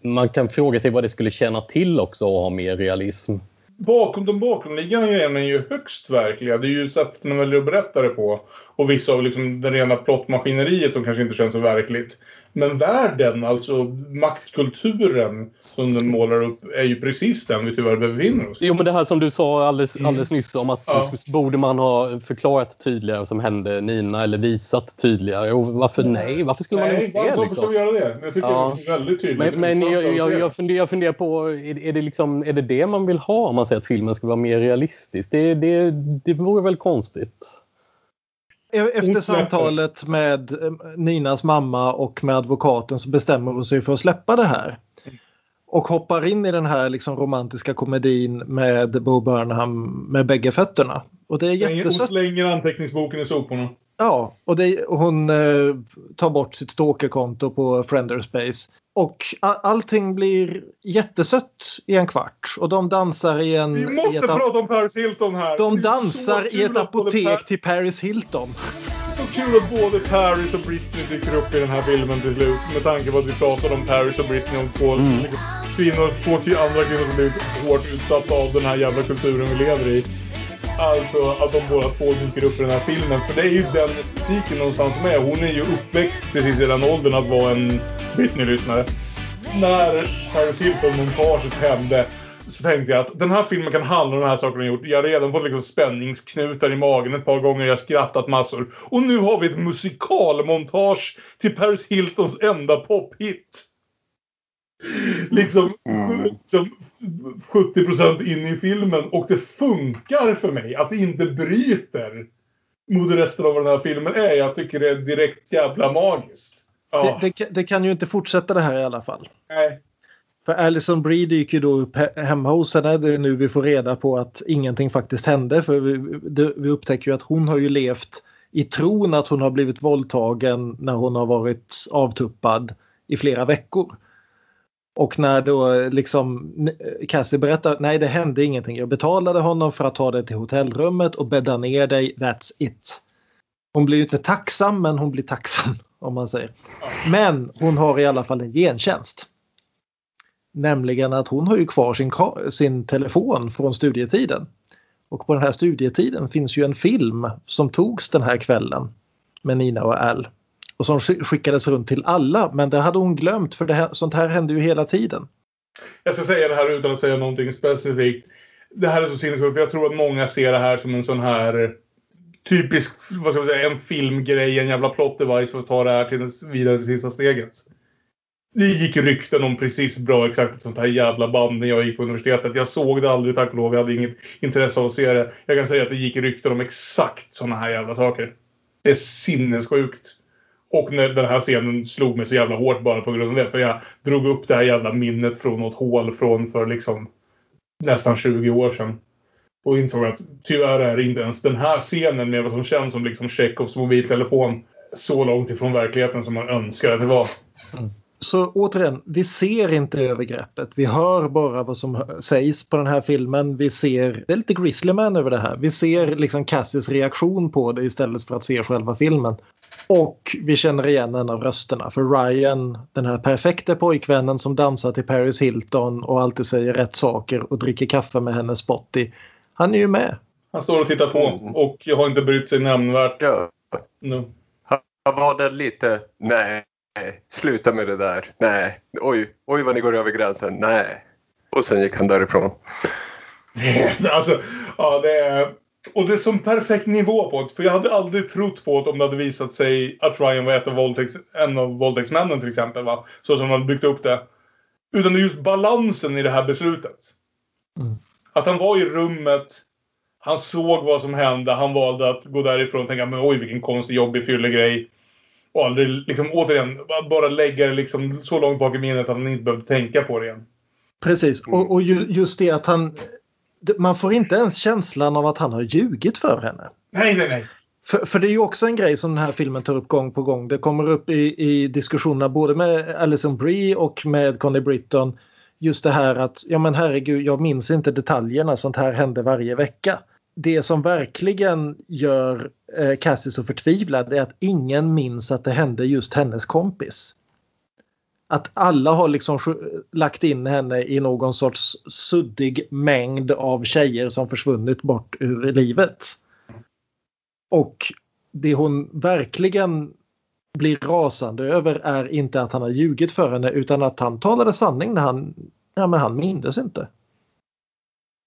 Man kan fråga sig vad det skulle tjäna till också att ha mer realism. Bakom de bakomliggande grejerna är ju högst verkliga. Det är ju sättet man väljer att berätta det på. Och vissa av liksom det rena plottmaskineriet som kanske inte känns så verkligt. Men världen, alltså maktkulturen som den målar upp, är ju precis den vi tyvärr befinner oss i. Jo, men det här som du sa alldeles, alldeles nyss om att Ja. borde man ha förklarat tydligare vad som hände Nina eller visat tydligare. Och varför nej? Varför skulle man Nej, inte varför det? varför ska vi göra det? Jag tycker Ja. det är väldigt tydligt. Men, men jag, jag, se. jag, funderar, jag funderar på, är, är, det liksom, är det det man vill ha om man säger att filmen ska vara mer realistisk? Det, det, det vore väl konstigt? E- Efter samtalet med eh, Ninas mamma och med advokaten så bestämmer hon sig för att släppa det här. Och hoppar in i den här liksom romantiska komedin med Bo Burnham med bägge fötterna. Och det är Slänger- Hon jättesött. slänger anteckningsboken i soporna. Ja, och det, hon eh, tar bort sitt stalkerkonto på Frienderspace. Och allting blir jättesött i en kvart. Och de dansar i en... Vi måste ett, prata om Paris Hilton här. De dansar i ett apotek till Paris Hilton. Så kul att både Paris och Britney dyker upp i den här filmen till slut. Med tanke på att vi pratade om Paris och Britney om två Mm. kvinnor, två till andra kvinnor som blivit hårt utsatta av den här jävla kulturen vi lever i. Alltså att de båda två dyker upp i den här filmen. För det är ju den estetiken någonstans med. Hon är ju uppväxt precis i den åldern att vara en Britney-lyssnare. När Paris Hilton-montaget hände så tänkte jag att den här filmen kan handla om de här sakerna jag gjort. Jag har redan fått liksom spänningsknutar i magen ett par gånger. Jag har skrattat massor. Och nu har vi ett musikalmontage till Paris Hiltons enda pophit. Liksom, liksom 70% in i filmen och det funkar för mig. Att det inte bryter mot resten av vad den här filmen är. Jag tycker det är direkt jävla magiskt. Ja. Det, det, det kan ju inte fortsätta det här i alla fall. Nej. För Alison Brie dyker ju då upp he- hemma hos henne. Det är nu vi får reda på att ingenting faktiskt hände. För vi, det, vi upptäcker ju att hon har ju levt i tron att hon har blivit våldtagen när hon har varit avtuppad i flera veckor. Och när då liksom Cassie berättar nej det hände ingenting. Jag betalade honom för att ta dig till hotellrummet och bädda ner dig. That's it. Hon blir ju inte tacksam men hon blir tacksam om man säger. Men hon har i alla fall en gentjänst. Nämligen att hon har ju kvar sin, sin telefon från studietiden. Och på den här studietiden finns ju en film som togs den här kvällen med Nina och Al. Och som skickades runt till alla men det hade hon glömt för det här, sånt här hände ju hela tiden. Jag ska säga det här utan att säga någonting specifikt. Det här är så sinnessjukt för jag tror att många ser det här som en sån här typisk, vad ska man säga, en filmgrej, en jävla plot device för att ta det här till vidare till sista steget. Det gick rykten om precis bra exakt ett sånt här jävla band när jag gick på universitetet. Jag såg det aldrig tack och lov. Jag hade inget intresse av att se det. Jag kan säga att det gick rykten om exakt såna här jävla saker. Det är sinnessjukt. Och när den här scenen slog mig så jävla hårt bara på grund av det. För jag drog upp det här jävla minnet från något hål från för liksom nästan 20 år sedan. Och insåg att tyvärr är inte ens den här scenen med vad som känns som liksom Tjechovs mobiltelefon så långt ifrån verkligheten som man önskar att det var. Mm. Så återigen, vi ser inte övergreppet. Vi hör bara vad som sägs på den här filmen. Vi ser, det är lite Grizzly Man över det här. Vi ser liksom Cassis reaktion på det istället för att se själva filmen. Och vi känner igen en av rösterna. För Ryan, den här perfekta pojkvännen som dansar till Paris Hilton och alltid säger rätt saker och dricker kaffe med henne Spotty. Han är ju med. Han står och tittar på och har inte brytt sig nämnvärt. Ja. Nu. Han var det lite, nej, sluta med det där, nej, oj, oj vad ni går över gränsen, nej. Och sen gick han därifrån. alltså, ja, det är... Och det är som perfekt nivå på det. För jag hade aldrig trott på det om det hade visat sig att Ryan var ett av våldtäkts, en av våldtäktsmännen till exempel. Va? Så som hade byggt upp det. Utan det är just balansen i det här beslutet. Att han var i rummet. Han såg vad som hände. Han valde att gå därifrån och tänka men oj vilken konstig jobbig fyllegrej. Och aldrig liksom återigen bara lägga det liksom så långt bak i minnet att han inte behövde tänka på det igen. Precis, och, och ju, just det att han... Man får inte ens känslan av att han har ljugit för henne. Nej, nej, nej. För, för det är ju också en grej som den här filmen tar upp gång på gång. Det kommer upp i, i diskussionerna både med Alison Brie och med Connie Britton. Just det här att, ja men herregud, jag minns inte detaljerna, sånt här händer varje vecka. Det som verkligen gör eh, Cassie så förtvivlad är att ingen minns att det hände just hennes kompis. Att alla har liksom lagt in henne i någon sorts suddig mängd av tjejer som försvunnit bort ur livet. Och det hon verkligen blir rasande över är inte att han har ljugit för henne utan att han talade sanning när han, ja men han mindes inte.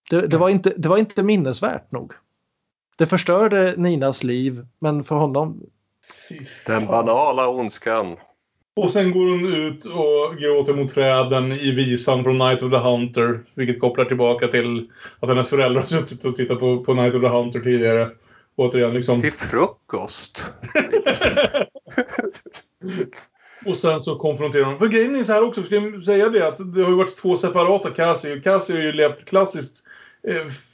Det, det, var inte. det var inte minnesvärt nog. Det förstörde Ninas liv men för honom Den banala ondskan. Och sen går hon ut och gråter mot träden i visan från Night of the Hunter. Vilket kopplar tillbaka till att hennes föräldrar har suttit och tittat på, på Night of the Hunter tidigare. Återigen liksom. Till frukost. Och sen så konfronterar hon. För grejen är så här också, ska jag säga det att det har ju varit två separata Cassie. Cassie har ju levt klassiskt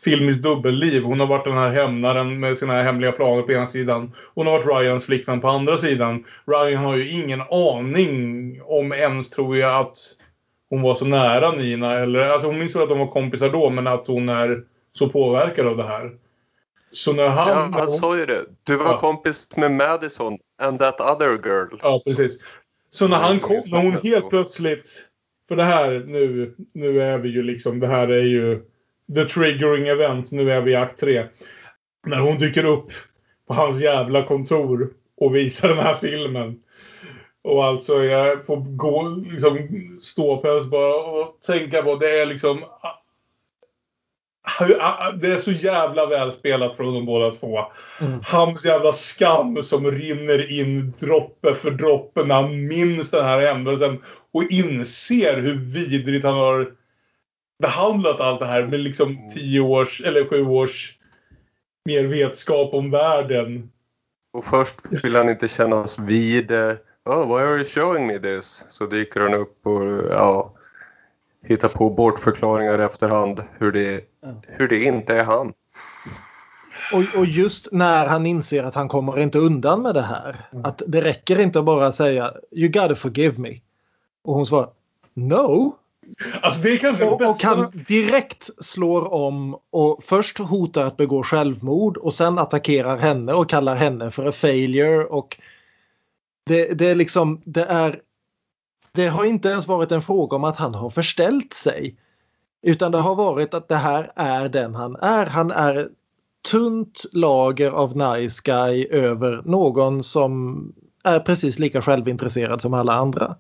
filmiskt dubbelliv. Hon har varit den här hämnaren med sina hemliga planer på ena sidan. Hon har varit Ryans flickvän på andra sidan. Ryan har ju ingen aning om ens, tror jag, att hon var så nära Nina. Eller, alltså hon minns väl att de var kompisar då, men att hon är så påverkad av det här. Så när han... Ja, han sa ju det. Du var Ja. kompis med Madison and that other girl. Ja, precis. Så när han kom, när hon helt plötsligt... För det här, nu, nu är vi ju liksom, det här är ju the triggering event. Nu är vi i akt tre. När hon dyker upp på hans jävla kontor och visar den här filmen. Och alltså jag får gå, liksom ståpäls bara och tänka på det är liksom... Det är så jävla välspelat från de båda två. Mm. Hans jävla skam som rinner in droppe för droppe när han minns den här händelsen och inser hur vidrigt han har behandlat allt det här med liksom tio års eller sju års mer vetskap om världen. Och först vill han inte kännas vid det. Oh, why are you showing me this? Så dyker han upp och ja, hittar på bortförklaringar efterhand hur det, hur det inte är han. Och, och just när han inser att han kommer inte undan med det här. Att det räcker inte att bara säga You gotta forgive me. Och hon svarar No. Alltså det är kanske det Och, och bästa. han direkt slår om och först hotar att begå självmord och sen attackerar henne och kallar henne för a failure. Och det, det är liksom, det är det har inte ens varit en fråga om att han har förställt sig. Utan det har varit att det här är den han är. Han är tunt lager av nice guy över någon som är precis lika självintresserad som alla andra.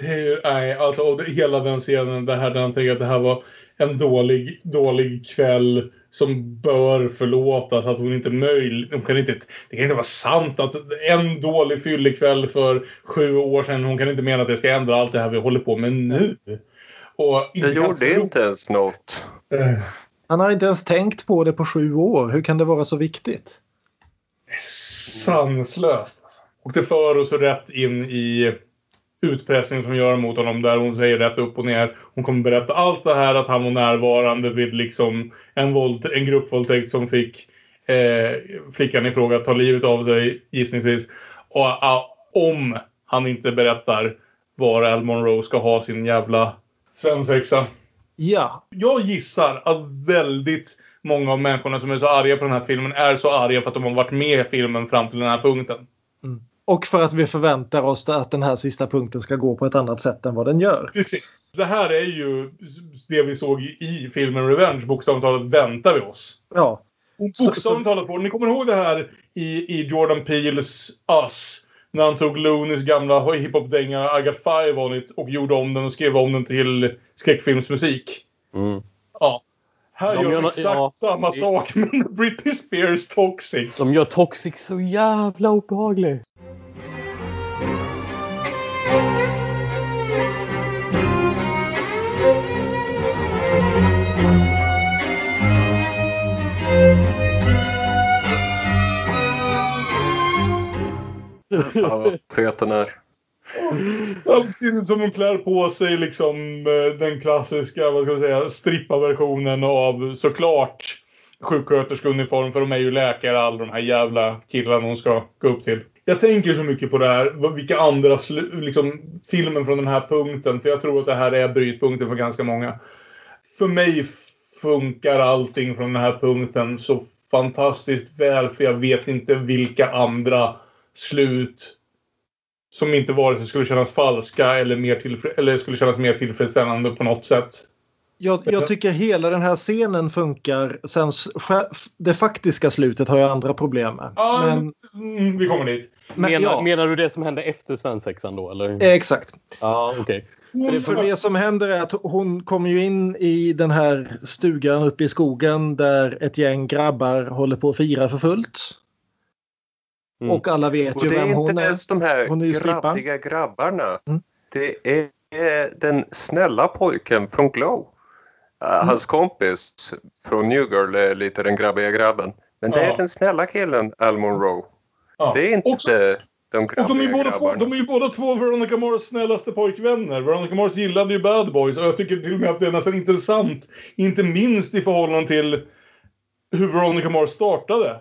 Det nej, alltså och det, hela den scenen det här där han tänker att det här var en dålig, dålig kväll som bör förlåtas. Att hon inte möj, hon kan inte, det kan inte vara sant att en dålig fyllekväll för sju år sedan. Hon kan inte mena att det ska ändra allt det här vi håller på med nu. Och Det gjorde tro- inte ens något. Han har inte ens tänkt på det på sju år. Hur kan det vara så viktigt? sanslöst. Alltså. Och det för oss rätt in i utpressning som gör mot honom där hon säger rätt upp och ner. Hon kommer berätta allt det här att han var närvarande vid liksom en, våld, en gruppvåldtäkt som fick eh, flickan i fråga ta livet av sig gissningsvis. Och ah, om han inte berättar var Al Monroe ska ha sin jävla svensexa. Ja, Jag gissar att väldigt många av människorna som är så arga på den här filmen är så arga för att de har varit med i filmen fram till den här punkten. Och för att vi förväntar oss att den här sista punkten ska gå på ett annat sätt än vad den gör. Precis. Det här är ju det vi såg i filmen Revenge. Bokstavligt talat väntar vi oss. Ja, bokstavligt talat på. Ni kommer ihåg det här i, i Jordan Peels Us? När han tog Loonies gamla hiphop-dänga I got five on it och gjorde om den och skrev om den till skräckfilmsmusik. Mm. Ja. Här De gör de exakt ja. samma sak med Britney Spears Toxic. De gör Toxic så jävla obehaglig. Fan vad fet den är. Samtidigt som hon klär på sig liksom eh, den klassiska, vad ska man säga, strippa-versionen av såklart sjuksköterskeuniform. För de är ju läkare alla de här jävla killarna hon ska gå upp till. Jag tänker så mycket på det här, vilka andra liksom, filmen från den här punkten. För jag tror att det här är brytpunkten för ganska många. För mig funkar allting från den här punkten så fantastiskt väl. För jag vet inte vilka andra slut som inte vare sig skulle kännas falska eller, mer tillfre- eller skulle kännas mer tillfredsställande på något sätt. jag, jag tycker hela den här scenen funkar. Sen det faktiska slutet har jag andra problem med. Ja, Men, mm, vi kommer dit. men menar, ja, menar du det som hände efter svensexan då? Eller? exakt. Ja, okej. För det, för det som händer är att hon kommer ju in i den här stugan uppe i skogen där ett gäng grabbar håller på att fira för fullt. Mm. Och alla vet Och ju det är vem hon inte är. ens de här Hon är ju strippan. grabbiga grabbarna. Mm. Det är den snälla pojken från Glow. Uh, Mm. Hans kompis från New Girl är lite den grabbiga grabben. Men det Ja. är den snälla killen, Al Monroe. Ja. Det är inte Också- de Och grabbiga de är, ju båda två, grabbarna. de är ju båda två Veronica Mars snällaste pojkvänner. Veronica Mars gillade ju Bad Boys och jag tycker till och med att det är nästan intressant. Inte minst i förhållande till hur Veronica Mars startade.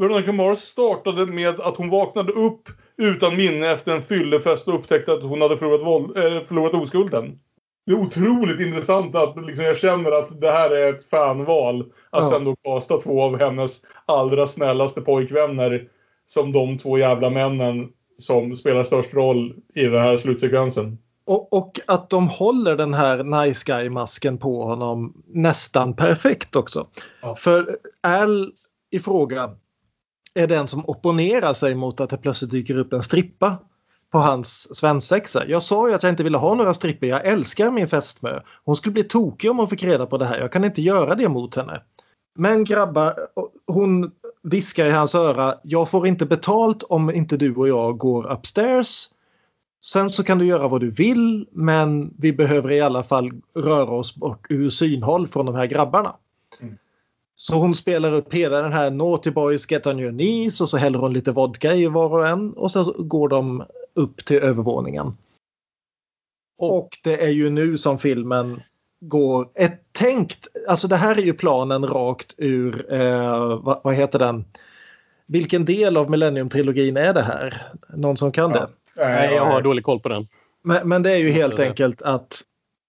Veronica Mars startade med att hon vaknade upp utan minne efter en fyllefest och upptäckte att hon hade förlorat, våld, äh, förlorat oskulden. det är otroligt intressant att liksom, jag känner att det här är ett fanval. Att Ja. sen då kasta två av hennes allra snällaste pojkvänner som de två jävla männen som spelar störst roll i den här slutsekvensen. Och, och att de håller den här nice guy-masken på honom nästan perfekt också. För Al i fråga är den som opponerar sig mot att det plötsligt dyker upp en strippa på hans svensexa. Jag sa ju att jag inte ville ha några strippor. Jag älskar min fästmö. Hon skulle bli tokig om hon fick reda på det här. Jag kan inte göra det mot henne. Men grabbar, hon viskar i hans öra. Jag får inte betalt om inte du och jag går upstairs. Sen så kan du göra vad du vill men vi behöver i alla fall röra oss bort ur synhåll från de här grabbarna. Så hon spelar upp hela den här Naughty Boys Get On Your Knees och så häller hon lite vodka i var och en och så går de upp till övervåningen. Och det är ju nu som filmen går ett tänkt, alltså det här är ju planen rakt ur, eh, vad, vad heter den? Vilken del av Millennium-trilogin är det här? Någon som kan det? Nej, jag har dålig koll på den. Men, men det är ju helt enkelt att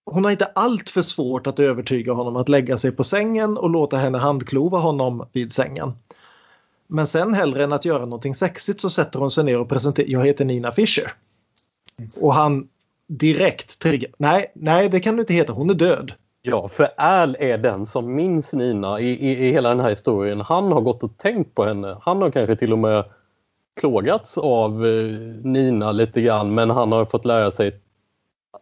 hon har inte allt för svårt att övertyga honom att lägga sig på sängen och låta henne handklova honom vid sängen. Men sen hellre än att göra någonting sexigt så sätter hon sig ner och presenterar. Jag heter Nina Fischer. Och han direkt triggar. Nej, nej, det kan du inte heta. Hon är död. Ja, för Al är den som minns Nina i, i, i hela den här historien. Han har gått och tänkt på henne. Han har kanske till och med plågats av eh, Nina lite grann men han har fått lära sig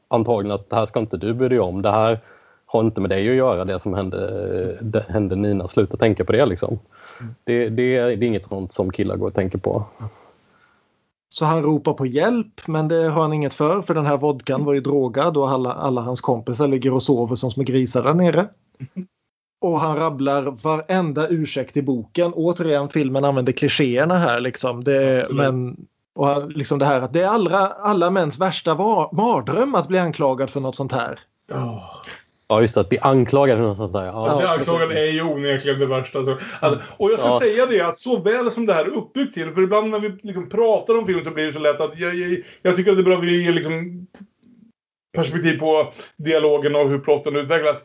antagligen att det här ska inte du bry dig om. Det här har inte med dig att göra det som hände, det hände Nina. Sluta tänka på det liksom. Det, det, är- det är inget sånt som killar går och tänker på. Så han ropar på hjälp men det har han inget för för den här vodkan var ju drogad och alla, alla hans kompisar ligger och sover som små grisar där nere. Och han rabblar varenda ursäkt i boken. Återigen, filmen använder klichéerna här liksom. Det, men, och han, liksom det här att det är allra, alla mäns värsta var, mardröm att bli anklagad för något sånt här. Ja, just det, att bli anklagad för något sånt där. Ja, det anklagan är ju onekligen det värsta. Så, alltså, och jag ska Ja. säga det att så väl som det här är uppbyggt till, för ibland när vi liksom pratar om film så blir det så lätt att jag, jag, jag tycker att det är bra att vi ger liksom perspektiv på dialogen och hur plotten utvecklas.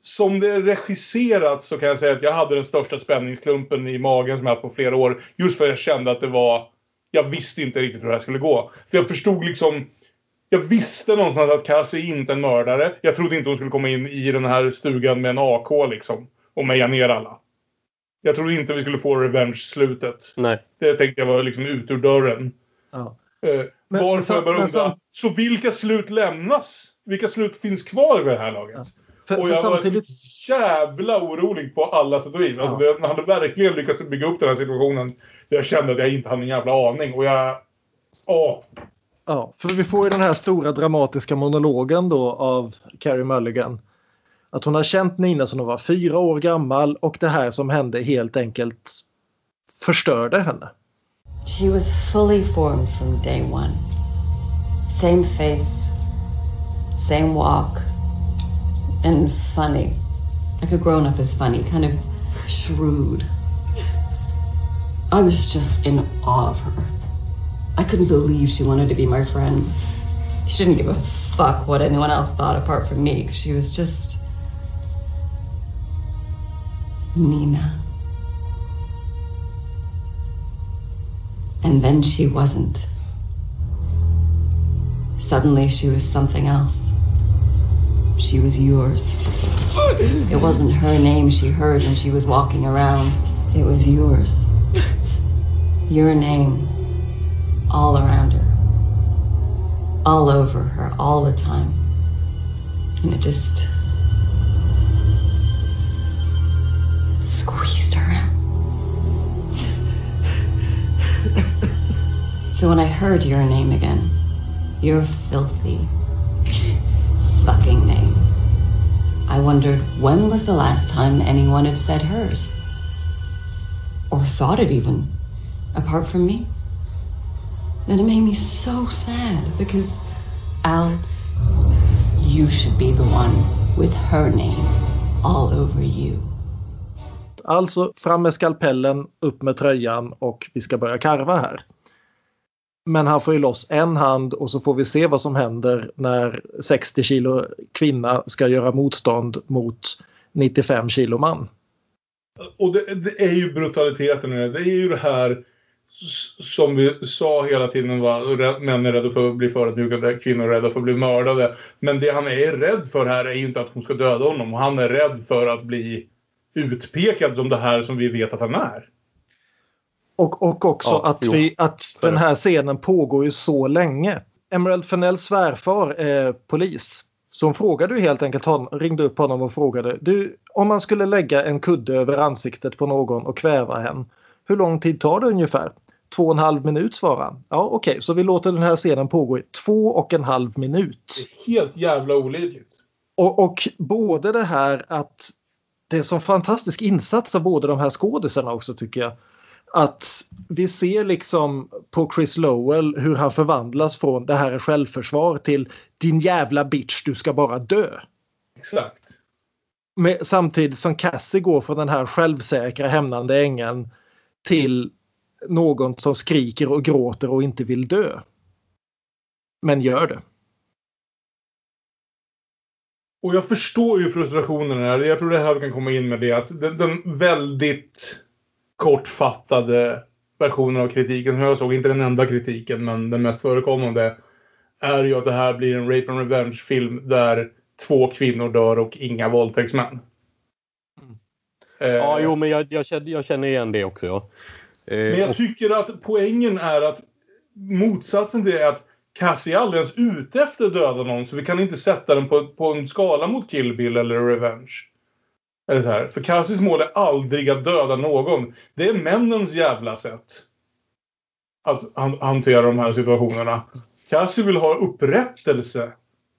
Som det är regisserat så kan jag säga att jag hade den största spänningsklumpen i magen som jag haft på flera år. Just för att jag kände att det var... Jag visste inte riktigt hur det här skulle gå. För jag förstod liksom... Jag visste någonstans att Cassie är inte en mördare. Jag trodde inte hon skulle komma in i den här stugan med en AK liksom. Och meja ner alla. Jag trodde inte vi skulle få revenge-slutet. Nej. Det tänkte jag var liksom ut ur dörren. Ja. Eh, Men- varför men jag bara sam- Så vilka slut lämnas? Vilka slut finns kvar vid det här laget? För, och för jag samtidigt, var så jävla orolig på alla sätt och vis. Alltså, det, man hade verkligen lyckats bygga upp den här situationen. Jag kände att jag inte hade en jävla aning. Och jag... Åh! ja, för vi får ju den här stora dramatiska monologen då av Carrie Mulligan. Att hon har känt Nina sedan hon var fyra år gammal och det här som hände helt enkelt förstörde henne. She was fully formed from day one. Same face, same walk, and funny. Like a grown up is funny, kind of shrewd. I was just in awe of her. I couldn't believe she wanted to be my friend. She didn't give a fuck what anyone else thought apart from me. She was just. Nina. And then she wasn't. Suddenly she was something else. She was yours. It wasn't her name she heard when she was walking around. It was yours. Your name. All around her. All over her, all the time. And it just. squeezed her out. So when I heard your name again, your filthy fucking name, I wondered when was the last time anyone had said hers? Or thought it even, apart from me? And it made me so sad because, Al, you should be the one with her name all over you. Alltså fram med skalpellen, upp med tröjan och vi ska börja karva här. Men han får ju loss en hand och så får vi se vad som händer när 60 kilo kvinna ska göra motstånd mot 95 kilo man. Och det, det är ju brutaliteten i det. Det är ju det här som vi sa hela tiden. Va? Män är rädda för att bli förödmjukade, kvinnor är rädda för att bli mördade. Men det han är rädd för här är ju inte att hon ska döda honom. Han är rädd för att bli utpekad som det här som vi vet att han är. Och, och också Ja, att, vi, att den här scenen pågår ju så länge. Emerald Fennells svärfar är polis. Så hon frågade ju helt enkelt honom, ringde upp honom och frågade du, om man skulle lägga en kudde över ansiktet på någon och kväva hen, hur lång tid tar det ungefär? Två och en halv minut svarade han. Ja okej, så vi låter den här scenen pågå i två och en halv minut. Helt jävla olidligt. Och, och både det här att det är så fantastisk insats av båda de här skådisarna också tycker jag. Att vi ser liksom på Chris Lowell hur han förvandlas från det här är självförsvar till din jävla bitch du ska bara dö. Exakt. Med, samtidigt som Cassie går från den här självsäkra hämnande ängeln till någon som skriker och gråter och inte vill dö. Men gör det. Och jag förstår ju frustrationen här. Jag tror det här kan komma in med det att den, den väldigt kortfattade versionen av kritiken, som jag såg, inte den enda kritiken, men den mest förekommande, är ju att det här blir en rape and revenge-film där två kvinnor dör och inga våldtäktsmän. Eh, Ja, jo, men jag, jag, känner, jag känner igen det också. Ja. Eh, Men jag tycker att poängen är att motsatsen till det är att Cassie är aldrig ens ute efter att döda någon så vi kan inte sätta den på, på en skala mot Kill Bill eller Revenge. Eller så här. För Cassies mål är aldrig att döda någon. Det är männens jävla sätt att han, hantera de här situationerna. Cassie vill ha upprättelse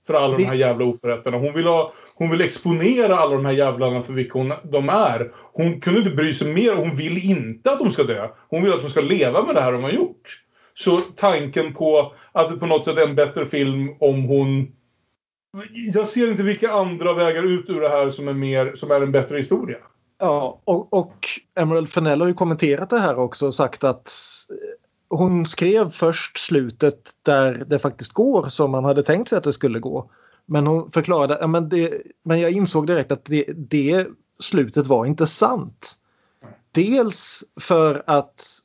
för alla de här jävla oförrätterna. Hon vill, ha, hon vill exponera alla de här jävlarna för vilka hon, de är. Hon kunde inte bry sig mer. Hon vill inte att de ska dö. Hon vill att de ska leva med det här de har gjort. Så tanken på att det på något sätt är en bättre film om hon... Jag ser inte vilka andra vägar ut ur det här som är, mer, som är en bättre historia. Ja, och, och Emerald Fennell har ju kommenterat det här också och sagt att hon skrev först slutet där det faktiskt går som man hade tänkt sig att det skulle gå. Men hon förklarade ja, men, det, men jag insåg direkt att det, det slutet var inte sant. Dels för att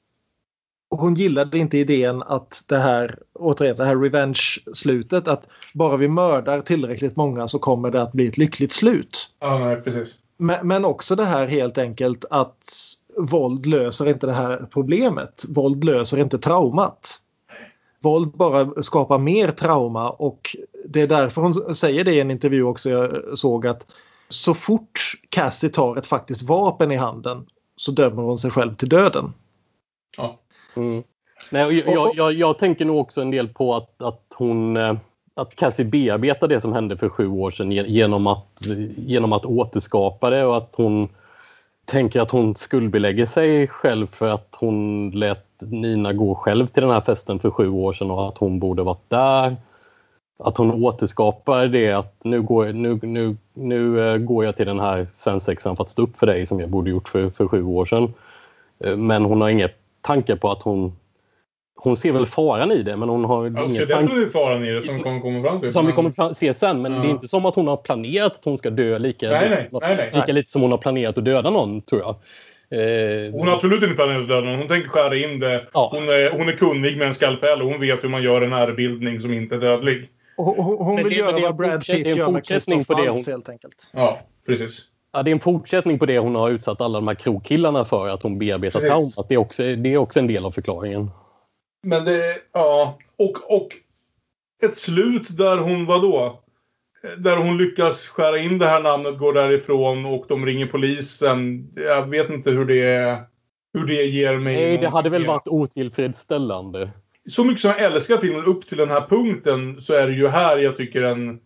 hon gillade inte idén att det här, återigen, det här revenge-slutet, att bara vi mördar tillräckligt många så kommer det att bli ett lyckligt slut. Ja, nej, precis. Men, men också det här helt enkelt att våld löser inte det här problemet. Våld löser inte traumat. Våld bara skapar mer trauma och det är därför hon säger det i en intervju också jag såg att så fort Cassie tar ett faktiskt vapen i handen så dömer hon sig själv till döden. Ja. Mm. Nej, jag, jag, jag, tänker nog också en del på att, att hon eh, att Cassie bearbetar det som hände för sju år sedan ge- genom att, genom att återskapa det och att hon tänker att hon skuldbelägger sig själv för att hon lät Nina gå själv till den här festen för sju år sedan och att hon borde varit där. Att hon återskapar det att nu går, nu, nu, nu eh, går jag till den här svensexan för att stå upp för dig som jag borde gjort för, för sju år sedan. Eh, men hon har inga tankar på att hon... Hon ser väl faran i det men hon har Jag ingen ser definitivt faran i det som vi kommer komma fram till. som vi kommer fram- se sen. Men Ja. det är inte som att hon har planerat att hon ska dö lika, Nej, nej, lite, nej, nej. lika lite som hon har planerat att döda någon, tror jag. Eh, Hon har absolut inte planerat att döda någon. Hon tänker skära in det. Hon, är, hon är kunnig med en skalpell och hon vet hur man gör en ärrbildning som inte är dödlig. Och hon, hon vill det- göra men det är vad en Brad Pitt det är en gör med fortsättning Christoph på det Waltz hon- helt enkelt. Ja, precis. Ja, det är en fortsättning på det hon har utsatt alla de här krogkillarna för, att hon bearbetar traumat. Det är, också, det är också en del av förklaringen. Men det, ja. Och, och ett slut där hon, vadå? Där hon lyckas skära in det här namnet, går därifrån och de ringer polisen. Jag vet inte hur det, hur det ger mig Nej, det hade väl varit otillfredsställande. Så mycket som jag älskar filmen upp till den här punkten så är det ju här jag tycker den...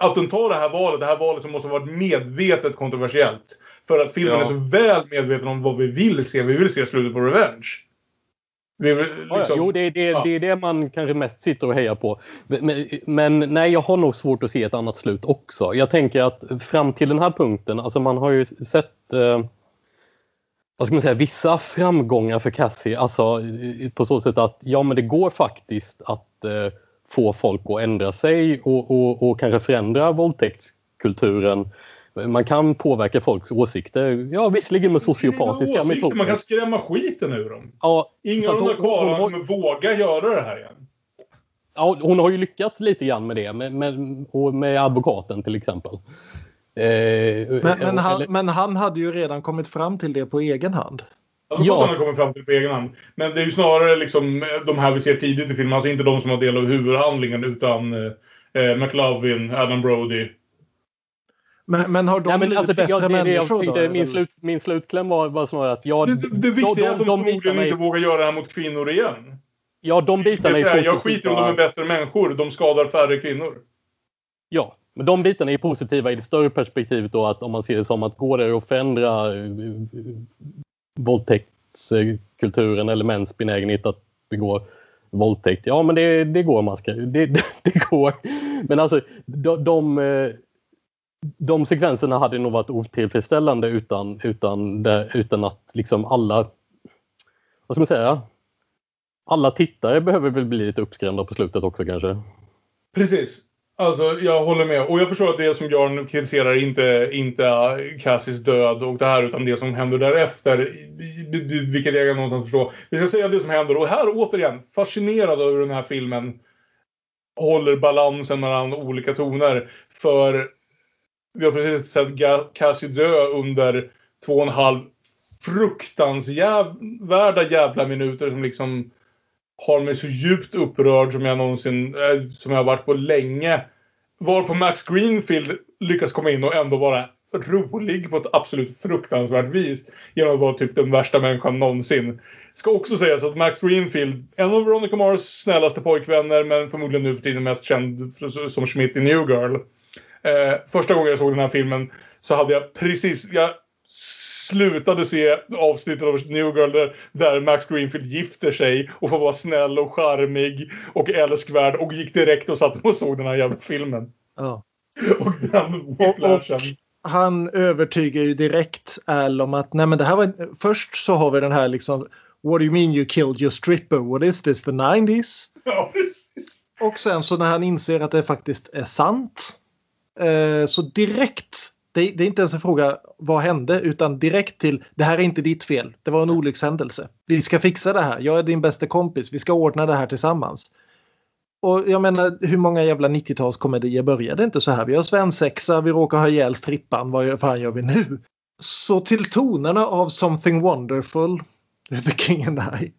Att den tar det här valet, det här valet som måste ha varit medvetet kontroversiellt. För att filmen Ja. är så väl medveten om vad vi vill se. Vi vill se slutet på Revenge. Vi vill, Ja, liksom, jo, det är det, ja. det är det man kanske mest sitter och hejar på. Men, men, men nej, jag har nog svårt att se ett annat slut också. Jag tänker att fram till den här punkten, alltså man har ju sett... Eh, vad ska man säga, vissa framgångar för Cassie. Alltså på så sätt att ja, men det går faktiskt att eh, få folk att ändra sig och, och, och kanske förändra våldtäktskulturen. Man kan påverka folks åsikter, ja visserligen med sociopatiska åsikter, metoder. Man kan skrämma skiten ur dem. Ja, Ingen av de där karlarna kommer våga göra det här igen. Ja, hon har ju lyckats lite grann med det, med, med, och med advokaten till exempel. Eh, Men, men, han, eller- men han hade ju redan kommit fram till det på egen hand. Alltså, Ja. har kommit fram till på egen hand. Men det är ju snarare liksom de här vi ser tidigt i filmen. Alltså inte de som har del av huvudhandlingen utan eh, McLovin, Adam Brody. Men, men har de Nej, men blivit alltså, bättre jag, det, det, jag människor tänkte, då? min, slut, min slutkläm var, var snarare att ja, Det, det, det viktiga är att de, förmodligen bitarna inte är, vågar göra det här mot kvinnor igen. ja, de bitarna Det är är, jag positiva. skiter om de är bättre människor. De skadar färre kvinnor. Ja, men de bitarna är positiva i det större perspektivet då att om man ser det som att går det att förändra eh, våldtäktskulturen eller mäns benägenhet att begå våldtäkt. Ja, men det, det går man ska, det, det, det går. Men alltså de, de, eh, de sekvenserna hade nog varit otillfredsställande utan, utan, det, utan att liksom alla, vad ska man säga, alla tittare behöver väl bli lite uppskrämda på slutet också kanske. Precis. Alltså, jag håller med. Och jag förstår att det som Björn kritiserar är inte, inte Cassis död och det här, utan det som händer därefter. Vilket jag kan någonstans förstå. Vi ska säga det som händer. Och här återigen, fascinerad över den här filmen håller balansen mellan olika toner. För vi har precis sett Cassie dö under två och en halv fruktansvärda jävla minuter som liksom har mig så djupt upprörd som jag någonsin eh, som jag har varit på länge. Var på Max Greenfield lyckas komma in och ändå vara rolig på ett absolut fruktansvärt vis. Genom att vara typ den värsta människan någonsin. Ska också sägas att Max Greenfield, en av Veronica Mars snällaste pojkvänner men förmodligen nu för tiden mest känd för- som Schmidt i New Girl. Eh, första gången jag såg den här filmen så hade jag precis, jag slutade se avsnittet av New Girl där, där Max Greenfield gifter sig och får vara snäll och charmig och älskvärd och gick direkt och satt och såg den här jävla filmen. Ja. Och den whiplashen. Han övertygar ju direkt Al om att nej men det här var först så har vi den här liksom What do you mean you killed your stripper? What is this the 90s? Ja, precis. Och sen så när han inser att det faktiskt är sant Eh, så direkt det, det är inte ens en fråga vad hände utan direkt till det här är inte ditt fel. Det var en olyckshändelse. Vi ska fixa det här. Jag är din bästa kompis. Vi ska ordna det här tillsammans. Och jag menar hur många jävla 90-talskomedier började inte så här? Vi har svensexa, vi råkar ha ihjäl strippan. Vad fan gör vi nu? Så till tonerna av Something Wonderful, The King and I.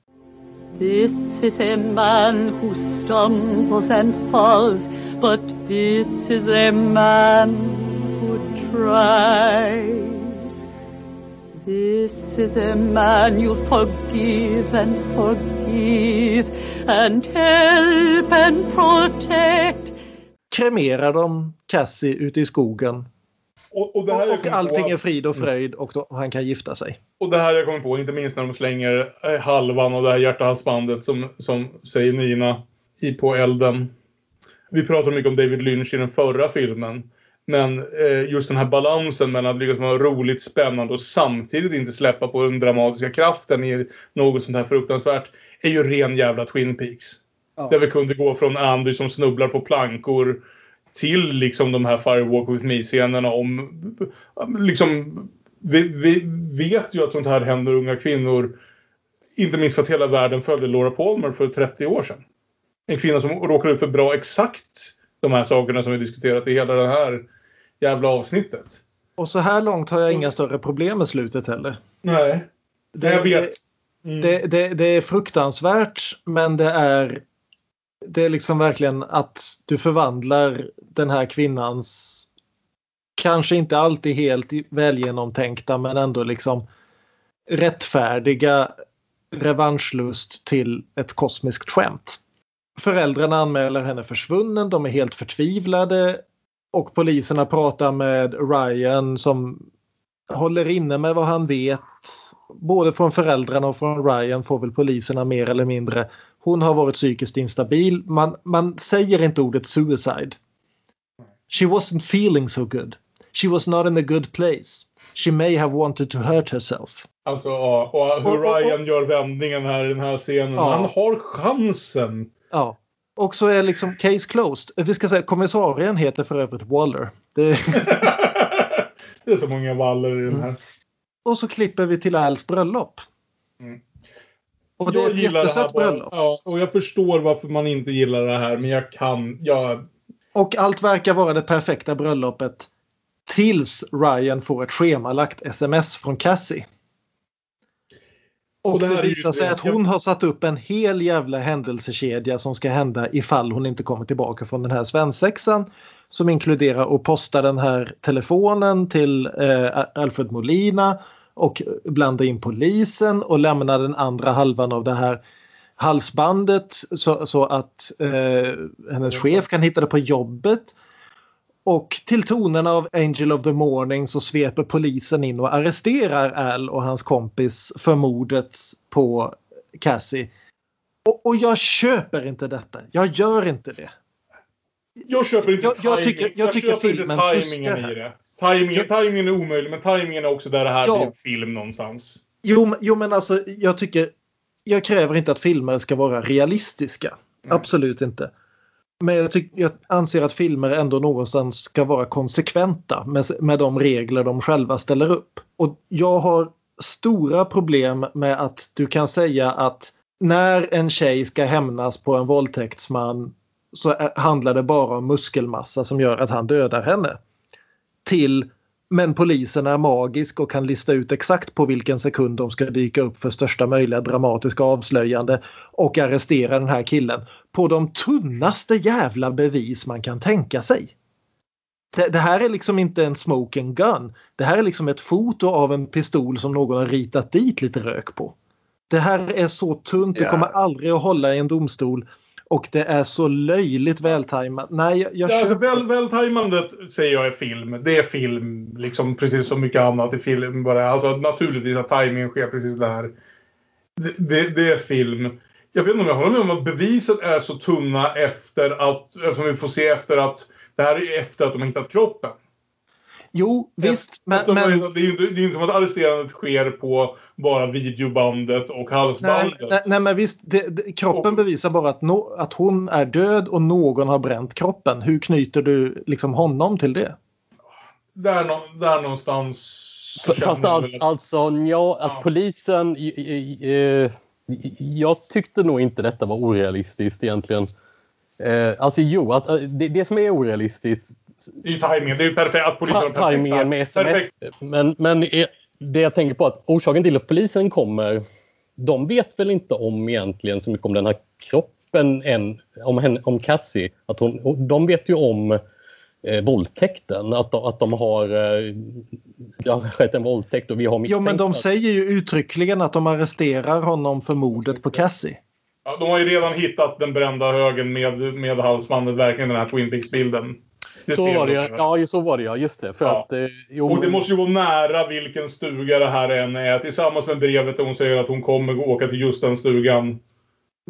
This is a man who stumbles and falls, but this is a man who tries. This is a man you'll forgive and forgive and help and protect. Kremerar de Cassie ute i skogen och, och, det här och på allting är frid och fröjd och då, han kan gifta sig. Och det här jag kommer på, inte minst när de slänger eh, halvan av det här hjärtahalsbandet som, som säger Nina i på elden. Vi pratade mycket om David Lynch i den förra filmen. Men eh, just den här balansen mellan att lyckas vara roligt, spännande och samtidigt inte släppa på den dramatiska kraften i något sånt här fruktansvärt är ju ren jävla Twin Peaks. Där vi kunde gå från Andy som snubblar på plankor till liksom de här Firewalk with Me-scenerna om... Liksom, vi, vi vet ju att sånt här händer unga kvinnor. Inte minst för att hela världen följde Laura Palmer för 30 år sedan. En kvinna som råkade ut för bra exakt de här sakerna som vi diskuterat i hela det här jävla avsnittet. Och så här långt har jag inga större problem med slutet heller. Nej. Det, jag vet. Mm. Det, det, det är fruktansvärt men det är det är liksom verkligen att du förvandlar den här kvinnans kanske inte alltid helt välgenomtänkta men ändå liksom rättfärdiga revanschlust till ett kosmiskt skämt. Föräldrarna anmäler henne försvunnen, de är helt förtvivlade och poliserna pratar med Ryan som håller inne med vad han vet. Både från föräldrarna och från Ryan får väl poliserna mer eller mindre. Hon har varit psykiskt instabil. Man, man säger inte ordet suicide. She wasn't feeling so good. She was not in a good place. She may have wanted to hurt herself. Alltså, ja. Och hur Ryan gör vändningen här i den här scenen. Ja. Han har chansen. Ja. Och så är liksom case closed. Vi ska säga kommissarien heter för övrigt Waller. Det, Det är så många valler i den här. och så klipper vi till Als bröllop. Mm. Och det är jag ett gillar jättesött bröllop. ja, och jag förstår varför man inte gillar det här, men jag kan. Jag, Och allt verkar vara det perfekta bröllopet tills Ryan får ett schemalagt sms från Cassie. Och, Och det det är visar sig att hon har satt upp en hel jävla händelsekedja som ska hända ifall hon inte kommer tillbaka från den här svensexan. Som inkluderar att posta den här telefonen till eh, Alfred Molina och blanda in polisen och lämna den andra halvan av det här halsbandet så, så att eh, hennes chef kan hitta det på jobbet. Och till tonerna av Angel of the Morning så sveper polisen in och arresterar Al och hans kompis för mordet på Cassie. Och, och jag köper inte detta. Jag gör inte det. jag köper inte Jag- jag tycker- jag tycker köper inte filmen timingen fuskar i det. Timingen, timingen är omöjlig, men timingen är också där det här Ja. blir film någonstans. Jo, jo men alltså jag tycker jag kräver inte att filmer ska vara realistiska. Absolut inte. Men jag, tyck, jag anser att filmer ändå någonstans ska vara konsekventa med, med de regler de själva ställer upp. Och jag har stora problem med att du kan säga att när en tjej ska hämnas på en våldtäktsman så handlar det bara om muskelmassa som gör att han dödar henne. Till men polisen är magisk och kan lista ut exakt på vilken sekund de ska dyka upp för största möjliga dramatiska avslöjande och arrestera den här killen på de tunnaste jävla bevis man kan tänka sig. Det, det här är liksom inte en smoking gun. Det här är liksom ett foto av en pistol som någon har ritat dit lite rök på. Det här är så tunt, det kommer aldrig att hålla i en domstol och det är så löjligt vältajmat. Nej, jag, jag Ja, alltså, väl, vältajmandet säger jag är film. Det är film, liksom precis som mycket annat i film. Bara, alltså, naturligtvis att tajmingen sker precis där. Det, det, det är film. Jag vet inte om jag håller med om att bevisen är så tunna efter att, eftersom vi får se efter att det här är efter att de har hittat kroppen. Jo, visst. Men, Efter- men, Det är inte, det är inte som att arresterandet sker på bara videobandet och nej, halsbandet. nej, nej, men visst. Det, det, kroppen bevisar bara att, no, att hon är död och någon har bränt kroppen. Hur knyter du liksom honom till det? Där, nå, där någonstans... Fast alltså, att- alltså, ja, alltså polisen... i- i- i- Jag tyckte nog inte detta var orealistiskt egentligen. Eh, Alltså jo, att, eh, det, det som är orealistiskt Det är ju tajmingen. Det är ju perfekt att polisen har Ta- perfekta- Timingen med sms. perfekt- Men, men det jag tänker på att orsaken till att polisen kommer, de vet väl inte om egentligen så mycket om den här kroppen än, om, henne, om Cassie. Att hon, de vet ju om eh, våldtäkten, att de, att de har, eh, det har skett en våldtäkt och vi har Jo, misstänkt men de att- säger ju uttryckligen att de arresterar honom för mordet på Cassie. Ja, de har ju redan hittat den brända högen med, med halsbandet, verkligen den här Twin Peaks-bilden. Det Så var det, de ja. ja, så var det ja, just det. För Ja. att, eh, jo, Och det måste ju vara nära vilken stuga det här än är. Tillsammans med brevet där hon säger att hon kommer åka till just den stugan.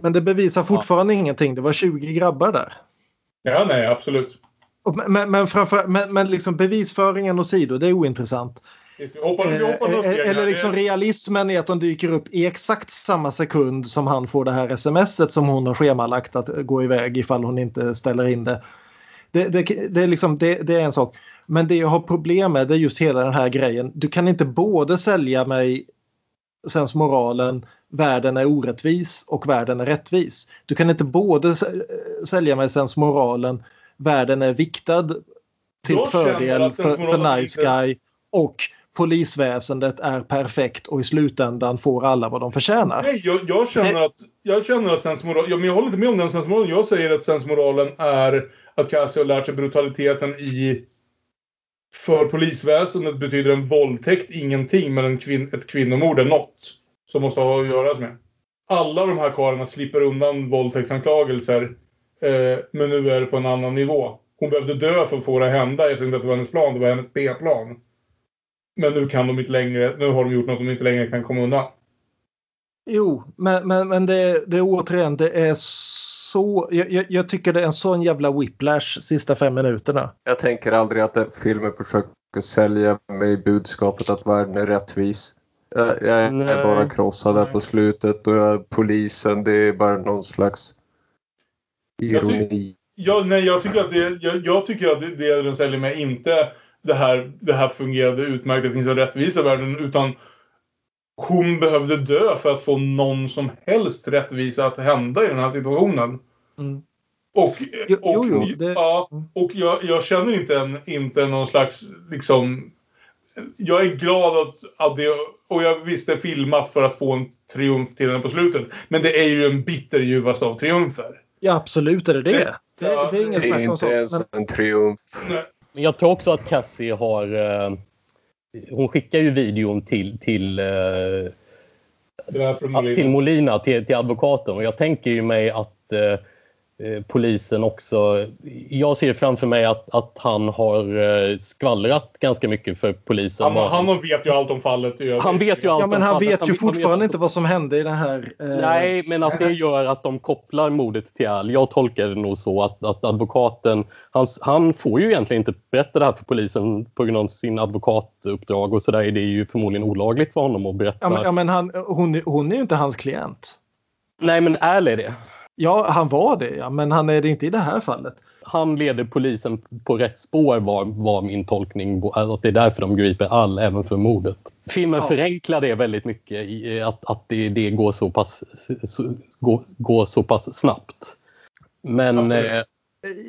Men det bevisar fortfarande ingenting. Det var 20 grabbar där. Ja, nej, absolut. Och, men, men, framför, men, men liksom bevisföringen åsido, det är ointressant. Vi hoppar, vi hoppar Eh, steg här. Eller liksom realismen i att de dyker upp i exakt samma sekund som han får det här smset som hon har schemalagt att gå iväg ifall hon inte ställer in det. Det, det, det, är, liksom, det, det är en sak. Men det jag har problem med det är just hela den här grejen. Du kan inte både sälja mig sensmoralen världen är orättvis och världen är rättvis. Du kan inte både sälja mig sensmoralen världen är viktad till Jag fördel för, för nice guy och polisväsendet är perfekt och i slutändan får alla vad de förtjänar. Nej, jag, jag känner att, jag känner att sensmoral, ja, men jag håller inte med om den sensmoralen. Jag säger att sensmoralen är att Cassie har lärt sig brutaliteten i... För polisväsendet betyder en våldtäkt ingenting, men en kvin, ett kvinnomord är något. Som måste ha att göras med. Alla de här karlarna slipper undan våldtäktsanklagelser. Eh, men nu är det på en annan nivå. Hon behövde dö för att få det att hända. Jag säger inte att det var hennes plan, det var hennes B-plan. Men nu kan de inte längre, nu har de gjort något de inte längre kan komma undan. Jo, men, men, men det, det är återigen, det är så... Jag, jag, jag tycker det är en sån jävla whiplash sista fem minuterna. Jag tänker aldrig att den filmen försöker sälja mig budskapet att världen är rättvis. Jag, jag är Nej. bara krossad där på slutet och jag, polisen det är bara någon slags Jag ty- ironi. Ja, nej, jag tycker att det, jag, jag tycker att det, det den säljer med inte det här, det här fungerade utmärkt, det finns en rättvisa i världen, utan hon behövde dö för att få någon som helst rättvisa att hända i den här situationen. Mm. Och, och, jo, jo, det- ja, och jag, jag känner inte, en, inte någon slags liksom... Jag är glad att, att det... Och jag visst det är filmat för att få en triumf till den på slutet. Men det är ju en bitterljuvast av triumfer. Ja, absolut är det det. Det, det, är inget Det är snack om inte ens Men, en triumf. Men jag tror också att Cassie har... Eh, hon skickar ju videon till, till, eh, till Molina, till, till advokaten. Och jag tänker ju mig att eh, polisen också... Jag ser framför mig att, att han har eh, skvallrat ganska mycket för polisen. Han, han vet ju allt om fallet. Han vet ju allt ja, men om han fallet. vet ju han fortfarande inte vad som hände i den här... eh, Nej, men att det gör att de kopplar mordet till Al. Jag tolkar det nog så att, att advokaten, han, han får ju egentligen inte berätta det här för polisen på grund av sin advokatuppdrag och sådär. Det är ju förmodligen olagligt för honom att berätta. Ja, men, ja, men han, hon, hon är ju inte hans klient. Nej, men Al är det. Ja, han var det, ja, men han är det inte i det här fallet. Han leder polisen på rätt spår var, var min tolkning. Att det är därför de griper Al även för mordet. Filmen Ja. förenklar det väldigt mycket. Att, att det, det går, så pass, så, går, går så pass snabbt. Men... Eh,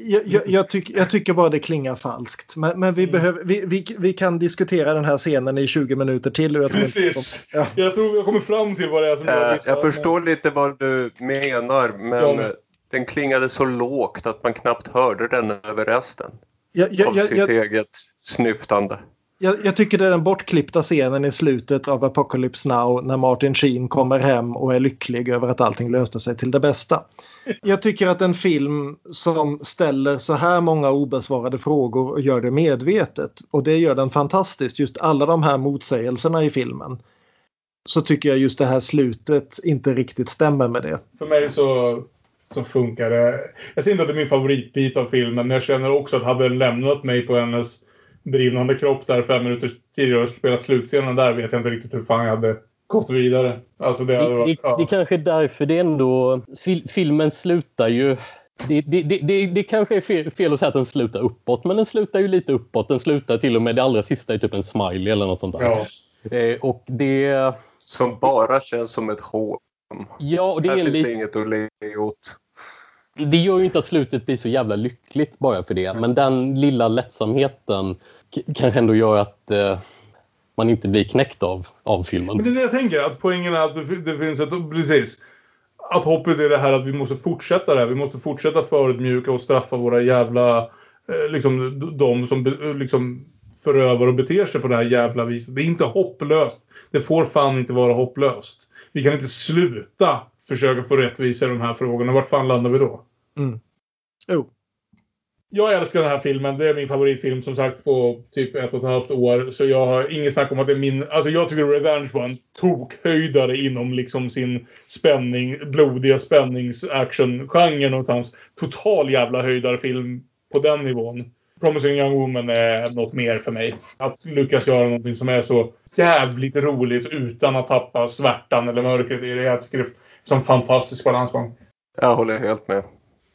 Jag, jag, jag, tyck, jag tycker bara det klingar falskt. Men, men vi, behöver, vi, vi, vi kan diskutera den här scenen i 20 minuter till. Jag tror inte- Precis. Ja. Jag tror jag kommer fram till vad det är som jag missar. Jag förstår lite vad du menar men Ja, den klingade så lågt att man knappt hörde den över resten. Jag, jag, av jag, sitt jag, eget snyftande jag, jag tycker det är den bortklippta scenen i slutet av Apocalypse Now när Martin Sheen kommer hem och är lycklig över att allting löste sig till det bästa. Jag tycker att en film som ställer så här många obesvarade frågor och gör det medvetet och det gör den fantastiskt. Just alla de här motsägelserna i filmen. Så tycker jag just det här slutet inte riktigt stämmer med det. För mig så, så funkar det. Jag säger inte att det är min favoritbit av filmen, men jag känner också att hade den lämnat mig på hennes brinnande kropp där fem minuter tidigare och spelat slutscenen där vet jag inte riktigt hur fan jag hade gått vidare. Alltså det Det, varit... det, ja. det kanske är därför det ändå... Fil, filmen slutar ju... Det, det, det, det, det kanske är fel, fel att säga att den slutar uppåt, men den slutar ju lite uppåt. Den slutar till och med det allra sista i typ en smiley eller något sånt där. Ja. Eh, och det... Som bara känns som ett hån. Ja, och det Här är finns lite... inget att le åt. Det gör ju inte att slutet blir så jävla lyckligt bara för det. Men den lilla lättsamheten kan kanske ändå gör att eh, man inte blir knäckt av, av filmen. Men det är det jag tänker, att poängen är att det, det finns ett... Precis. Att hoppet är det här att vi måste fortsätta det här. Vi måste fortsätta förödmjuka och straffa våra jävla... Eh, liksom de som eh, liksom förövar och beter sig på det här jävla viset. Det är inte hopplöst. Det får fan inte vara hopplöst. Vi kan inte sluta försöka få rättvisa i de här frågorna. Vart fan landar vi då? Mm. Jo. Jag älskar den här filmen. Det är min favoritfilm som sagt på typ ett och ett halvt år. Så jag har inget snack om att det är min... Alltså jag tycker Revenge var en tokhöjdare inom liksom sin spänning, blodiga spännings-action-genren någonstans. Total jävla höjdarfilm på den nivån. Promising Young Woman är något mer för mig. Att lyckas göra någonting som är så jävligt roligt utan att tappa svärtan eller mörkret i det. Jag tycker det är som fantastisk balansgång. Jag håller helt med.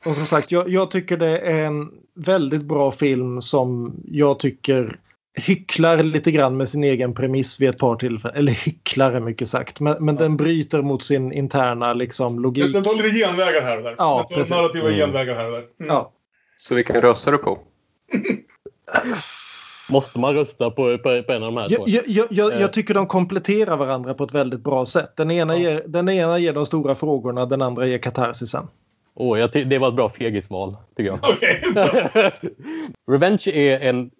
Och som sagt, jag, jag tycker det är en väldigt bra film som jag tycker hycklar lite grann med sin egen premiss vid ett par tillfällen. Eller hycklar är mycket sagt. Men, men den bryter mot sin interna liksom, logik. Den, den tar lite genvägar här och där. Ja, den tar narrativa Mm. genvägar här och där. Mm. Ja. Så vilken röstar du på? Måste man rösta på, på, på en av de här? Jag, jag, jag, jag, jag tycker de kompletterar varandra på ett väldigt bra sätt. Den ena, ger, den ena ger de stora frågorna, den andra ger katarsisen. Åh, jag det var ett bra fegisval, tycker jag. Revenge är en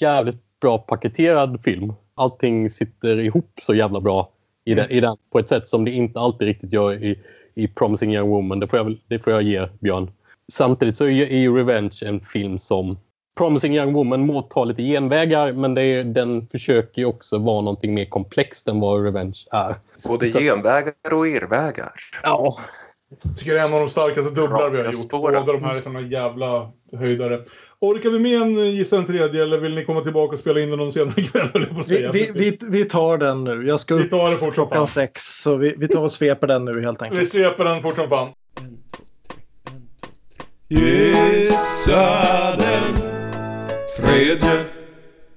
jävligt bra paketerad film. Allting sitter ihop så jävla bra i den, i den på ett sätt som det inte alltid riktigt gör i, i Promising Young Woman. Det får, jag, det får jag ge Björn. Samtidigt så är ju- Revenge en film som Promising Young Woman må ta lite genvägar men är, den försöker också vara någonting mer komplext än vad Revenge är. Både Så- genvägar och irrvägar. Ja, Jag tycker det är en av de starkaste dubblar vi har gjort. Båda de här är såna jävla höjdare. Orkar vi med en Gissa den tredje eller vill ni komma tillbaka och spela in den någon senare kväll? på Vi, vi, vi, vi tar den nu. Jag ska Vi upp tar det fort som klockan fan. sex. Så vi, vi tar och sveper den nu helt Vi enkelt. sveper den fort som fan. Gissa den tredje.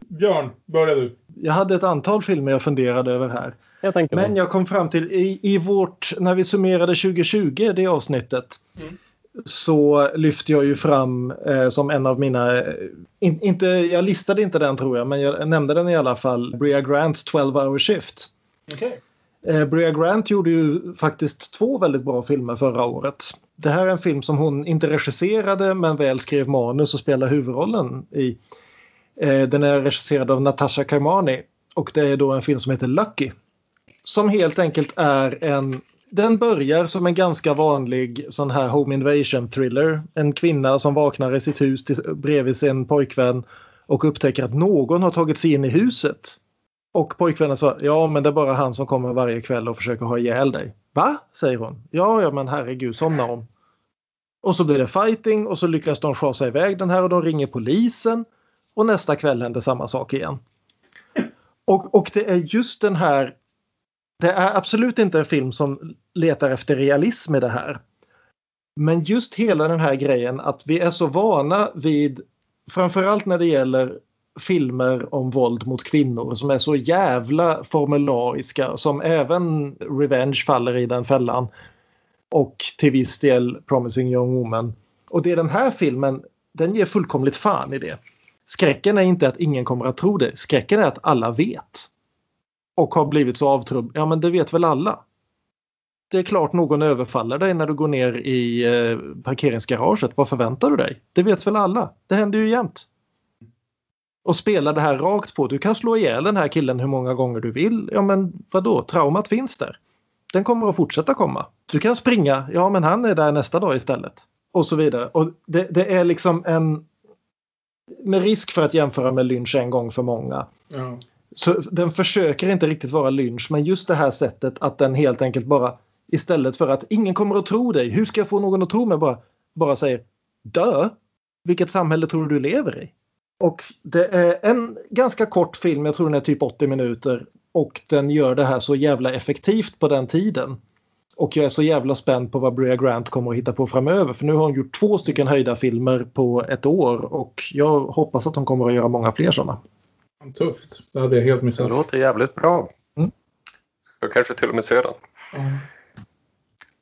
Björn, börja du. Jag hade ett antal filmer jag funderade över här. Jag tänker Men jag kom fram till i, i vårt, när vi summerade 2020, det avsnittet, så lyfte jag ju fram eh, som en av mina, eh, in, inte, jag listade inte den tror jag, men jag nämnde den i alla fall, Bria Grants 12 hour shift. Okej. Eh, Bria Grant gjorde ju faktiskt två väldigt bra filmer förra året. Det här är en film som hon inte regisserade men väl skrev manus och spelade huvudrollen i. Eh, Den är regisserad av Natasha Kermani och det är då en film som heter Lucky. Som helt enkelt är en... Den börjar som en ganska vanlig sån här home invasion thriller. En kvinna som vaknar i sitt hus till, bredvid sin pojkvän och upptäcker att någon har tagit sig in i huset. Och pojkvännen sa ja men det är bara han som kommer varje kväll och försöker ha ihjäl dig. Va? säger hon. Ja, ja men herregud, somna om. Och så blir det fighting och så lyckas de schasa iväg den här och de ringer polisen. Och nästa kväll händer samma sak igen. Och, och det är just den här... Det är absolut inte en film som letar efter realism i det här. Men just hela den här grejen att vi är så vana vid, framförallt när det gäller filmer om våld mot kvinnor som är så jävla formulariska som även Revenge faller i den fällan. Och till viss del Promising Young Woman. Och det är den här filmen, den ger fullkomligt fan i det. Skräcken är inte att ingen kommer att tro det. Skräcken är att alla vet. Och har blivit så avtrubb. Ja men det vet väl alla. Det är klart någon överfaller dig när du går ner i eh, parkeringsgaraget. Vad förväntar du dig? Det vet väl alla. Det händer ju jämt. Och spela det här rakt på. Du kan slå ihjäl den här killen hur många gånger du vill. Ja men vadå? Traumat finns där. Den kommer att fortsätta komma. Du kan springa. Ja men han är där nästa dag istället. Och så vidare. Och det, det är liksom en... Med risk för att jämföra med lynch en gång för många. Ja. Så den försöker inte riktigt vara lynch men just det här sättet att den helt enkelt bara istället för att ingen kommer att tro dig. Hur ska jag få någon att tro mig? Bara, bara säger dö. Vilket samhälle tror du du lever i? Och det är en ganska kort film, jag tror den är typ 80 minuter. Och den gör det här så jävla effektivt på den tiden. Och jag är så jävla spänd på vad Bria Grant kommer att hitta på framöver. För nu har hon gjort två stycken höjda filmer på ett år. Och jag hoppas att hon kommer att göra många fler sådana. Tufft. Det hade jag helt Det missat. låter jävligt bra. Mm. Ska kanske till och med se den.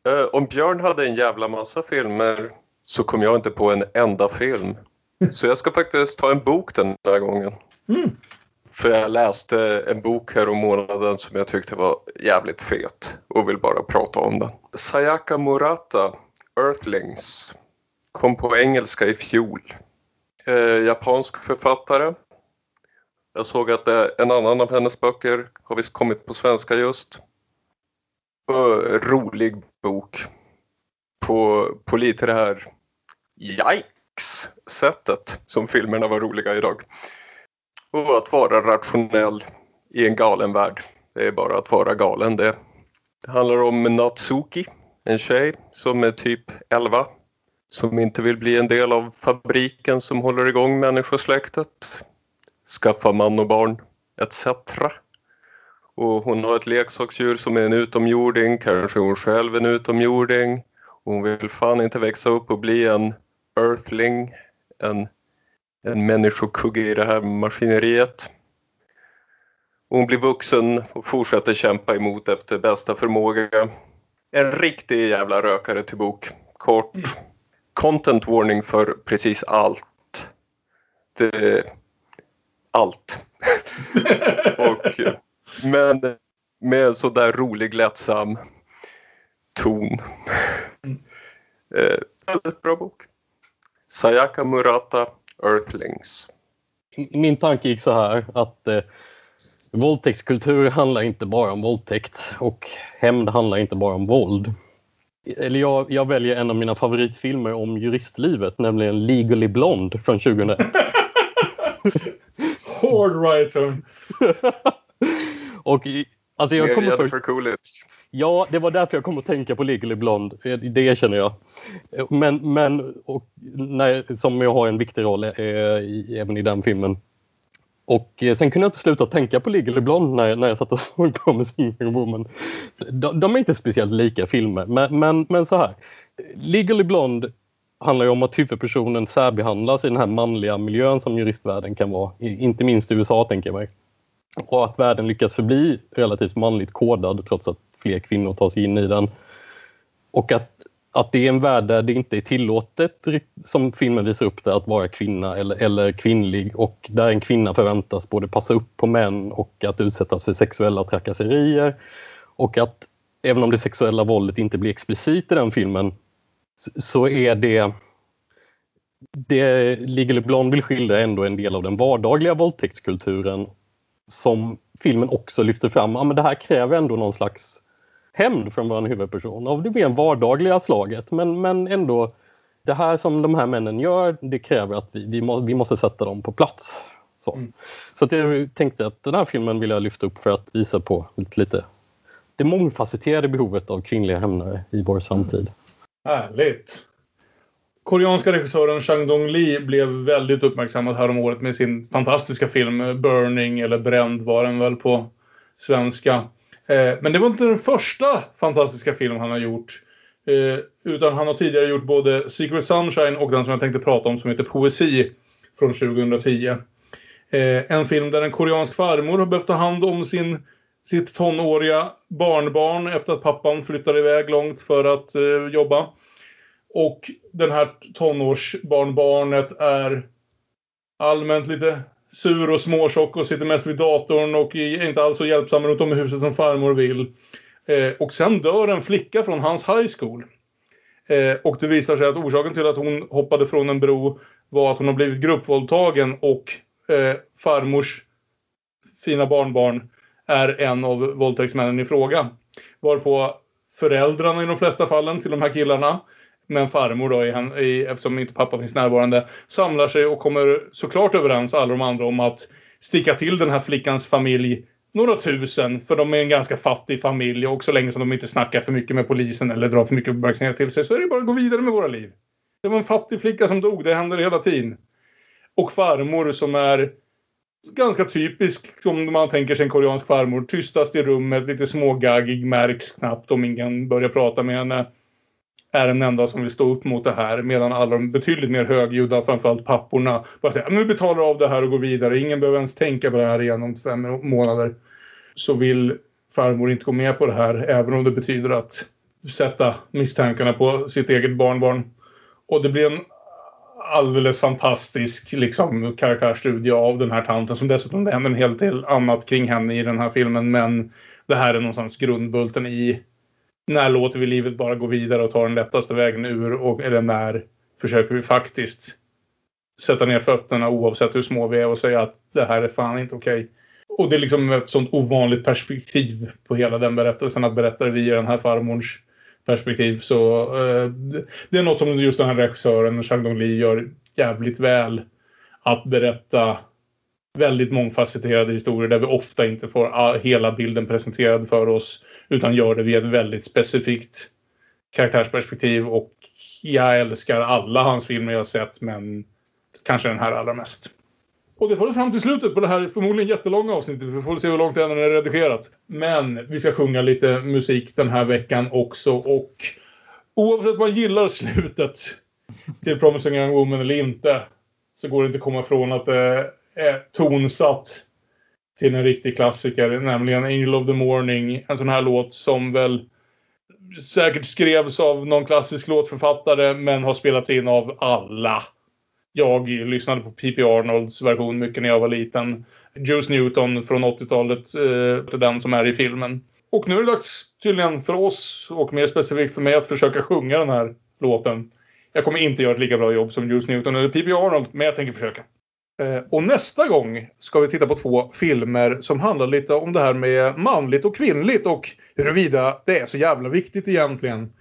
Eh, om Björn hade en jävla massa filmer så kom jag inte på en enda film. Så jag ska faktiskt ta en bok den här gången. För jag läste en bok här om månaden som jag tyckte var jävligt fet och vill bara prata om den. Sayaka Murata, Earthlings, kom på engelska i fjol. Eh, japansk författare. Jag såg att eh, en annan av hennes böcker har visst kommit på svenska just. Rolig bok. På, på lite det här yikes-sättet som filmerna var roliga idag. Och att vara rationell i en galen värld. Det är bara att vara galen det. Det handlar om Natsuki, en tjej som är typ 11. Som inte vill bli en del av fabriken som håller igång människosläktet. Skaffa man och barn, etc. Och hon har ett leksaksdjur som är en utomjording, kanske hon själv en utomjording. Hon vill fan inte växa upp och bli en earthling, en, en människokugge i det här maskineriet. Hon blir vuxen och fortsätter kämpa emot efter bästa förmåga. En riktig jävla rökare till bok. Kort. Content warning för precis allt. Det, allt. och, men med en sådär rolig, lättsam ton. Eh, väldigt bra bok. Sayaka Murata, Earthlings. Min tanke gick så här att eh, våldtäktskultur handlar inte bara om våldtäkt och hämnd handlar inte bara om våld. Eller jag, jag väljer en av mina favoritfilmer om juristlivet, nämligen Legally Blonde från 2001. Hård right turn. och alltså jag Mer kommer Jennifer först... Coolidge. Ja, det var därför jag kom att tänka på Legally Blonde. Det erkänner jag. Men, men och, nej, som jag har en viktig roll eh, i, även i den filmen. Och eh, sen kunde jag inte sluta tänka på Legally Blonde när, när jag satt och såg på Missing Woman. De, de är inte speciellt lika filmer, men, men, men så här. Legally Blonde handlar ju om att huvudpersonen särbehandlas i den här manliga miljön som juristvärlden kan vara. Inte minst i USA, tänker jag mig. Och att världen lyckas förbli relativt manligt kodad trots att fler kvinnor tar sig in i den. Och att, att det är en värld där det inte är tillåtet, som filmen visar upp det, att vara kvinna eller, eller kvinnlig och där en kvinna förväntas både passa upp på män och att utsättas för sexuella trakasserier. Och att även om det sexuella våldet inte blir explicit i den filmen så är det det Legally Blonde vill skildra ändå en del av den vardagliga våldtäktskulturen som filmen också lyfter fram. Ja, men det här kräver ändå någon slags hämnd från vår huvudperson av det mer vardagliga slaget. Men, men ändå, det här som de här männen gör, det kräver att vi, vi, må, vi måste sätta dem på plats. Så, mm. så att jag tänkte att den här filmen vill jag lyfta upp för att visa på lite, lite det mångfacetterade behovet av kvinnliga hämnare i vår samtid. Härligt! Koreanska regissören Chang Dong-Li blev väldigt uppmärksammad häromåret med sin fantastiska film Burning, eller Bränd var den väl på svenska. Eh, men det var inte den första fantastiska film han har gjort. Eh, utan han har tidigare gjort både Secret Sunshine och den som jag tänkte prata om som heter Poesi från 2010. Eh, en film där en koreansk farmor har behövt ta hand om sin, sitt tonåriga barnbarn efter att pappan flyttade iväg långt för att eh, jobba. Och den här tonårsbarnbarnet är allmänt lite sur och småtjock och sitter mest vid datorn och är inte alls så hjälpsam runt om i huset som farmor vill. Eh, och sen dör en flicka från hans high school. Eh, och det visar sig att orsaken till att hon hoppade från en bro var att hon har blivit gruppvåldtagen och eh, farmors fina barnbarn är en av våldtäktsmännen i fråga. Varpå föräldrarna i de flesta fallen till de här killarna men farmor då, i, i, eftersom inte pappa finns närvarande, samlar sig och kommer såklart överens alla de andra om att sticka till den här flickans familj några tusen, för de är en ganska fattig familj och så länge som de inte snackar för mycket med polisen eller drar för mycket uppmärksamhet till sig så är det bara att gå vidare med våra liv. Det var en fattig flicka som dog, det händer hela tiden. Och farmor som är ganska typisk om man tänker sig en koreansk farmor. Tystast i rummet, lite smågaggig, märks knappt om ingen börjar prata med henne är den enda som vill stå upp mot det här medan alla de betydligt mer högljudda, framförallt papporna, bara säger nu betalar av det här och går vidare. Ingen behöver ens tänka på det här igen om fem månader. Så vill farmor inte gå med på det här även om det betyder att sätta misstankarna på sitt eget barnbarn. Och det blir en alldeles fantastisk liksom, karaktärsstudie av den här tanten som dessutom det händer en hel del annat kring henne i den här filmen men det här är någonstans grundbulten i när låter vi livet bara gå vidare och ta den lättaste vägen ur och, eller när försöker vi faktiskt sätta ner fötterna oavsett hur små vi är och säga att det här är fan inte okej. Okay. Och det är liksom ett sånt ovanligt perspektiv på hela den berättelsen att berätta det via den här farmors perspektiv. Så eh, det är något som just den här regissören, Chang Dong-Li, gör jävligt väl. Att berätta väldigt mångfacetterade historier där vi ofta inte får ah, hela bilden presenterad för oss utan gör det via ett väldigt specifikt karaktärsperspektiv och jag älskar alla hans filmer jag sett men kanske den här allra mest. Och det får oss fram till slutet på det här förmodligen jättelånga avsnittet. Vi får se hur långt det är redigerat. Men vi ska sjunga lite musik den här veckan också och oavsett om man gillar slutet till Promising Young Woman eller inte så går det inte att komma ifrån att det är tonsatt till en riktig klassiker, nämligen Angel of the Morning. En sån här låt som väl säkert skrevs av någon klassisk låtförfattare men har spelats in av alla. Jag lyssnade på P.P. Arnolds version mycket när jag var liten. Juice Newton från 80-talet, eh, den som är i filmen. Och nu är det dags tydligen för oss och mer specifikt för mig att försöka sjunga den här låten. Jag kommer inte göra ett lika bra jobb som Juice Newton eller P.P. Arnold, men jag tänker försöka. Eh, och nästa gång ska vi titta på två filmer som handlar lite om det här med manligt och kvinnligt och huruvida det är så jävla viktigt egentligen.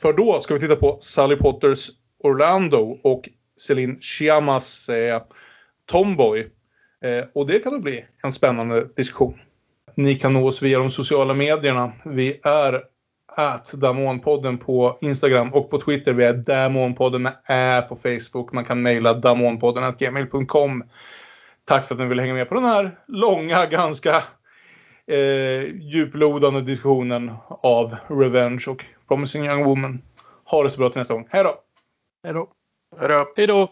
För då ska vi titta på Sally Potters Orlando och Celine Chiamas eh, Tomboy. Eh, och det kan nog bli en spännande diskussion. Ni kan nå oss via de sociala medierna. Vi är att Damonpodden på Instagram och på Twitter. Vi är Damonpodden med Ä på Facebook. Man kan mejla damonpodden.gmail.com. Tack för att ni vill hänga med på den här långa, ganska eh, djuplodande diskussionen av Revenge och Promising Young Woman. Ha det så bra till nästa gång. Hej då! Hej då! Hej då!